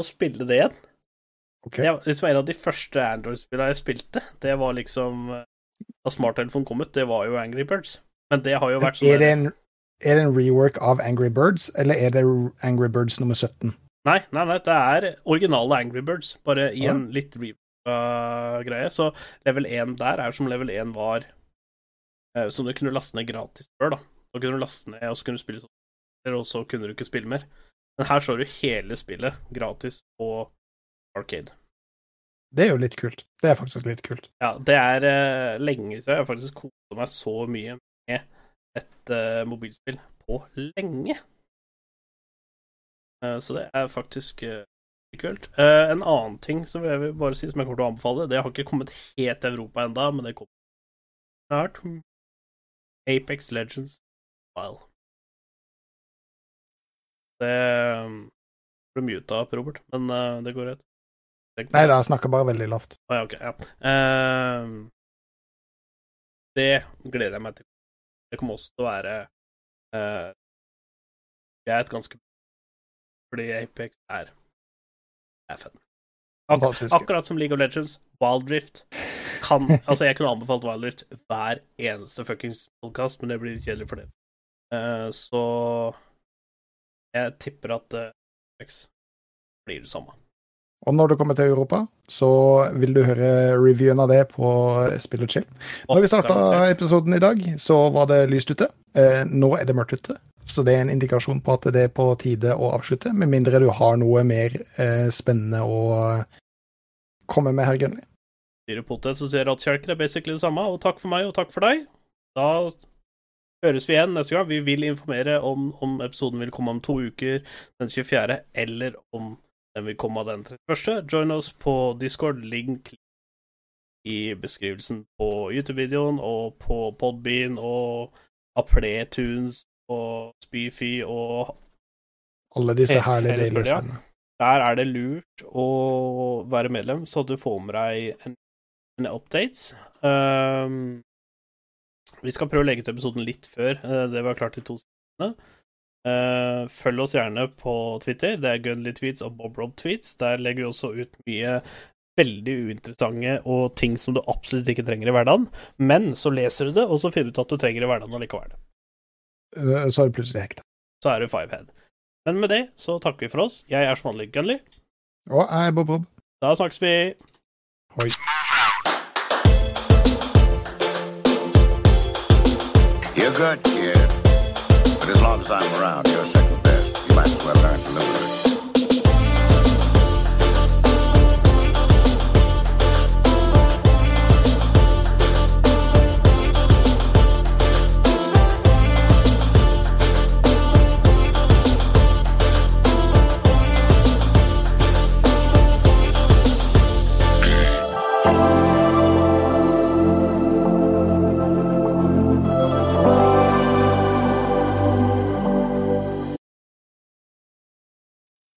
A: å spille det igjen.
B: Ok.
A: Det var liksom en av de første Android-spillene jeg spilte. Det var liksom eh, Da smarttelefonen kom ut, det var jo Angry Birds. Men det har jo vært sånn
B: Er det, en, er det en rework av Angry Birds, eller er det Angry Birds nummer 17?
A: Nei, nei, nei, det er originale Angry Birds, bare i en litt reworka-greie. Så level 1 der er som level 1 var eh, Som du kunne laste ned gratis før, da. Da kunne du laste ned, og så kunne du spille sånn, og så kunne du ikke spille mer. Men her så du hele spillet gratis på Arcade.
B: Det er jo litt kult. Det er faktisk litt kult.
A: Ja, det er uh, lenge siden jeg faktisk kosa meg så mye med et uh, mobilspill på lenge. Uh, så det er faktisk kult. En annen ting som jeg vil bare si som jeg kommer til å anbefale, det har ikke kommet helt til Europa enda, men det kommer snart. Apex Legends File. Det ble muta opp, Robert, men det går rett. Det-
B: Nei da, jeg snakker bare veldig lavt.
A: Ah, ja, ok. Ja. uh, det gleder jeg meg til. Det kommer også til å være uh, Jeg er et ganske Fordi Apex er er fett. Ak akkurat som League of Legends, Wild Rift kan (laughs) Altså, jeg kunne anbefalt Wild Rift hver eneste fuckings podkast, men det blir litt kjedelig for det. Uh, så jeg tipper at uh, Apex blir det samme.
B: Og når du kommer til Europa, så vil du høre reviewen av det på Spill og chill. Når vi starta episoden i dag, så var det lyst ute. Eh, nå er det mørkt ute, så det er en indikasjon på at det er på tide å avslutte. Med mindre du har noe mer eh, spennende å komme med, herr Gunnli.
A: Sier potet, som sier Rattkjelker er basically det samme. Og takk for meg, og takk for deg. Da høres vi igjen neste gang. Vi vil informere om om episoden vil komme om to uker, den 24., eller om den vil komme den 31. Join oss på Discord. Link i beskrivelsen på YouTube-videoen og på Podbean og Apletunes og Spyfy og
B: Alle disse herlige stedene.
A: der er det lurt å være medlem, så du får med deg en, en updates. Um, vi skal prøve å legge til episoden litt før eh, det var klart i to sekunder. Uh, følg oss gjerne på Twitter. Det er Gunly Tweets og Bob Rob Tweets. Der legger vi også ut mye veldig uinteressante og ting som du absolutt ikke trenger i hverdagen. Men så leser du det, og så finner du ut at du trenger i hverdagen allikevel.
B: Uh, Så er du plutselig hekta.
A: Så er du fivehead. Men med det så takker vi for oss. Jeg er som vanlig Gunly.
B: Og jeg er Bob Bob.
A: Da snakkes vi.
B: Hoi.
D: You're good, kid. But as long as I'm around, you're second best. You might as well learn to live with it.